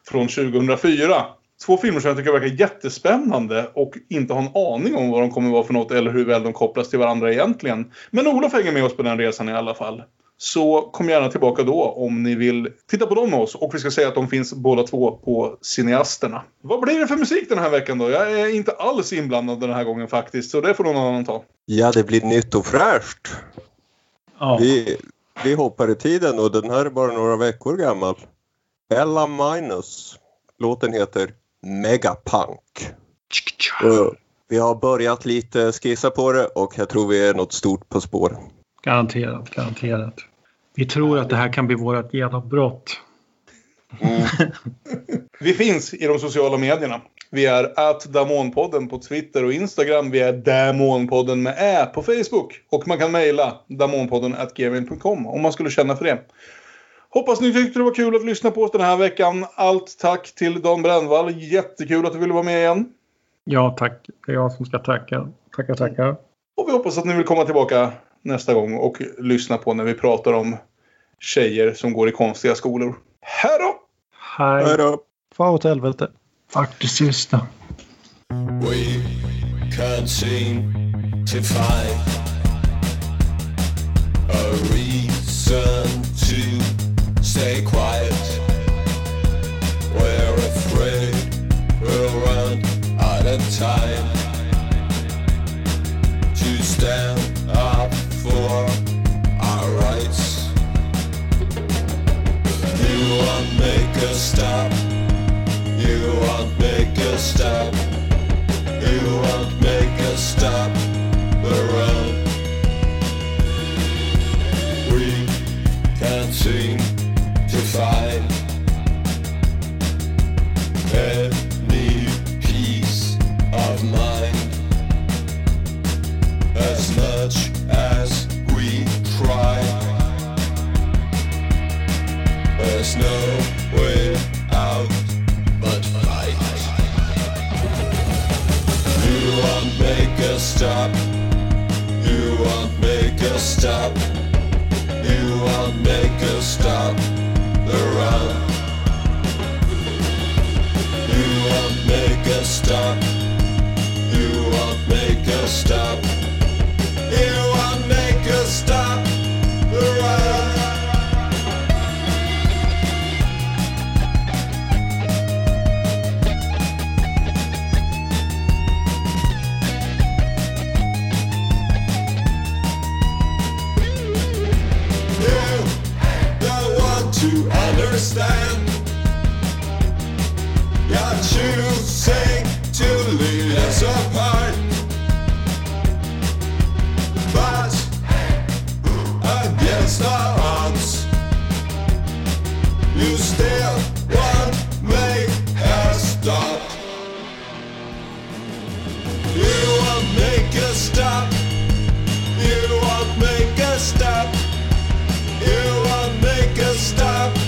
från 2004. Två filmer som jag tycker verkar jättespännande och inte har en aning om vad de kommer vara för något eller hur väl de kopplas till varandra egentligen. Men Olof hänger med oss på den resan i alla fall. Så kom gärna tillbaka då om ni vill titta på dem med oss. Och vi ska säga att de finns båda två på Cineasterna. Vad blir det för musik den här veckan då? Jag är inte alls inblandad den här gången faktiskt. Så det får någon annan ta. Ja, det blir nytt och fräscht. Ja. Vi, vi hoppar i tiden och den här är bara några veckor gammal. Ella Minus. Låten heter Megapunk. Och Vi har börjat lite skissa på det och jag tror vi är något stort på spår. Garanterat, garanterat. Vi tror att det här kan bli vårt genombrott. Vi finns i de sociala medierna. Vi är att Damonpodden på Twitter och Instagram. Vi är Damonpodden med Ä på Facebook. Och man kan mejla damonpodden gmail.com om man skulle känna för det. Hoppas ni tyckte det var kul att lyssna på oss den här veckan. Allt tack till Dan Brännvall. Jättekul att du ville vara med igen. Ja, tack. Det är jag som ska tacka. Tackar, tackar. Och vi hoppas att ni vill komma tillbaka nästa gång och lyssna på när vi pratar om tjejer som går i konstiga skolor. Hej då! Hej. Hej då. Far åt helvete. Fuck det sista. We can't seem to find a reason to stay quiet. We're afraid we'll run out of time to stand up for our rights. You won't make us stop. You won't make us stop. You won't make us stop. We can't seem to find peace of mind as much as we try. There's no stop. You won't make us stop. You won't make us stop the run. You won't make us stop. You won't make us stop. You understand. You're choosing to lead us apart. But against our odds, you still won't make us stop. You won't make us stop. You won't make us stop. You won't make us stop.